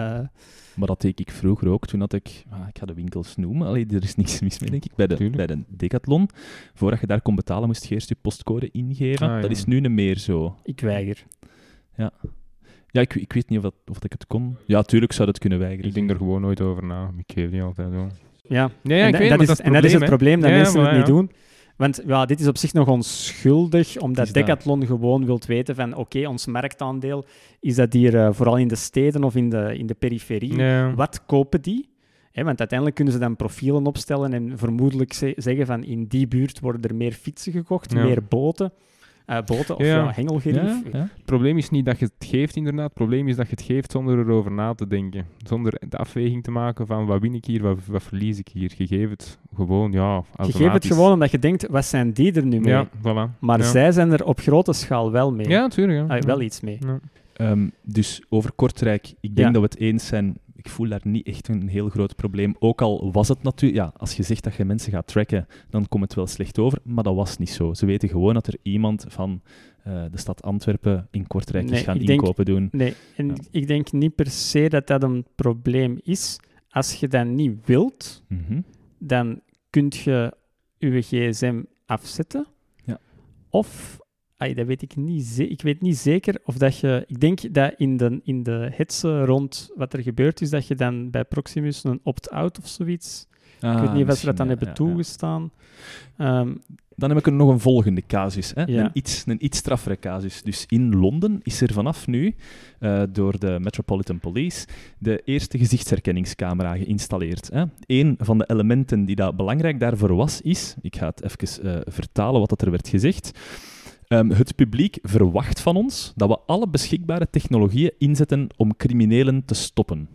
Maar dat deed ik vroeger ook. Toen had ik, ah, ik ga de winkels noemen. Allee, er is niks mis mee, denk ik. Bij de, Tuurlijk. bij de Decathlon. Voordat je daar kon betalen, moest je eerst je postcode ingeven. Ah, Dat is nu niet meer zo. ik weiger. Ja, ik, ik weet niet of, dat, of dat ik het kon. Ja, tuurlijk zou dat kunnen weigeren. Ik denk er gewoon nooit over na. Ik geef niet altijd wel. Ja, Ja, ja, en, ik weet, dat is, dat is en dat is het probleem dat Ja, mensen het niet ja. doen. Want ja, dit is op zich nog onschuldig, omdat dat. Decathlon gewoon wilt weten van oké, ons marktaandeel, is dat hier eh, vooral in de steden of in de, in de periferie? Ja. Wat kopen die? Hè, want uiteindelijk kunnen ze dan profielen opstellen en vermoedelijk ze- zeggen van in die buurt worden er meer fietsen gekocht, Ja. meer boten, eh, boten of Ja. ja. hengelgerief. Ja, ja. Het probleem is niet dat je het geeft, inderdaad. Het probleem is dat je het geeft zonder erover na te denken. Zonder de afweging te maken van wat win ik hier, wat, wat verlies ik hier. Je geeft het gewoon, ja, Je automatisch. geeft het gewoon omdat je denkt, wat zijn die er nu mee? Ja, voilà. Maar ja. zij zijn er op grote schaal wel mee. Ja, natuurlijk. Ja. Ah, wel iets mee. Ja. Ehm, dus over Kortrijk, ik denk Ja. dat we het eens zijn. Ik voel daar niet echt een heel groot probleem. Ook al was het natuurlijk... Ja, als je zegt dat je mensen gaat tracken, dan komt het wel slecht over. Maar dat was niet zo. Ze weten gewoon dat er iemand van eh, de stad Antwerpen in Kortrijk Nee, is gaan denk- inkopen doen. Nee, en Ja. ik denk niet per se dat dat een probleem is. Als je dat niet wilt, Mhm. dan kun je je gsm afzetten. Ja. Of, ai, dat weet ik niet, ik weet niet zeker of dat je... Ik denk dat in de, in de rond wat er gebeurd is, dat je dan bij Proximus een opt-out of zoiets... ik weet niet of ze dat dan hebben toegestaan. Ehm, Dan heb ik er nog een volgende casus. Hè? Een, iets, een iets straffere casus. Dus in Londen is er vanaf nu eh, door de Metropolitan Police de eerste gezichtsherkenningscamera geïnstalleerd. Hè? Een van de elementen die dat belangrijk daarvoor was, is... Ik ga het even eh, vertalen wat dat er werd gezegd. Ehm, het publiek verwacht van ons dat we alle beschikbare technologieën inzetten om criminelen te stoppen.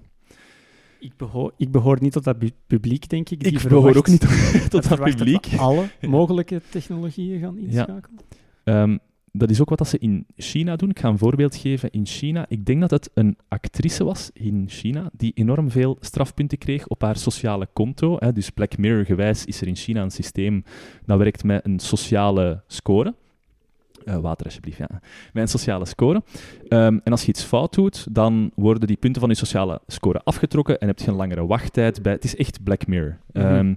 ik, behoor, ik behoor niet tot dat publiek, denk ik. die Ik behoor ook niet tot dat publiek. we alle mogelijke technologieën gaan inschakelen. Ehm, dat is ook wat dat ze in China doen. Ik ga een voorbeeld geven. In China, ik denk dat het een actrice was in China die enorm veel strafpunten kreeg op haar sociale konto. Dus Black Mirror gewijs is er in China een systeem dat werkt met een sociale score. Eh, water alsjeblieft, ja. Een sociale score. Ehm, en als je iets fout doet, dan worden die punten van je sociale score afgetrokken en heb je een langere wachttijd. Bij... Het is echt Black Mirror. Mhm. Ehm,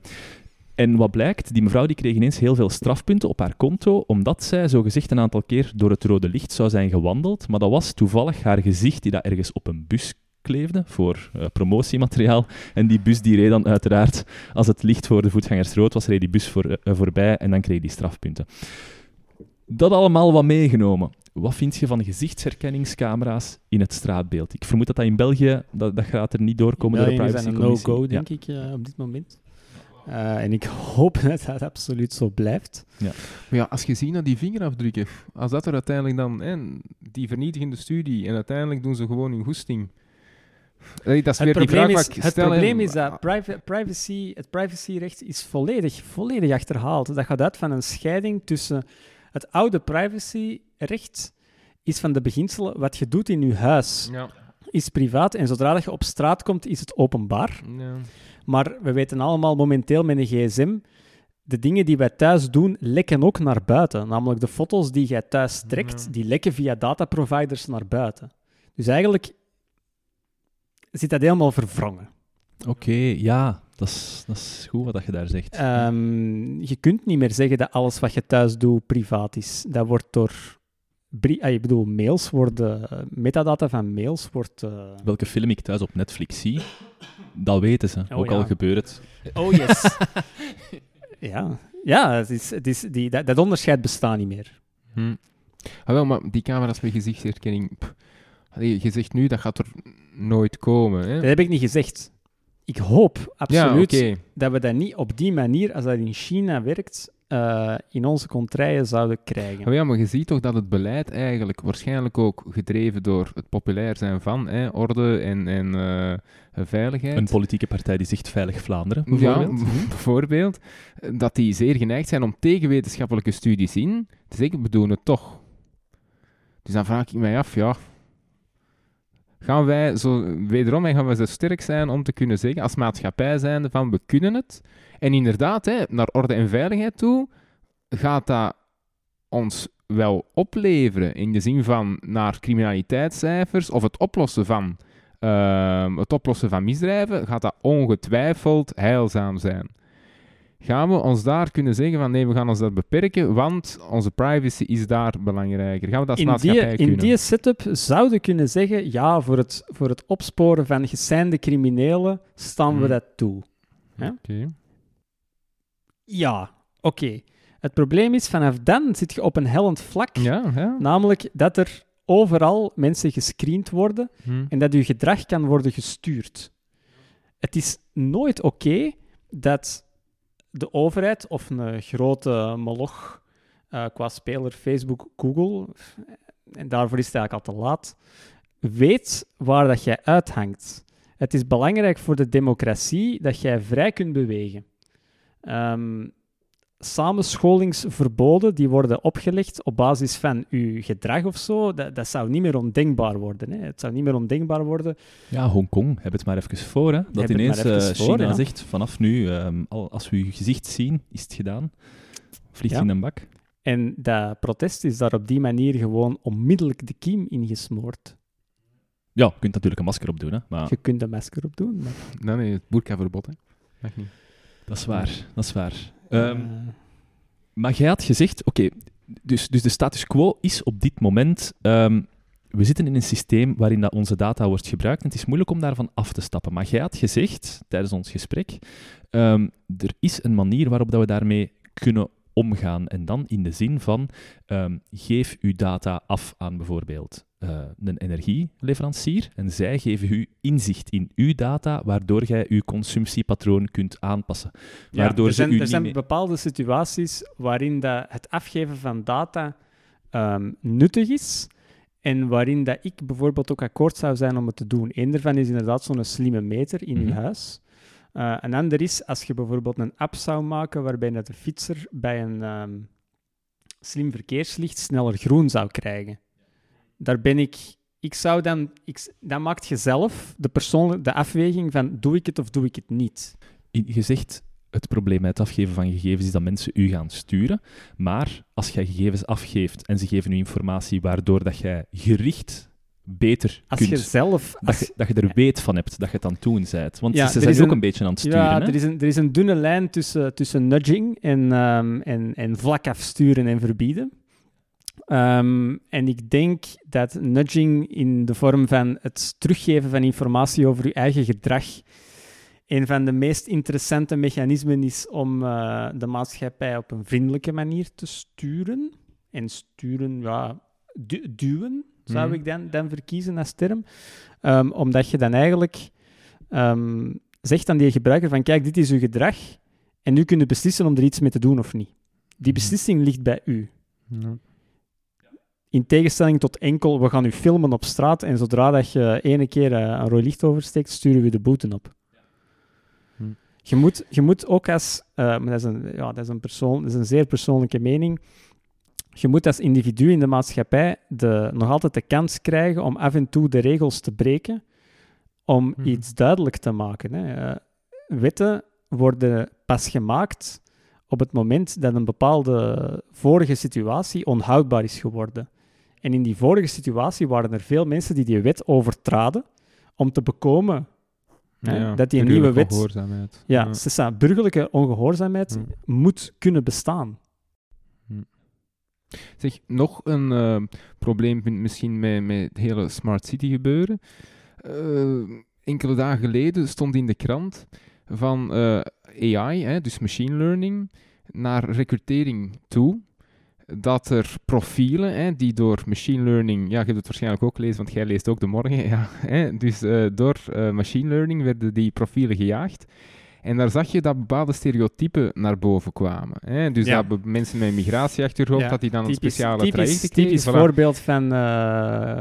en wat blijkt, die mevrouw die kreeg ineens heel veel strafpunten op haar konto, omdat zij zogezegd een aantal keer door het rode licht zou zijn gewandeld. Maar dat was toevallig haar gezicht die dat ergens op een bus kleefde voor eh, promotiemateriaal. En die bus die reed dan uiteraard, als het licht voor de voetgangers rood was, reed die bus voor, eh, voorbij en dan kreeg die strafpunten. Dat allemaal wat meegenomen. Wat vind je van gezichtsherkenningscamera's in het straatbeeld? Ik vermoed dat dat in België, dat, dat gaat er niet doorkomen door de België is een no-go, Ja. denk ik, eh, op dit moment. Eh, en ik hoop dat dat absoluut zo blijft. Maar ja, als je ziet naar die vingerafdrukken, als dat er uiteindelijk dan, hè, die vernietigende studie, en uiteindelijk doen ze gewoon hun goesting. Dat is Het weer die probleem, vraag is, het probleem is dat priva- privacy, het privacyrecht is volledig, volledig achterhaald. Dat gaat uit van een scheiding tussen het oude privacyrecht is van de beginselen wat je doet in je huis Ja. is privaat en zodra dat je op straat komt is het openbaar. Ja. Maar we weten allemaal momenteel met een gsm, de dingen die wij thuis doen lekken ook naar buiten. Namelijk de foto's die jij thuis trekt, Ja. die lekken via dataproviders naar buiten. Dus eigenlijk zit dat helemaal verwrongen. Oké, ja, dat is, dat is goed wat je daar zegt. Ehm, je kunt niet meer zeggen dat alles wat je thuis doet privaat is. Dat wordt door... ah, ik bedoel, mails worden... Metadata van mails wordt... eh, Welke film ik thuis op Netflix zie, dat weten ze. Oh, Ook ja. al gebeurt het. Oh, yes. ja, ja het is, het is, die, dat, dat onderscheid bestaat niet meer. Hm. Ah, wel, maar die camera's met gezichtsherkenning, pff. Allee, je zegt nu, dat gaat er nooit komen. Hè? Dat heb ik niet gezegd. Ik hoop absoluut Ja, dat we dat niet op die manier, als dat in China werkt, eh, in onze contraien zouden krijgen. Maar ja, maar je ziet toch dat het beleid eigenlijk waarschijnlijk ook gedreven door het populair zijn van hè, orde en, en eh, veiligheid. Een politieke partij die zegt Veilig Vlaanderen, Ja, bijvoorbeeld. bijvoorbeeld. eh, Dat die zeer geneigd zijn om tegen wetenschappelijke studies in te zeggen, we doen het toch. Dus dan vraag ik mij af, ja... Gaan wij zo, wederom gaan zo sterk zijn om te kunnen zeggen, als maatschappij zijnde, van we kunnen het. En inderdaad, hè, naar orde en veiligheid toe, gaat dat ons wel opleveren in de zin van naar criminaliteitscijfers of het oplossen van, ehm, het oplossen van misdrijven, gaat dat ongetwijfeld heilzaam zijn. Gaan we ons daar kunnen zeggen van nee, we gaan ons dat beperken, want onze privacy is daar belangrijker. Gaan we dat als in, die, maatschappij in kunnen? die setup zouden kunnen zeggen, ja, voor het, voor het opsporen van geseinde criminelen staan we Hmm. dat toe. Oké. Ja, oké. Het probleem is, vanaf dan zit je op een hellend vlak, Ja, ja. namelijk dat er overal mensen gescreend worden Hm. en dat je gedrag kan worden gestuurd. Het is nooit oké dat de overheid of een grote moloch eh, qua speler Facebook, Google, en daarvoor is het eigenlijk al te laat, weet waar dat jij uithangt. Het is belangrijk voor de democratie dat jij vrij kunt bewegen. Ehm, samenscholingsverboden die worden opgelegd op basis van uw gedrag of zo, dat, dat zou niet meer ondenkbaar worden. Hè. Het zou niet meer ondenkbaar worden. Ja, Hongkong, heb het maar even voor. Hè? Dat het maar ineens eh, voor, China ja. zegt, vanaf nu, ehm, al, als we je gezicht zien, is het gedaan. Vliegt Ja. in een bak. En dat protest is daar op die manier gewoon onmiddellijk de kiem ingesmoord. Ja, je kunt natuurlijk een masker op doen, hè? maar Je kunt een masker op doen. Maar, Nee, nee, het boerkaverbod, hè. Mag niet. dat is waar. Dat is waar. Ehm, eh, Maar jij had gezegd, oké, dus, dus de status quo is op dit moment, ehm, we zitten in een systeem waarin dat onze data wordt gebruikt en het is moeilijk om daarvan af te stappen. Maar jij had gezegd, tijdens ons gesprek, ehm, er is een manier waarop dat we daarmee kunnen omgaan. En dan in de zin van, geef uw data af aan bijvoorbeeld eh, een energieleverancier en zij geven u inzicht in uw data, waardoor jij uw consumptiepatroon kunt aanpassen. ja, Waardoor er ze zijn, u er zijn bepaalde situaties waarin dat het afgeven van data ehm, nuttig is en waarin dat ik bijvoorbeeld ook akkoord zou zijn om het te doen. Eén daarvan is inderdaad zo'n slimme meter in je Mhm. huis. Eh, een ander is als je bijvoorbeeld een app zou maken waarbij dat de fietser bij een ehm, slim verkeerslicht sneller groen zou krijgen. Daar ben ik... Ik zou dan... Ik, dan maakt je zelf de, persoonlijke, de afweging van doe ik het of doe ik het niet. Je zegt het probleem met het afgeven van gegevens is dat mensen u gaan sturen. Maar als jij gegevens afgeeft en ze geven u informatie waardoor dat jij gericht beter Als kunt... je zelf... dat, Als, je, dat je er weet van hebt dat je het aan het doen bent. Want Ja, ze zijn ook een- een beetje aan het sturen. ja, hè? er is, een, er is een dunne lijn tussen, tussen nudging en, ehm, en, en vlak afsturen en verbieden. Ehm, en ik denk dat nudging in de vorm van het teruggeven van informatie over je eigen gedrag een van de meest interessante mechanismen is om eh, de maatschappij op een vriendelijke manier te sturen. En sturen, ja, du- duwen zou Mhm. ik dan, dan verkiezen als term. Ehm, omdat je dan eigenlijk ehm, zegt aan die gebruiker van kijk, dit is uw gedrag en nu kun je beslissen om er iets mee te doen of niet. Die Mhm. beslissing ligt bij u. Ja. In tegenstelling tot enkel, we gaan u filmen op straat en zodra dat je ene keer eh, een rood licht oversteekt, sturen we de boete op. Hm. Je, moet, je moet ook als, eh, maar dat is, een, ja, dat, is een persoon, dat is een zeer persoonlijke mening, je moet als individu in de maatschappij de, nog altijd de kans krijgen om af en toe de regels te breken, om Mhm. iets duidelijk te maken. Hè. Eh, wetten worden pas gemaakt op het moment dat een bepaalde vorige situatie onhoudbaar is geworden. En in die vorige situatie waren er veel mensen die die wet overtraden om te bekomen Hè, Ja, dat die nieuwe wet- ongehoorzaamheid. ja, Ja. burgerlijke ongehoorzaamheid moet kunnen bestaan. Zeg, nog een eh, probleem ik misschien met, met het hele smart city gebeuren. Eh, enkele dagen geleden stond in de krant van eh, AI, hè, dus machine learning, naar recrutering toe. Dat er profielen hè, die door machine learning, ja, je hebt het waarschijnlijk ook gelezen, want jij leest ook de morgen, ja, hè, dus eh, door eh, machine learning werden die profielen gejaagd. En daar zag je dat bepaalde stereotypen naar boven kwamen. Hè? Dus Ja. dat mensen met een migratieachtergrond, Ja, dat die dan een speciale typisch, kregen. typisch Voilà. voorbeeld van eh,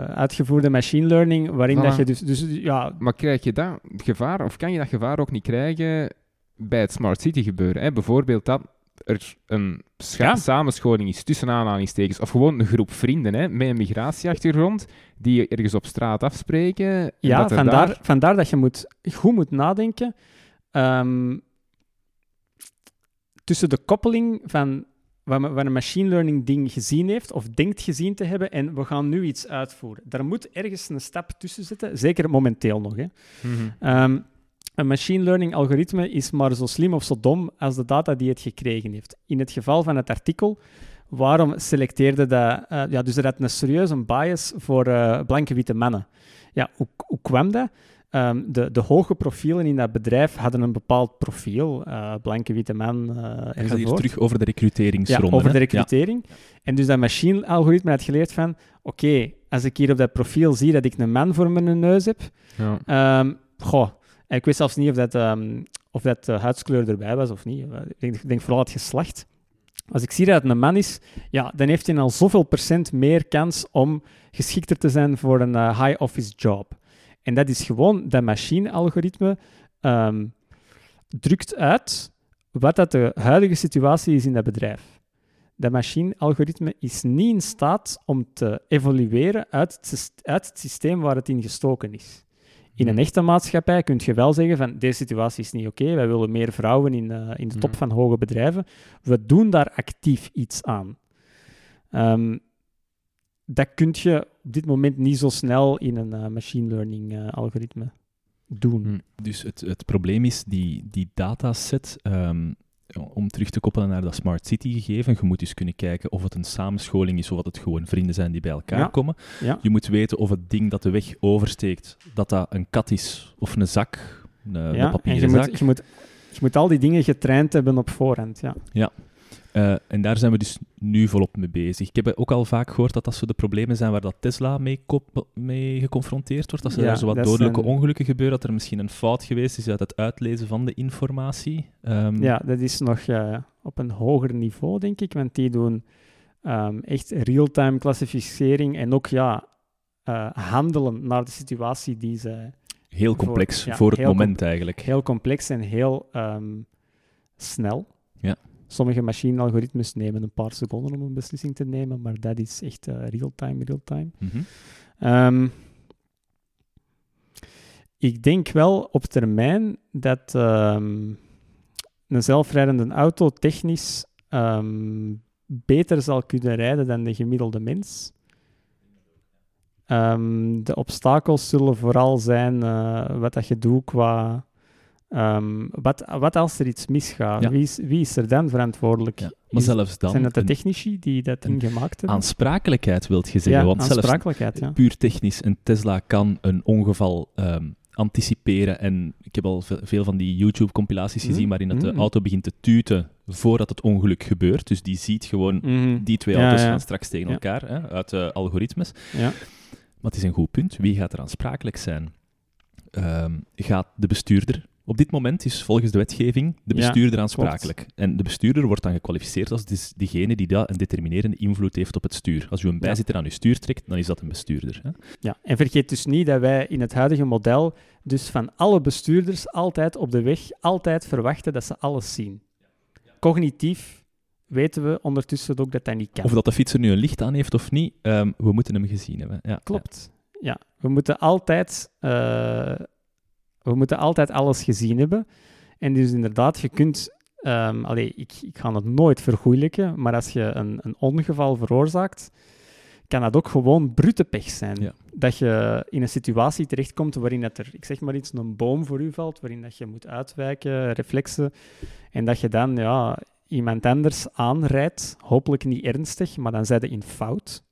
uitgevoerde machine learning, waarin Voilà. dat je dus, dus ja, Maar krijg je dat gevaar, of kan je dat gevaar ook niet krijgen bij het Smart City gebeuren? Hè? Bijvoorbeeld dat er een Ja. samenscholing is tussen aanhalingstekens, of gewoon een groep vrienden hè, met een migratieachtergrond, die je ergens op straat afspreken. en Ja, dat vandaar, daar- vandaar dat je moet, goed moet nadenken ehm, tussen de koppeling van wat, wat een machine learning ding gezien heeft of denkt gezien te hebben en we gaan nu iets uitvoeren. Daar moet ergens een stap tussen zitten, zeker momenteel nog. Hè. Mhm. Ehm, een machine learning algoritme is maar zo slim of zo dom als de data die het gekregen heeft. In het geval van het artikel, waarom selecteerde dat... eh, ja, dus er had een serieuze bias voor eh, blanke witte mannen. Ja, hoe, hoe kwam dat? Ehm, de, de hoge profielen in dat bedrijf hadden een bepaald profiel. eh, blanke witte man Het gaat hier enzovoort. terug over de Ja, recruteringsronde. over de recrutering. En dus dat machine-algoritme had geleerd van... Oké, als ik hier op dat profiel zie dat ik een man voor mijn neus heb... Ja. Ehm, goh, ik weet zelfs niet of dat, ehm, of dat de huidskleur erbij was of niet. Ik denk, denk vooral het geslacht. Als ik zie dat het een man is, ja, dan heeft hij al zoveel procent meer kans om geschikter te zijn voor een eh, high office job. En dat is gewoon dat machine-algoritme ehm, drukt uit wat dat de huidige situatie is in dat bedrijf. Dat machine-algoritme is niet in staat om te evolueren uit het, uit het systeem waar het in gestoken is. In een echte maatschappij kun je wel zeggen van deze situatie is niet oké, wij willen meer vrouwen in, eh, in de top Mhm. van hoge bedrijven. We doen daar actief iets aan. Ehm, dat kun je op dit moment niet zo snel in een eh, machine learning eh, algoritme doen. Mhm. Dus het, het probleem is die, die dataset, ehm, om terug te koppelen naar dat Smart City gegeven, je moet dus kunnen kijken of het een samenscholing is of dat het gewoon vrienden zijn die bij elkaar Ja. komen. Ja. Je moet weten of het ding dat de weg oversteekt, dat dat een kat is of een zak, een, een Ja, en papieren je zak. moet, je, moet, je moet al die dingen getraind hebben op voorhand. Ja. Eh, en daar zijn we dus nu volop mee bezig. Ik heb ook al vaak gehoord dat dat zo de problemen zijn waar dat Tesla mee, geconfronteerd wordt. Als er Ja, zo wat dodelijke zijn- ongelukken gebeuren, dat er misschien een fout geweest is uit het uitlezen van de informatie. Ehm, ja, dat is nog op een hoger niveau, denk ik, want die doen ehm, echt real-time klassificering en ook ja, eh, handelen naar de situatie die ze Heel Voor- complex ja, voor het moment eigenlijk. heel complex en heel ehm, snel. Sommige machine-algoritmes nemen een paar seconden om een beslissing te nemen, maar dat is echt eh, real-time, real-time. Mhm. Ehm, ik denk wel op termijn dat ehm, een zelfrijdende auto technisch ehm, beter zal kunnen rijden dan de gemiddelde mens. De obstakels zullen vooral zijn eh, wat dat je doet qua Ehm, wat, wat als er iets misgaat? Ja. Wie, is, wie is er dan verantwoordelijk? Ja. Maar zelfs dan, zijn het de technici die dat gemaakt hebben? aansprakelijkheid wilt je zeggen. ja, want zelfs aansprakelijkheid, ja. puur technisch, een Tesla kan een ongeval ehm, anticiperen. En ik heb al ve- veel van die YouTube-compilaties Mhm. gezien waarin dat de Mhm. auto begint te tuten voordat het ongeluk gebeurt. Dus die ziet gewoon, Mhm. die twee auto's gaan straks tegen elkaar hè, uit de algoritmes. Ja. Maar het is een goed punt. Wie gaat er aansprakelijk zijn? Ehm, gaat de bestuurder... Op dit moment is volgens de wetgeving de Ja, bestuurder aansprakelijk. En de bestuurder wordt dan gekwalificeerd als diegene die dat een determinerende invloed heeft op het stuur. Als u een bijzitter aan uw stuur trekt, dan is dat een bestuurder. Hè? Ja, en vergeet dus niet dat wij in het huidige model dus van alle bestuurders altijd op de weg altijd verwachten dat ze alles zien. Cognitief weten we ondertussen ook dat dat niet kan. Of dat de fietser nu een licht aan heeft of niet, ehm, we moeten hem gezien hebben. Ja, Klopt. Ja, we moeten altijd, eh, we moeten altijd alles gezien hebben. En dus inderdaad, je kunt... allee, ik, ik ga het nooit vergoeilijken, maar als je een, een ongeval veroorzaakt, kan dat ook gewoon brute pech zijn. Ja. Dat je in een situatie terechtkomt waarin dat er, ik zeg maar iets, een boom voor u valt, waarin dat je moet uitwijken, reflexen, en dat je dan ja, iemand anders aanrijdt, hopelijk niet ernstig, maar dan zijn je in fout.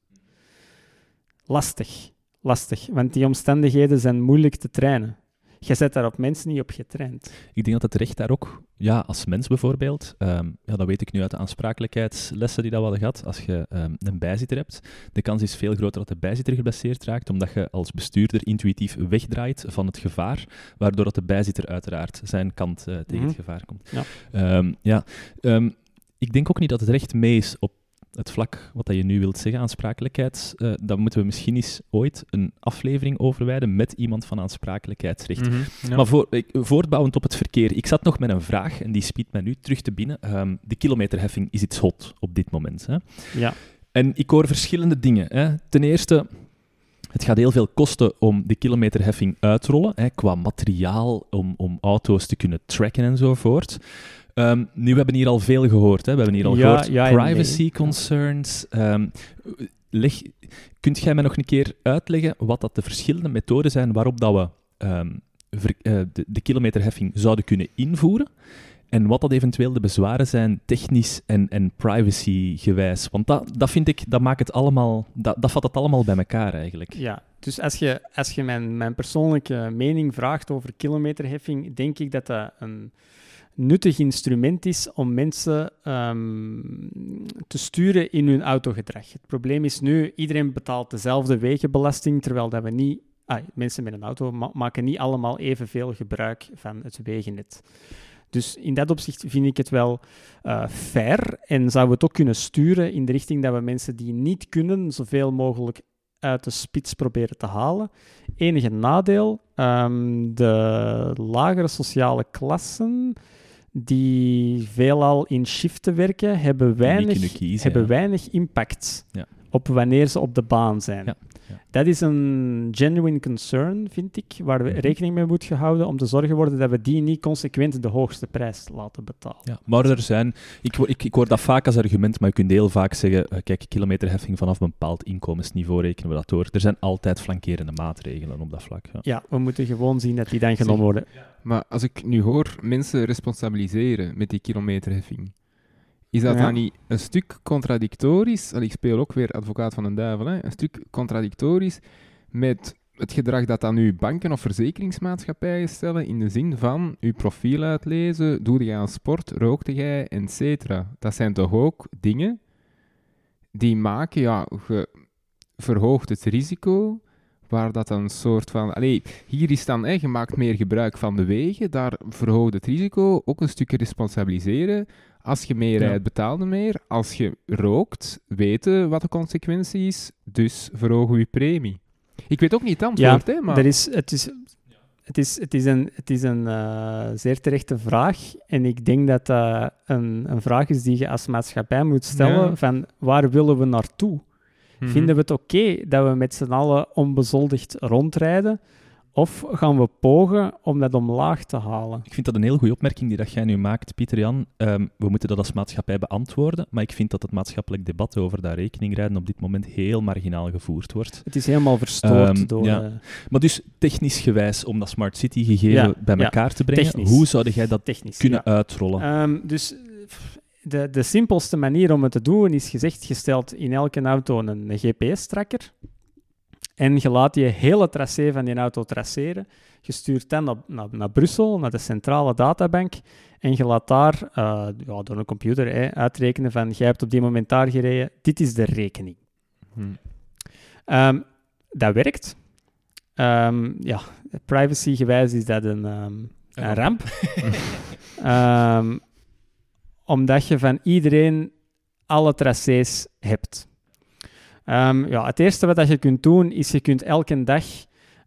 Lastig, lastig, want die omstandigheden zijn moeilijk te trainen. Je zet daar op mensen niet op getraind. Ik denk dat het recht daar ook, ja, als mens bijvoorbeeld, ehm, ja, dat weet ik nu uit de aansprakelijkheidslessen die dat we hadden gehad, als je ehm, een bijzitter hebt, de kans is veel groter dat de bijzitter geblesseerd raakt, omdat je als bestuurder intuïtief wegdraait van het gevaar, waardoor dat de bijzitter uiteraard zijn kant eh, tegen Mhm. het gevaar komt. Ja. Ehm, ja. Ik denk ook niet dat het recht mee is op het vlak wat dat je nu wilt zeggen, aansprakelijkheid. eh dan moeten we misschien eens ooit een aflevering overwijden met iemand van aansprakelijkheidsrecht. Mhm, ja. Maar voor, ik, voortbouwend op het verkeer, ik zat nog met een vraag en die spiet mij nu terug te binnen. Ehm, de kilometerheffing is iets hot op dit moment. Hè? Ja, En ik hoor verschillende dingen. Hè. Ten eerste, het gaat heel veel kosten om de kilometerheffing uit te rollen, hè, qua materiaal, om, om auto's te kunnen tracken enzovoort. Ehm nu, we hebben hier al veel gehoord. Hè. We hebben hier al Ja, gehoord ja en nee. privacy concerns. Leg, kunt jij mij nog een keer uitleggen wat dat de verschillende methoden zijn waarop dat we ehm, ver- eh, de, de kilometerheffing zouden kunnen invoeren? En wat dat eventueel de bezwaren zijn, technisch en, en privacy-gewijs. Want dat, dat vind ik, dat maakt het allemaal, dat, dat vat het allemaal bij elkaar eigenlijk. ja. dus als je, als je mijn, mijn persoonlijke mening vraagt over kilometerheffing, denk ik dat dat een nuttig instrument is om mensen ehm, te sturen in hun autogedrag. Het probleem is nu, iedereen betaalt dezelfde wegenbelasting, terwijl dat we niet... Ah, mensen met een auto ma- maken niet allemaal evenveel gebruik van het wegennet. Dus in dat opzicht vind ik het wel eh, fair en zouden we het ook kunnen sturen in de richting dat we mensen die niet kunnen, zoveel mogelijk uit de spits proberen te halen. Enige nadeel, ehm, de lagere sociale klassen die veelal in shiften werken, hebben weinig, hebben weinig impact Ja. op wanneer ze op de baan zijn. Ja, ja. Dat is een genuine concern, vind ik, waar we Mhm. rekening mee moeten gehouden om te zorgen worden dat we die niet consequent de hoogste prijs laten betalen. Ja, maar er zijn, ik, hoor- ik, ik hoor dat vaak als argument, maar je kunt heel vaak zeggen, eh, kijk, kilometerheffing vanaf een bepaald inkomensniveau rekenen we dat door. Er zijn altijd flankerende maatregelen op dat vlak. Ja. Ja, we moeten gewoon zien dat die dan genomen worden. Maar als ik nu hoor mensen responsabiliseren met die kilometerheffing, is dat Ja. dan niet een stuk contradictorisch? Ik speel ook weer advocaat van een duivel, hè? een stuk contradictorisch met het gedrag dat dan nu banken of verzekeringsmaatschappijen stellen in de zin van uw profiel uitlezen, doe jij aan sport, rookte jij, et cetera. Dat zijn toch ook dingen die maken, ja, je verhoogt het risico, waar dat dan een soort van... Allee, hier is dan, hè, je maakt meer gebruik van de wegen, daar verhoogt het risico, ook een stukje responsabiliseren. Als je meer rijdt, betaal je meer. Als je rookt, weten wat de consequentie is, dus verhogen we je premie. Ik weet ook niet het antwoord, hè, maar... Is, het, is, het, is, het is een, het is een eh, zeer terechte vraag. En ik denk dat dat een, een vraag is die je als maatschappij moet stellen: van waar willen we naartoe? Mhm. Vinden we het oké dat we met z'n allen onbezoldigd rondrijden? Of gaan we pogen om dat omlaag te halen? Ik vind dat een heel goede opmerking die dat jij nu maakt, Pieter-Jan. Ehm, we moeten dat als maatschappij beantwoorden, maar ik vind dat het maatschappelijk debat over dat rekeningrijden op dit moment heel marginaal gevoerd wordt. Het is helemaal verstoord Ehm, door... ja. eh, Maar dus technisch gewijs, om dat smart city gegeven Ja, bij ja, elkaar te brengen, technisch. hoe zou jij dat technisch. kunnen uitrollen? Ehm, dus de, de simpelste manier om het te doen is gezegd, je stelt in elke auto een, een GPS-tracker en je laat die hele tracé van die auto traceren. Je stuurt dan naar, naar, naar Brussel, naar de centrale databank en je laat daar eh, ja, door een computer hè, uitrekenen van jij hebt op die moment daar gereden, dit is de rekening. Hm. Ehm, dat werkt. Ehm, ja, privacygewijs is dat een, ehm, een ramp. Omdat je van iedereen alle tracés hebt. Ehm, ja, het eerste wat je kunt doen, is je kunt elke dag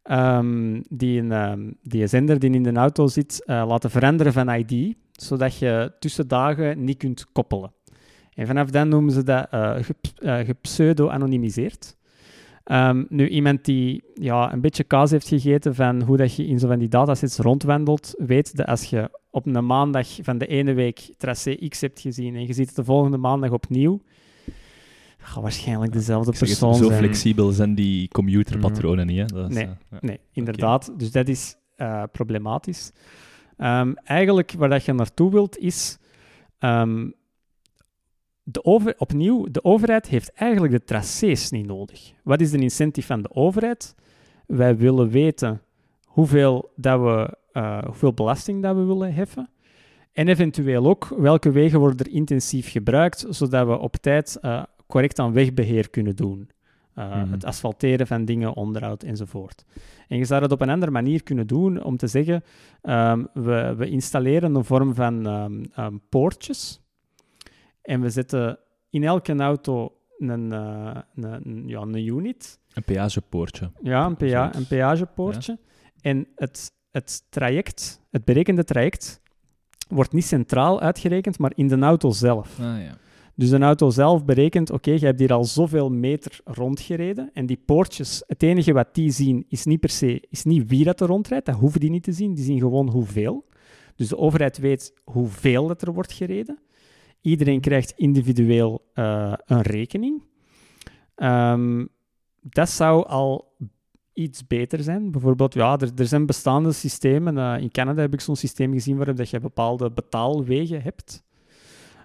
ehm, die, ehm, die zender die in de auto zit eh, laten veranderen van ID, zodat je tussen dagen niet kunt koppelen. En vanaf dan noemen ze dat gep- gepseudo-anonymiseerd. Ehm, nu, iemand die ja, een beetje kaas heeft gegeten van hoe dat je in zo van die datasets rondwandelt, weet dat als je op een maandag van de ene week tracé X hebt gezien en je ziet het de volgende maandag opnieuw, gaat waarschijnlijk dezelfde persoon zo zijn. flexibel zijn die computerpatronen niet. Hè? Is, Nee. eh, ja. Nee, inderdaad. Dus dat is eh, problematisch. Ehm, eigenlijk waar dat je naartoe wilt is. ehm, de over, opnieuw, de overheid heeft eigenlijk de tracés niet nodig. Wat is de incentive van de overheid? Wij willen weten hoeveel, dat we, eh, hoeveel belasting dat we willen heffen. En eventueel ook welke wegen worden er intensief gebruikt, zodat we op tijd eh, correct aan wegbeheer kunnen doen. Uh, Mhm. Het asfalteren van dingen, onderhoud enzovoort. En je zou dat op een andere manier kunnen doen om te zeggen: ehm, we, we installeren een vorm van ehm, ehm, poortjes en we zetten in elke auto een, eh, een, een- ja, een unit, Een peagepoortje. ja, een, pea- een peagepoortje. En het, het traject, het berekende traject, wordt niet centraal uitgerekend, maar in de auto zelf. Ah, ja. Dus de auto zelf berekent, oké, je hebt hier al zoveel meter rondgereden en die poortjes, het enige wat die zien is niet per se, is niet wie dat er rondrijdt, dat hoeven die niet te zien, die zien gewoon hoeveel. Dus de overheid weet hoeveel dat er wordt gereden. Iedereen krijgt individueel eh, een rekening. Ehm, dat zou al iets beter zijn. Bijvoorbeeld, ja, er, er zijn bestaande systemen. eh, in Canada heb ik zo'n systeem gezien waarop dat je bepaalde betaalwegen hebt.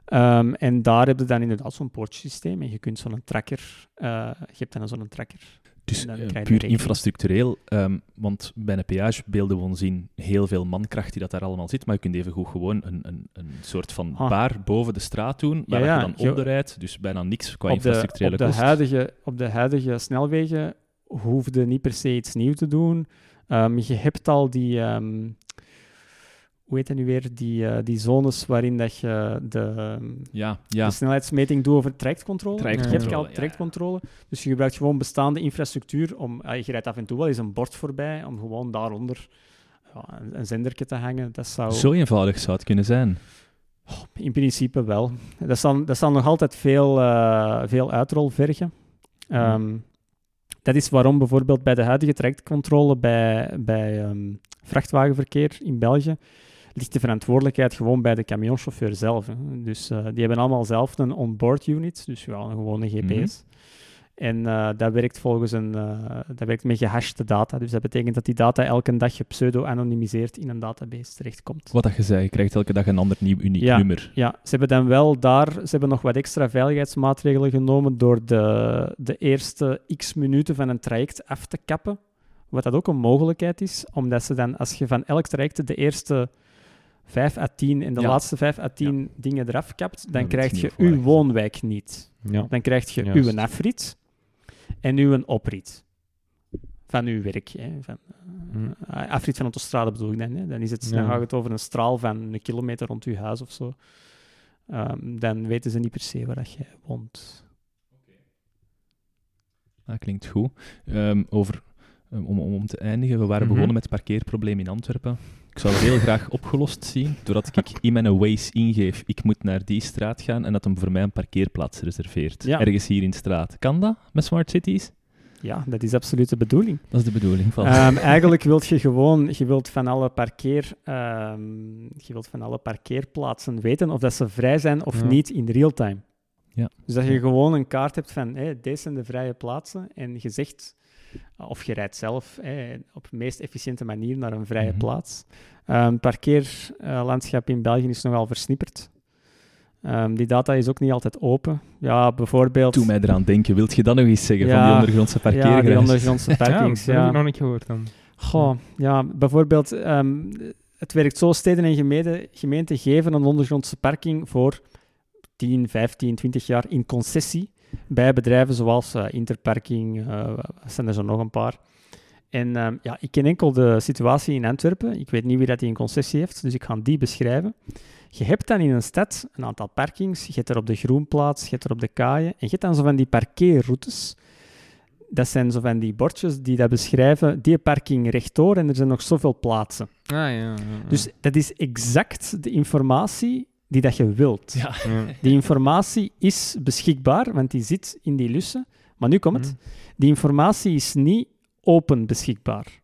Ehm, en daar heb je dan inderdaad zo'n poortsysteem. En je kunt zo'n tracker, eh, je hebt dan zo'n tracker. Dus eh, puur infrastructureel, ehm, want bij een peage beelden we ons in heel veel mankracht die dat daar allemaal zit, maar je kunt even goed gewoon een, een, een soort van Ah. baar boven de straat doen, waar Ja, je dan onderrijdt, dus bijna niks qua op de, infrastructurele op, de huidige, op de huidige snelwegen hoefde niet per se iets nieuws te doen. Ehm, je hebt al die, hoe heet dat nu weer, die, eh, die zones waarin dat je de, Ja, ja. de snelheidsmeting doet over trajectcontrole. Trajectcontrole, Je hebt al ja, trajectcontrole. Dus je gebruikt gewoon bestaande infrastructuur. Om, ah, je rijdt af en toe wel eens een bord voorbij om gewoon daaronder ja, een, een zendertje te hangen. Dat zou Zo eenvoudig zou het kunnen zijn. in principe wel. Dat zal, dat zal nog altijd veel, eh, veel uitrol vergen. Ehm, dat is waarom bijvoorbeeld bij de huidige trajectcontrole bij, bij ehm, vrachtwagenverkeer in België ligt de verantwoordelijkheid gewoon bij de camionchauffeur zelf. Hè. Dus eh, die hebben allemaal zelf een onboard unit, dus ja, gewoon een GPS. En eh, dat werkt volgens een, eh, dat werkt met gehashte data. Dus dat betekent dat die data elke dag pseudo-anonymiseerd in een database terechtkomt. Wat dat je zei, je krijgt elke dag een ander nieuw uniek Ja. nummer. Ja, ze hebben dan wel daar ze hebben nog wat extra veiligheidsmaatregelen genomen door de, de eerste x minuten van een traject af te kappen. Wat dat ook een mogelijkheid is, omdat ze dan, als je van elk traject de eerste 5 à 10 en de Ja. laatste 5 à 10 dingen eraf kapt, dan krijg je uw woonwijk niet. Ja. Dan krijg je Juist. uw afrit en uw oprit van uw werk. Hè, van, Hm. eh, afrit van autostrade bedoel ik dan. Hè. Dan, is het, Ja. dan gaat het over een straal van een kilometer rond uw huis of zo. Ehm, dan weten ze niet per se waar dat jij woont. Dat klinkt goed. Ehm, over, um, om, om, om te eindigen, we waren Mhm. begonnen met het parkeerprobleem in Antwerpen. Ik zou het heel graag opgelost zien, doordat ik in mijn Waze ingeef, ik moet naar die straat gaan en dat hem voor mij een parkeerplaats reserveert. Ja. Ergens hier in de straat. Kan dat met smart cities? Ja, dat is absoluut de bedoeling. Dat is de bedoeling van. Ehm, eigenlijk wilt je gewoon, je wilt van alle parkeer, ehm, je wilt van alle parkeerplaatsen weten of dat ze vrij zijn of Ja. niet in real time. Ja. Dus dat je gewoon een kaart hebt van, hé, deze zijn de vrije plaatsen en je zegt, of je rijdt zelf op de meest efficiënte manier naar een vrije Mhm. plaats. Ehm, Het parkeerlandschap in België is nogal versnipperd. Ehm, die data is ook niet altijd open. Ja, bijvoorbeeld... Doe mij eraan denken. Wilt je dat nog eens zeggen van die ondergrondse ja, die ondergrondse parkings. ja, dat heb ik nog niet gehoord dan. Goh, ja, bijvoorbeeld, ehm, het werkt zo, steden en gemeenten, gemeenten geven een ondergrondse parking voor 10, 15, 20 jaar in concessie bij bedrijven zoals eh, Interparking, eh zijn er zo nog een paar. En ehm, ja, ik ken enkel de situatie in Antwerpen. Ik weet niet wie dat die in concessie heeft, dus ik ga die beschrijven. Je hebt dan in een stad een aantal parkings. Je hebt er op de Groenplaats, je hebt er op de Kaaien. En je hebt dan zo van die parkeerroutes. Dat zijn zo van die bordjes die dat beschrijven, die parking rechtdoor en er zijn nog zoveel plaatsen. Ah, ja, ja, ja. Dus dat is exact de informatie die dat je wilt. Ja. Ja. Die informatie is beschikbaar, want die zit in die lussen. Maar nu komt het. Mhm. Die informatie is niet open beschikbaar.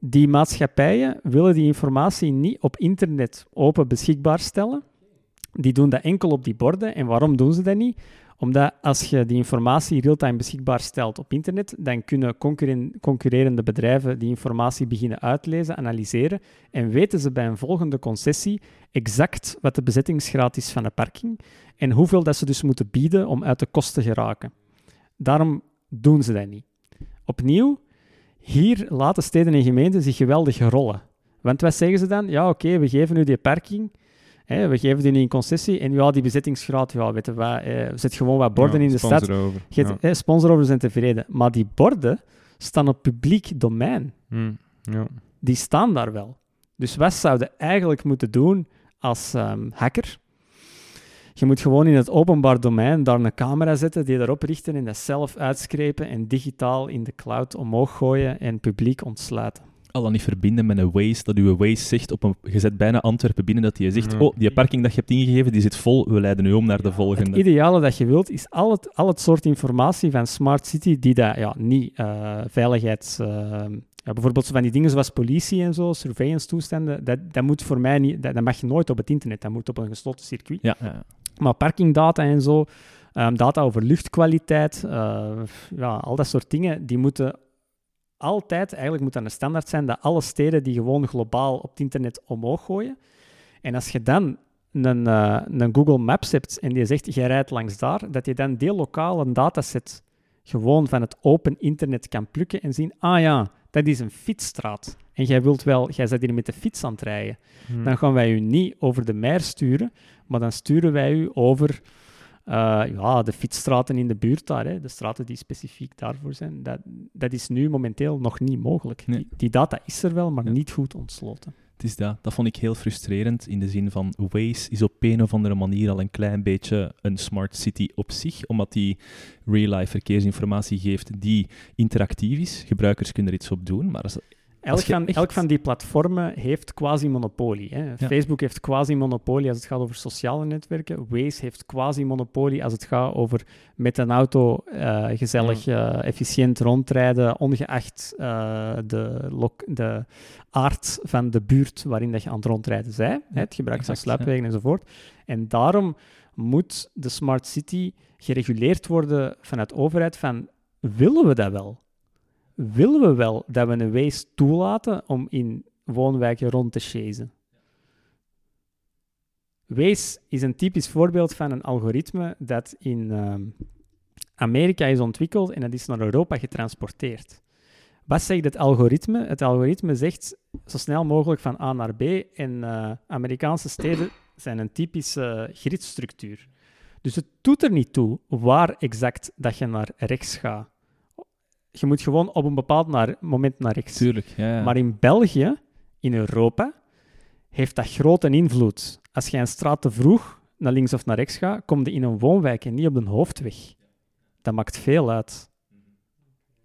Die maatschappijen willen die informatie niet op internet open beschikbaar stellen. Die doen dat enkel op die borden. En waarom doen ze dat niet? Omdat als je die informatie real-time beschikbaar stelt op internet, dan kunnen concurrerende bedrijven die informatie beginnen uitlezen, analyseren en weten ze bij een volgende concessie exact wat de bezettingsgraad is van een parking en hoeveel dat ze dus moeten bieden om uit de kosten te geraken. Daarom doen ze dat niet. Opnieuw, hier laten steden en gemeenten zich geweldig rollen. Want wat zeggen ze dan? Ja, oké, we geven u die parking, hè, we geven die in concessie en ja, die bezettingsgraad, ja, weten we, eh, zet gewoon wat borden Ja, in de stad. over. Je hè, sponsor over zijn tevreden. Maar die borden staan op publiek domein. Hm, ja. Die staan daar wel. Dus wat zouden eigenlijk moeten doen als ehm, hacker? Je moet gewoon in het openbaar domein daar een camera zetten, die daarop richten en dat zelf uitskrepen en digitaal in de cloud omhoog gooien en publiek ontsluiten. Al dan niet verbinden met een Waze, dat uw Waze zegt, op een, je zet bijna Antwerpen binnen, dat je zegt, Ja. oh, die parking dat je hebt ingegeven, die zit vol, we leiden u om naar de Het volgende. ideale dat je wilt, is al het, al het soort informatie van Smart City die dat, ja, niet eh, veiligheids... eh, ja, bijvoorbeeld van die dingen zoals politie en zo, surveillance toestanden, dat, dat moet voor mij niet... Dat, dat mag je nooit op het internet, dat moet op een gesloten circuit. Ja, ja. Maar parkingdata en zo, ehm, data over luchtkwaliteit, eh, ja, al dat soort dingen, die moeten altijd, eigenlijk moet dat een standaard zijn, dat alle steden die gewoon globaal op het internet omhoog gooien. En als je dan een, eh, een Google Maps hebt en die zegt, jij rijdt langs daar, dat je dan die lokale dataset gewoon van het open internet kan plukken en zien, ah ja, dat is een fietsstraat. En jij wilt wel, jij bent hier met de fiets aan het rijden Hm. dan gaan wij u niet over de mer sturen, maar dan sturen wij u over eh, ja, de fietsstraten in de buurt daar, hè, de straten die specifiek daarvoor zijn. Dat, dat is nu momenteel nog niet mogelijk. Nee. Die, die data is er wel, maar Ja. niet goed ontsloten. Het is dat. Dat vond ik heel frustrerend in de zin van Waze is op een of andere manier al een klein beetje een smart city op zich, omdat die real-life verkeersinformatie geeft die interactief is. Gebruikers kunnen er iets op doen, maar als, Elk van, echt- elk van die platformen heeft quasi-monopolie. hè. Facebook heeft quasi-monopolie als het gaat over sociale netwerken. Waze heeft quasi-monopolie als het gaat over met een auto eh, gezellig, eh, efficiënt rondrijden, ongeacht eh, de, de aard van de buurt waarin dat je aan het rondrijden bent. het gebruik van sluipwegen enzovoort. En daarom moet de smart city gereguleerd worden vanuit de overheid van, willen we dat wel? Willen we wel dat we een Waze toelaten om in woonwijken rond te chasen? Waze is een typisch voorbeeld van een algoritme dat in ehm, Amerika is ontwikkeld en dat is naar Europa getransporteerd. Wat zegt het algoritme? Het algoritme zegt zo snel mogelijk van A naar B en eh, Amerikaanse steden zijn een typische gridstructuur. Dus het doet er niet toe waar exact dat je naar rechts gaat je moet gewoon op een bepaald naar, moment naar rechts. tuurlijk. Ja, ja. Maar in België, in Europa, heeft dat grote invloed. Als je een straat te vroeg naar links of naar rechts gaat, kom je in een woonwijk en niet op een hoofdweg. Dat maakt veel uit.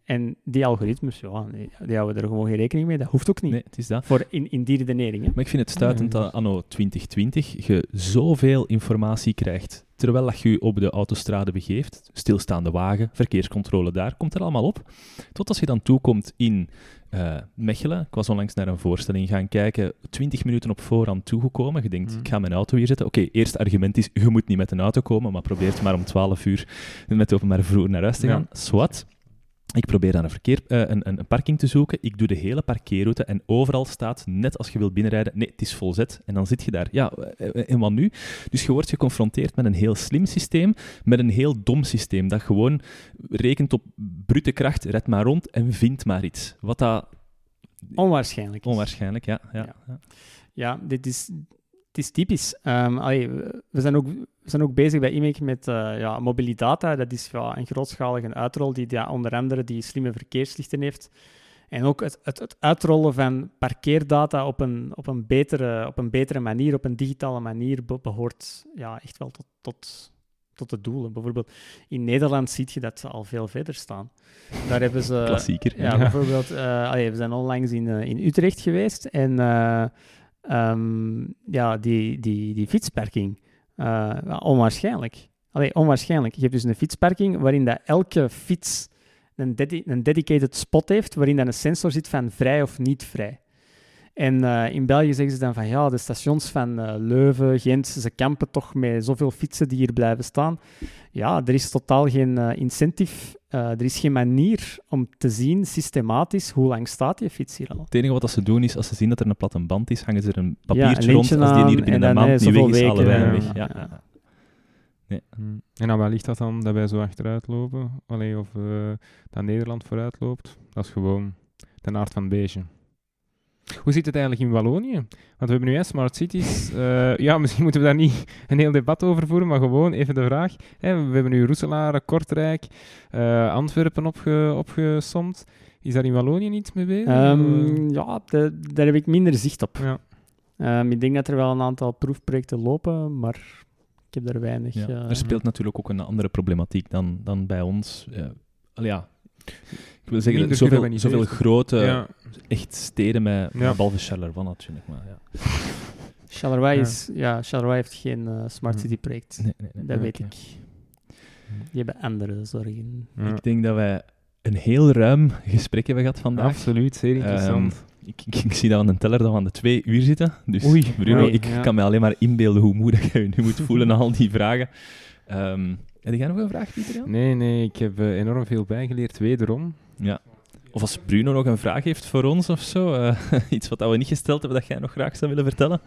En die algoritmes, ja, die die houden er gewoon geen rekening mee. Dat hoeft ook niet. nee, het is dat. Voor in, in die redenering. Hè. Maar ik vind het stuitend dat anno 2020 je zoveel informatie krijgt terwijl dat je je op de autostrade begeeft. Stilstaande wagen, verkeerscontrole daar, komt er allemaal op. Tot als je dan toekomt in eh, Mechelen. Ik was onlangs naar een voorstelling gaan kijken, 20 minuten op voorhand toegekomen. Je denkt, Mhm. ik ga mijn auto hier zetten. Oké, eerste argument is, je moet niet met een auto komen, maar probeer maar om 12 uur met de openbare vervoer naar huis te Ja. gaan. Swat. Ik probeer dan een, verkeer, eh, een, een, een parking te zoeken. Ik doe de hele parkeerroute en overal staat, net als je wilt binnenrijden, nee, het is volzet. En dan zit je daar. Ja, eh, en wat nu? Dus je wordt geconfronteerd met een heel slim systeem, met een heel dom systeem, dat gewoon rekent op brute kracht, red maar rond en vind maar iets. Wat dat... Onwaarschijnlijk. is. Onwaarschijnlijk, ja. ja, Ja. ja. Ja, dit is, het is typisch. Ehm, allee, we, zijn ook, we zijn ook bezig bij IMEC met eh ja, mobilidata. Dat is ja, een grootschalige uitrol die ja, onder andere die slimme verkeerslichten heeft. En ook het, het, het uitrollen van parkeerdata op een, op, een betere, op een betere manier, op een digitale manier, be- behoort ja, echt wel tot, tot, tot de doelen. Bijvoorbeeld in Nederland zie je dat ze al veel verder staan. Daar hebben ze... Klassieker. Ja, Ja. bijvoorbeeld, eh, allee, we zijn onlangs in, eh, in Utrecht geweest en eh, ehm, ja, die, die, die fietsparking, eh, onwaarschijnlijk. Allee, onwaarschijnlijk. Je hebt dus een fietsparking waarin dat elke fiets een, een dedicated spot heeft, waarin dan een sensor zit van vrij of niet vrij. En eh, in België zeggen ze dan van ja, de stations van eh, Leuven, Gent, ze kampen toch met zoveel fietsen die hier blijven staan. Ja, er is totaal geen eh, incentive, eh, er is geen manier om te zien systematisch hoe lang staat die fiets hier al. Het enige wat dat ze doen is, als ze zien dat er een platte band is, hangen ze er een Ja, papiertje een rond. Als die hier binnen een dan, maand niet weg is, alle weken, weg. Ja, Ja. ja. Mm. En aan wat ligt dat dan, dat wij zo achteruit lopen? Allee, of eh, dat Nederland vooruit loopt? Dat is gewoon de aard van het beestje. Hoe zit het eigenlijk in Wallonië? Want we hebben nu hè, smart cities. Eh, ja, misschien moeten we daar niet een heel debat over voeren, maar gewoon even de vraag. Hè, we hebben nu Roeselaar, Kortrijk, eh, Antwerpen opge opgesomd. Is daar in Wallonië niets mee bezig? Ehm, ja, de- daar heb ik minder zicht op. ja. Ehm, ik denk dat er wel een aantal proefprojecten lopen, maar ik heb daar weinig... Ja, eh, er speelt natuurlijk ook een andere problematiek dan, dan bij ons. Ja. Ik wil zeggen, Minder zoveel, zoveel grote, ja. echt steden met, Ja. behalve Charleroi natuurlijk. Maar ja. Charleroi, Ja. is, ja, Charleroi heeft geen eh, smart Hm. city project. Nee, nee, nee. Dat weet ik. Die hebben andere zorgen. Ja. Ik denk dat wij een heel ruim gesprek hebben gehad vandaag. Absoluut, zeer interessant. Ehm, ik, ik, ik zie dat we aan een teller dat we aan de twee uur zitten. Dus Oei, Bruno, ik ja. kan me alleen maar inbeelden hoe moe dat je je nu moet voelen na al die vragen. Ehm heb jij nog een vraag, Pieter? Jan? Nee, nee, ik heb eh, enorm veel bijgeleerd, wederom. Ja. Of als Bruno nog een vraag heeft voor ons of zo, eh, iets wat we niet gesteld hebben dat jij nog graag zou willen vertellen.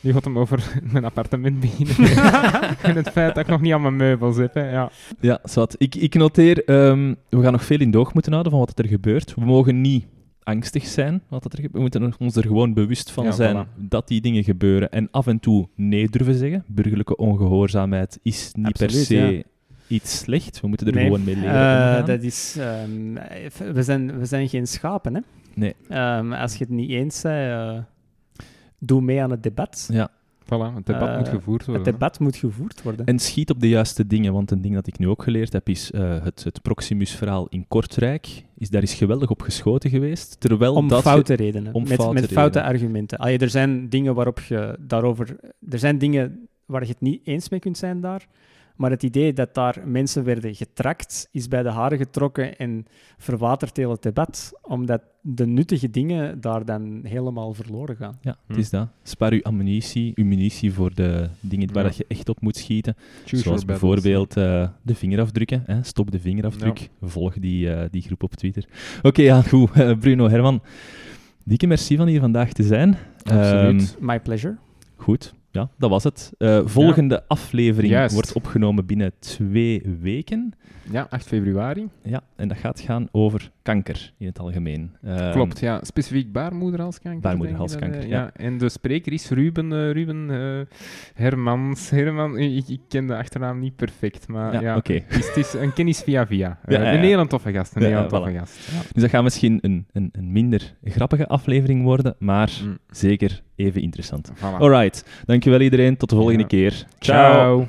Nu gaat hem over mijn appartement beginnen. en het feit dat ik nog niet aan mijn meubels heb. Hè. Ja. Ja, zwart. Ik, ik noteer, ehm, we gaan nog veel in doog moeten houden van wat er gebeurt. We mogen niet angstig zijn wat er gebeurt. We moeten ons er gewoon bewust van Ja, zijn voilà. dat die dingen gebeuren. En af en toe nee durven zeggen. Burgerlijke ongehoorzaamheid is niet per se ja. iets slecht. We moeten er Nee, gewoon mee leren eh, dat is, ehm, we, zijn, we zijn geen schapen, hè? Nee. Ehm, als je het niet eens bent, eh, doe mee aan het debat. Ja. Voilà, het debat Eh, moet gevoerd worden. Het debat moet gevoerd worden. En schiet op de juiste dingen, want een ding dat ik nu ook geleerd heb is eh, het, het Proximus-verhaal in Kortrijk. Is, daar is geweldig op geschoten geweest. Terwijl om dat foute redenen. om met foute met foute redenen. argumenten. Allee, er zijn dingen waarop je daarover... Er zijn dingen waar je het niet eens mee kunt zijn daar. Maar het idee dat daar mensen werden getrakt, is bij de haren getrokken en verwaterd heel het debat. Omdat de nuttige dingen daar dan helemaal verloren gaan. Ja, het Hm. is dat. Spaar uw ammunitie, uw munitie voor de dingen waar Ja. dat je echt op moet schieten. Choose Zoals bijvoorbeeld eh, de vingerafdrukken. Hè. Stop de vingerafdruk. Volg die, eh, die groep op Twitter. Oké, ja, goed. Bruno, Herman, dikke merci van hier vandaag te zijn. Absoluut. Ehm, My pleasure. goed, ja, dat was het. Eh, volgende aflevering Juist. wordt opgenomen binnen twee weken. Ja, 8 februari. Ja, en dat gaat gaan over kanker in het algemeen. Ehm, Klopt, ja. Specifiek baarmoederhalskanker. Baarmoederhalskanker, dat, eh, ja. En de spreker is Ruben, eh, Ruben eh, Hermans. Herman, ik, ik ken de achternaam niet perfect, maar Ja, ja. oké. Het, is, het is een kennis via via. Eh, Ja, ja, ja. Een hele toffe gast, een Ja, ja, toffe voilà. gast. Ja. Dus dat gaat misschien een, een, een minder grappige aflevering worden, maar Mm, zeker even interessant. voilà. Alright, dankjewel iedereen. Tot de volgende Ja. keer. Ciao.